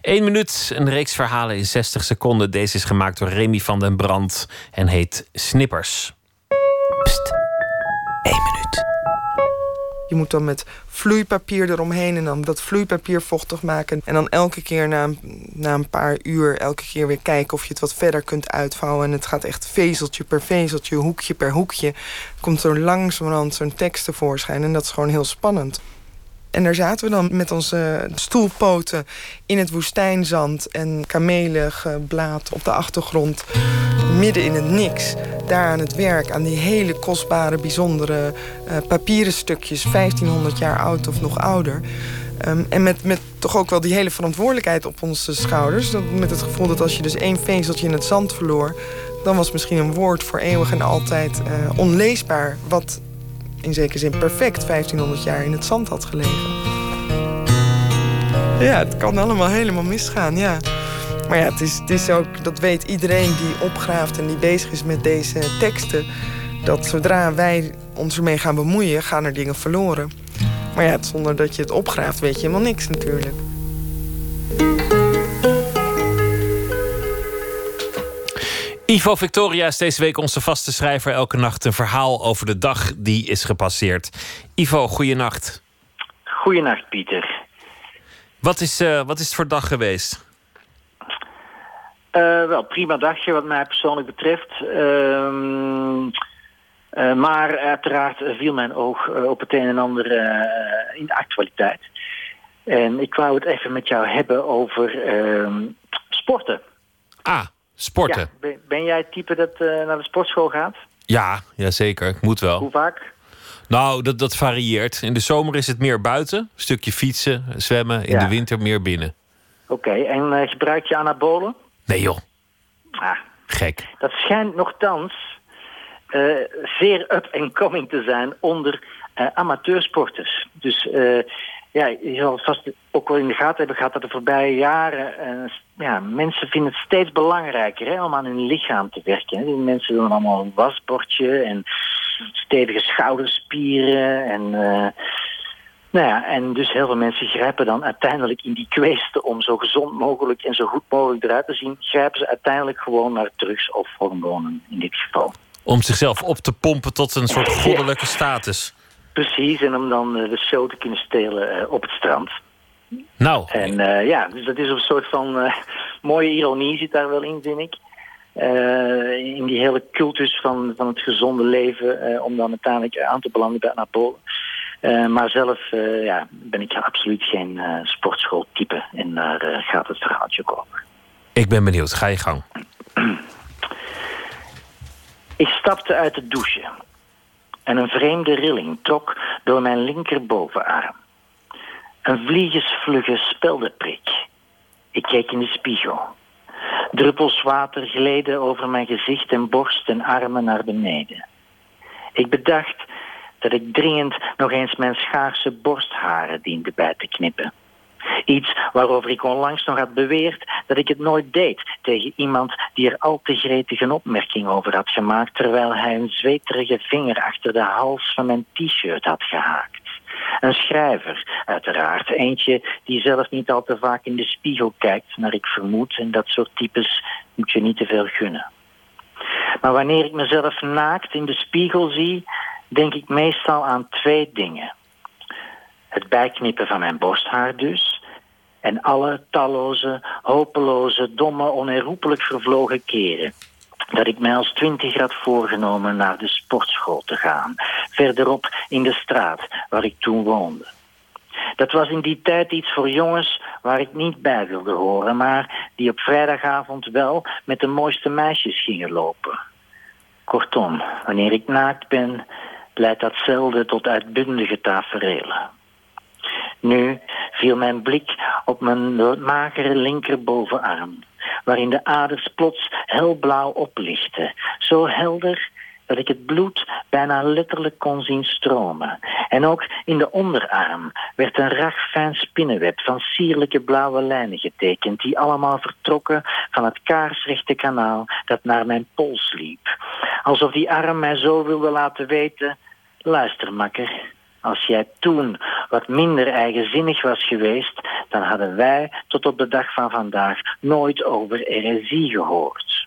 Eén minuut, een reeks verhalen in 60 seconden. Deze is gemaakt door Remy van den Brand en heet Snippers. Je moet dan met vloeipapier eromheen en dan dat vloeipapier vochtig maken. En dan elke keer na een, na een paar uur, elke keer weer kijken of je het wat verder kunt uitvouwen. En het gaat echt vezeltje per vezeltje, hoekje per hoekje. Komt zo langzamerhand zo'n tekst tevoorschijn en dat is gewoon heel spannend. En daar zaten we dan met onze stoelpoten in het woestijnzand en kamelengeblaad op de achtergrond. Midden in het niks. Daar aan het werk, aan die hele kostbare, bijzondere eh, papieren stukjes. 1500 jaar oud of nog ouder. Ehm, en met, met toch ook wel die hele verantwoordelijkheid op onze schouders. Met het gevoel dat als je dus één vezeltje in het zand verloor... dan was misschien een woord voor eeuwig en altijd eh, onleesbaar. Wat in zekere zin perfect 1500 jaar in het zand had gelegen. Ja, het kan allemaal helemaal misgaan, ja. Maar ja, het is, het is ook, dat weet iedereen die opgraaft en die bezig is met deze teksten... dat zodra wij ons ermee gaan bemoeien, gaan er dingen verloren. Maar ja, zonder dat je het opgraaft weet je helemaal niks natuurlijk. Ivo Victoria is deze week onze vaste schrijver. Elke nacht een verhaal over de dag die is gepasseerd. Ivo, goeienacht. Goeienacht, Pieter. Wat is, uh, wat is het voor dag geweest? Uh, wel, prima dagje wat mij persoonlijk betreft. Uh, uh, maar uiteraard viel mijn oog op het een en ander in de actualiteit. En ik wou het even met jou hebben over ehm, sporten. Ah, sporten. Ja, ben, ben, jij het type dat naar de sportschool gaat? Ja, ja, zeker. Ik moet wel. Hoe vaak? Nou, dat, dat varieert. In de zomer is het meer buiten. Een stukje fietsen, zwemmen. In Ja. de winter meer binnen. Oké, en eh, gebruik je anabolen? Nee joh, Ah, gek. dat schijnt nogthans eh, zeer up and coming te zijn onder eh, amateursporters. Dus eh, ja, je zal het vast ook wel in de gaten hebben gehad dat de voorbije jaren eh, ja, mensen vinden het steeds belangrijker hè, om aan hun lichaam te werken. Hè. Die mensen doen allemaal een wasbordje en stevige schouderspieren en eh, nou ja, en dus heel veel mensen grijpen dan uiteindelijk in die kweesten om zo gezond mogelijk en zo goed mogelijk eruit te zien, grijpen ze uiteindelijk gewoon naar drugs of hormonen in dit geval. Om zichzelf op te pompen tot een soort goddelijke status. Precies, en om dan eh, de show te kunnen stelen eh, op het strand. Nou, En eh, ja, dus dat is een soort van mooie ironie zit daar wel in, vind ik. In die hele cultus van, van het gezonde leven, om dan uiteindelijk aan te belanden bij anabolen. Eh, maar zelf ja, ben ik absoluut geen sportschooltype en daar gaat het verhaaltje over. ik ben benieuwd. Ga je gang. Ik stapte uit de douche en een vreemde rilling trok door mijn linkerbovenarm. Een vliegensvlugge speldenprik. Ik keek in de spiegel. Druppels water gleden over mijn gezicht en borst en armen naar beneden. Ik bedacht dat ik dringend nog eens mijn schaarse borstharen diende bij te knippen. Iets waarover ik onlangs nog had beweerd dat ik het nooit deed tegen iemand die er al te gretig een opmerking over had gemaakt terwijl hij een zweterige vinger achter de hals van mijn t-shirt had gehaakt. Een schrijver, uiteraard. Eentje die zelf niet al te vaak in de spiegel kijkt, naar ik vermoed. En dat soort types moet je niet te veel gunnen. Maar wanneer ik mezelf naakt in de spiegel zie, denk ik meestal aan twee dingen. Het bijknippen van mijn borsthaar dus. En alle talloze, hopeloze, domme, onherroepelijk vervlogen keren. Dat ik mij als twintiger had voorgenomen naar de sportschool te gaan. Verderop in de straat waar ik toen woonde. Dat was in die tijd iets voor jongens waar ik niet bij wilde horen, maar die op vrijdagavond wel met de mooiste meisjes gingen lopen. Kortom, wanneer ik naakt ben, leidt dat zelden tot uitbundige taferelen. Nu viel mijn blik op mijn magere linkerbovenarm, waarin de aders plots helblauw oplichten, zo helder dat ik het bloed bijna letterlijk kon zien stromen. En ook in de onderarm werd een ragfijn spinnenweb van sierlijke blauwe lijnen getekend, die allemaal vertrokken van het kaarsrechte kanaal dat naar mijn pols liep. Alsof die arm mij zo wilde laten weten... Luister, makker, als jij toen wat minder eigenzinnig was geweest... dan hadden wij tot op de dag van vandaag nooit over heresie gehoord.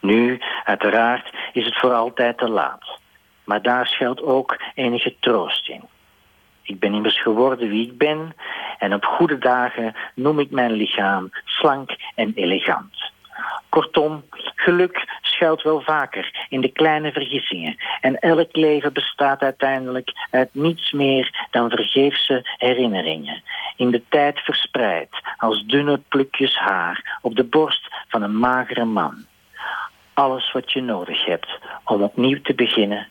Nu, uiteraard, is het voor altijd te laat. Maar daar schuilt ook enige troost in. Ik ben immers geworden wie ik ben en op goede dagen noem ik mijn lichaam slank en elegant. Kortom, geluk schuilt wel vaker in de kleine vergissingen en elk leven bestaat uiteindelijk uit niets meer dan vergeefse herinneringen, in de tijd verspreid als dunne plukjes haar op de borst van een magere man. Alles wat je nodig hebt om opnieuw te beginnen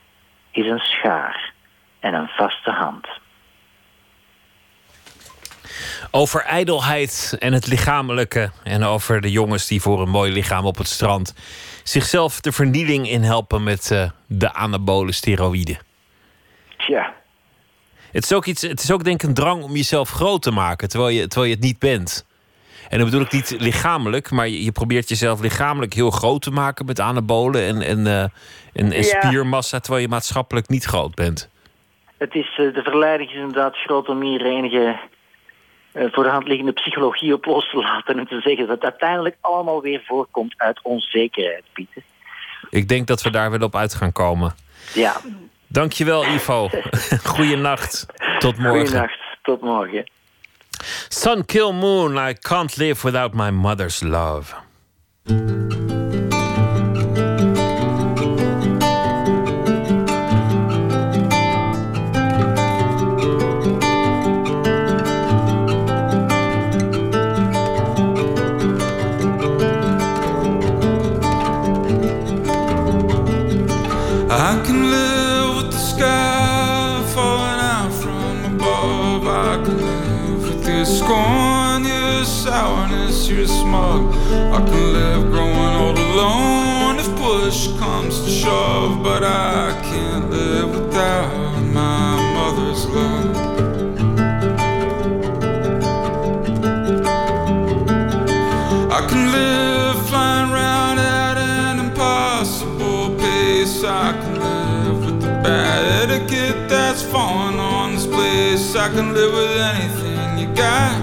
is een schaar en een vaste hand. Over ijdelheid en het lichamelijke. En over de jongens die voor een mooi lichaam op het strand zichzelf de vernieling in helpen met eh, de anabole steroïden. Tja. Het is, ook iets, het is ook denk ik een drang om jezelf groot te maken terwijl je, terwijl je het niet bent. En dan bedoel ik niet lichamelijk, maar je, je probeert jezelf lichamelijk heel groot te maken met anabolen en, en, eh, en, en Ja. spiermassa, terwijl je maatschappelijk niet groot bent. Het is, eh, de verleiding is inderdaad groot om hier enige voor de hand liggende psychologie op los te laten en te zeggen dat het uiteindelijk allemaal weer voorkomt uit onzekerheid, Pieter. Ik denk dat we daar wel op uit gaan komen. Ja, Dankjewel, Ivo. Goeienacht. Tot morgen. goeienacht, tot morgen. Sun Kill Moon, I can't live without my mother's love. Shove. But I can't live without my mother's love. I can live flying around at an impossible pace. I can live with the bad etiquette that's falling on this place. I can live with anything you got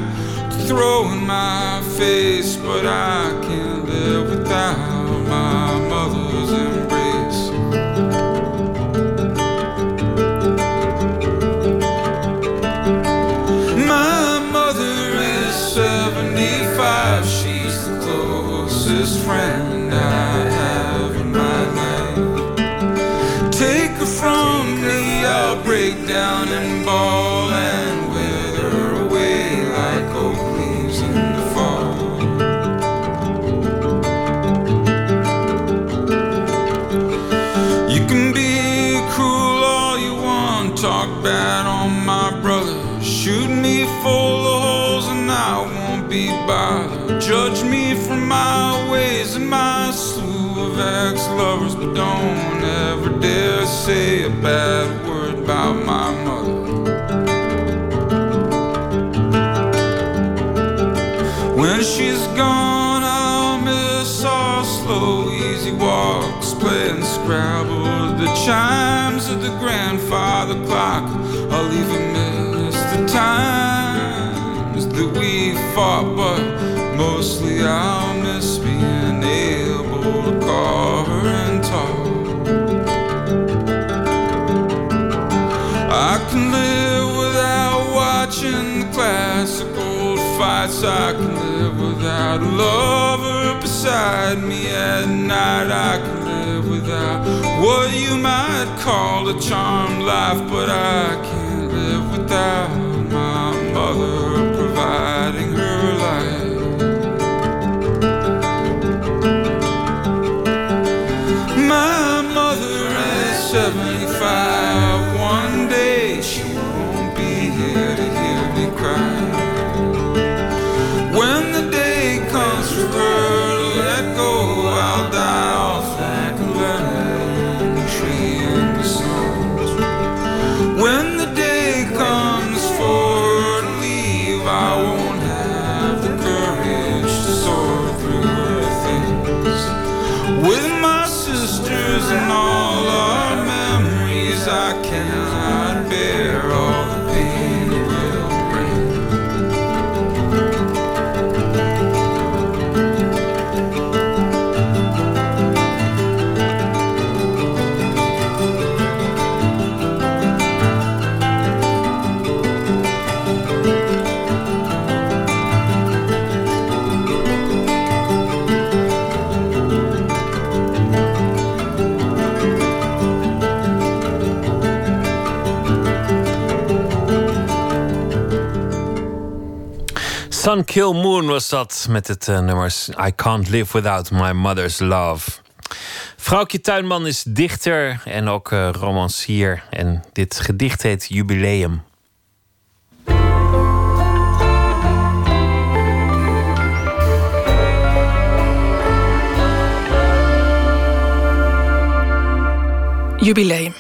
to throw in my face, but I can't live without friend I have in my life. Take her from me, I'll break down and bawl slew ex lovers, but don't ever dare say a bad word about my mother. When she's gone, I'll miss our slow, easy walks, playing Scrabble, the chimes of the grandfather clock. I'll even miss the times that we fought, but mostly I'll miss being I can live without watching the classic old fights. I can live without a lover beside me at night. I can live without what you might call a charmed life, but I can't live without Sun Kill Moon was dat met het uh, nummer I Can't Live Without My Mother's Love. Vrouwtje Tuinman is dichter en ook uh, romancier. En dit gedicht heet Jubileum. Jubileum.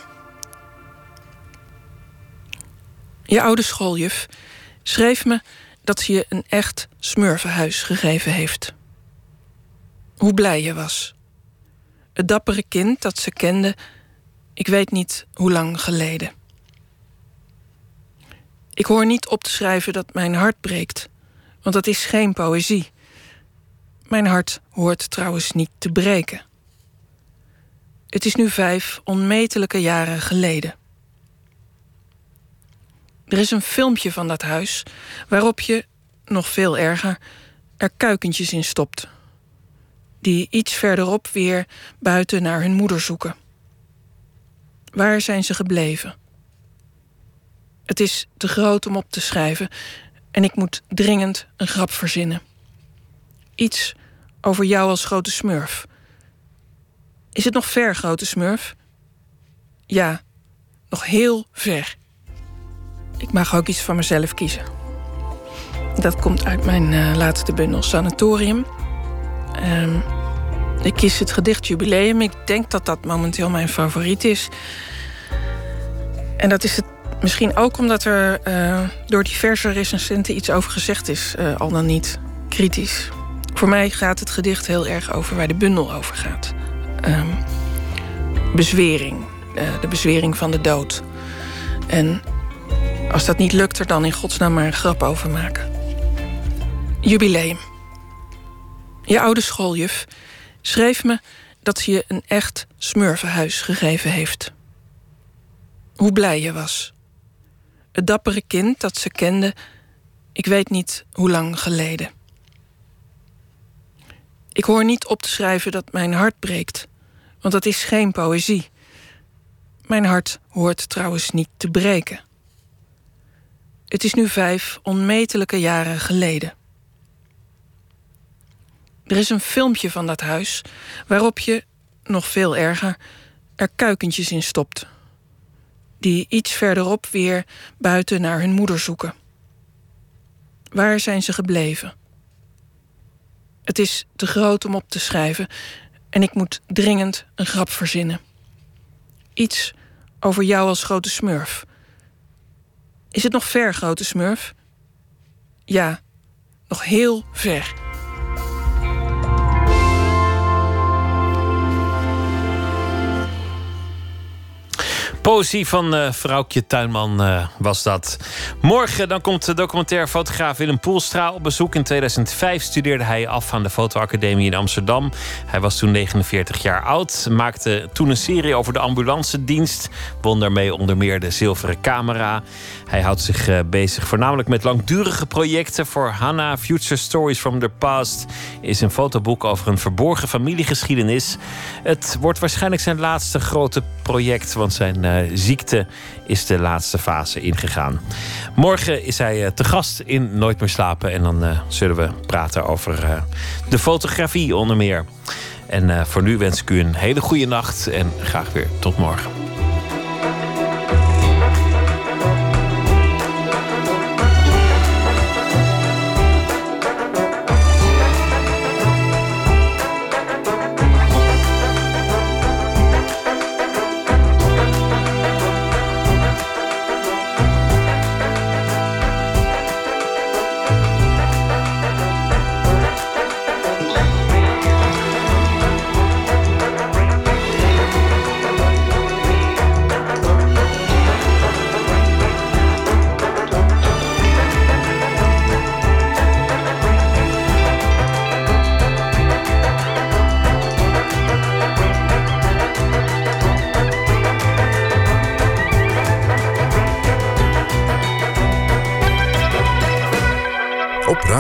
Je oude schooljuf schreef me dat ze je een echt smurvenhuis gegeven heeft. Hoe blij je was. Het dappere kind dat ze kende, ik weet niet hoe lang geleden. Ik hoor niet op te schrijven dat mijn hart breekt, want dat is geen poëzie. Mijn hart hoort trouwens niet te breken. Het is nu vijf onmetelijke jaren geleden. Er is een filmpje van dat huis waarop je, nog veel erger, er kuikentjes in stopt. Die iets verderop weer buiten naar hun moeder zoeken. Waar zijn ze gebleven? Het is te groot om op te schrijven en ik moet dringend een grap verzinnen. Iets over jou als grote smurf. Is het nog ver, grote smurf? Ja, nog heel ver. Ik mag ook iets van mezelf kiezen. Dat komt uit mijn uh, laatste bundel Sanatorium. Um, ik kies het gedicht Jubileum. Ik denk dat dat momenteel mijn favoriet is. En dat is het misschien ook omdat er uh, door diverse recensenten iets over gezegd is, uh, al dan niet kritisch. Voor mij gaat het gedicht heel erg over waar de bundel over gaat. Um, bezwering, de bezwering van de dood. En als dat niet lukt, er dan in godsnaam maar een grap over maken. Jubileum. Je oude schooljuf schreef me dat ze je een echt smurvenhuis gegeven heeft. Hoe blij je was. Het dappere kind dat ze kende, ik weet niet hoe lang geleden. Ik hoor niet op te schrijven dat mijn hart breekt, want dat is geen poëzie. Mijn hart hoort trouwens niet te breken. Het is nu vijf onmetelijke jaren geleden. Er is een filmpje van dat huis waarop je, nog veel erger, er kuikentjes in stopt. Die iets verderop weer buiten naar hun moeder zoeken. Waar zijn ze gebleven? Het is te groot om op te schrijven en ik moet dringend een grap verzinnen. Iets over jou als grote smurf is het nog ver, grote smurf? Ja, nog heel ver. Poëzie van uh, vrouwtje Tuinman uh, was dat. Morgen dan komt de documentaire fotograaf Willem Poelstra op bezoek. In 2005 studeerde hij af aan de fotoacademie in Amsterdam. Hij was toen 49 jaar oud. Maakte toen een serie over de ambulance dienst. Won daarmee onder meer de zilveren camera. Hij houdt zich uh, bezig voornamelijk met langdurige projecten. Voor Hannah Future Stories from the Past is een fotoboek over een verborgen familiegeschiedenis. Het wordt waarschijnlijk zijn laatste grote project, want zijn ziekte is de laatste fase ingegaan. Morgen is hij uh, te gast in Nooit meer slapen en dan uh, zullen we praten over de fotografie onder meer. En voor nu wens ik u een hele goede nacht en graag weer tot morgen.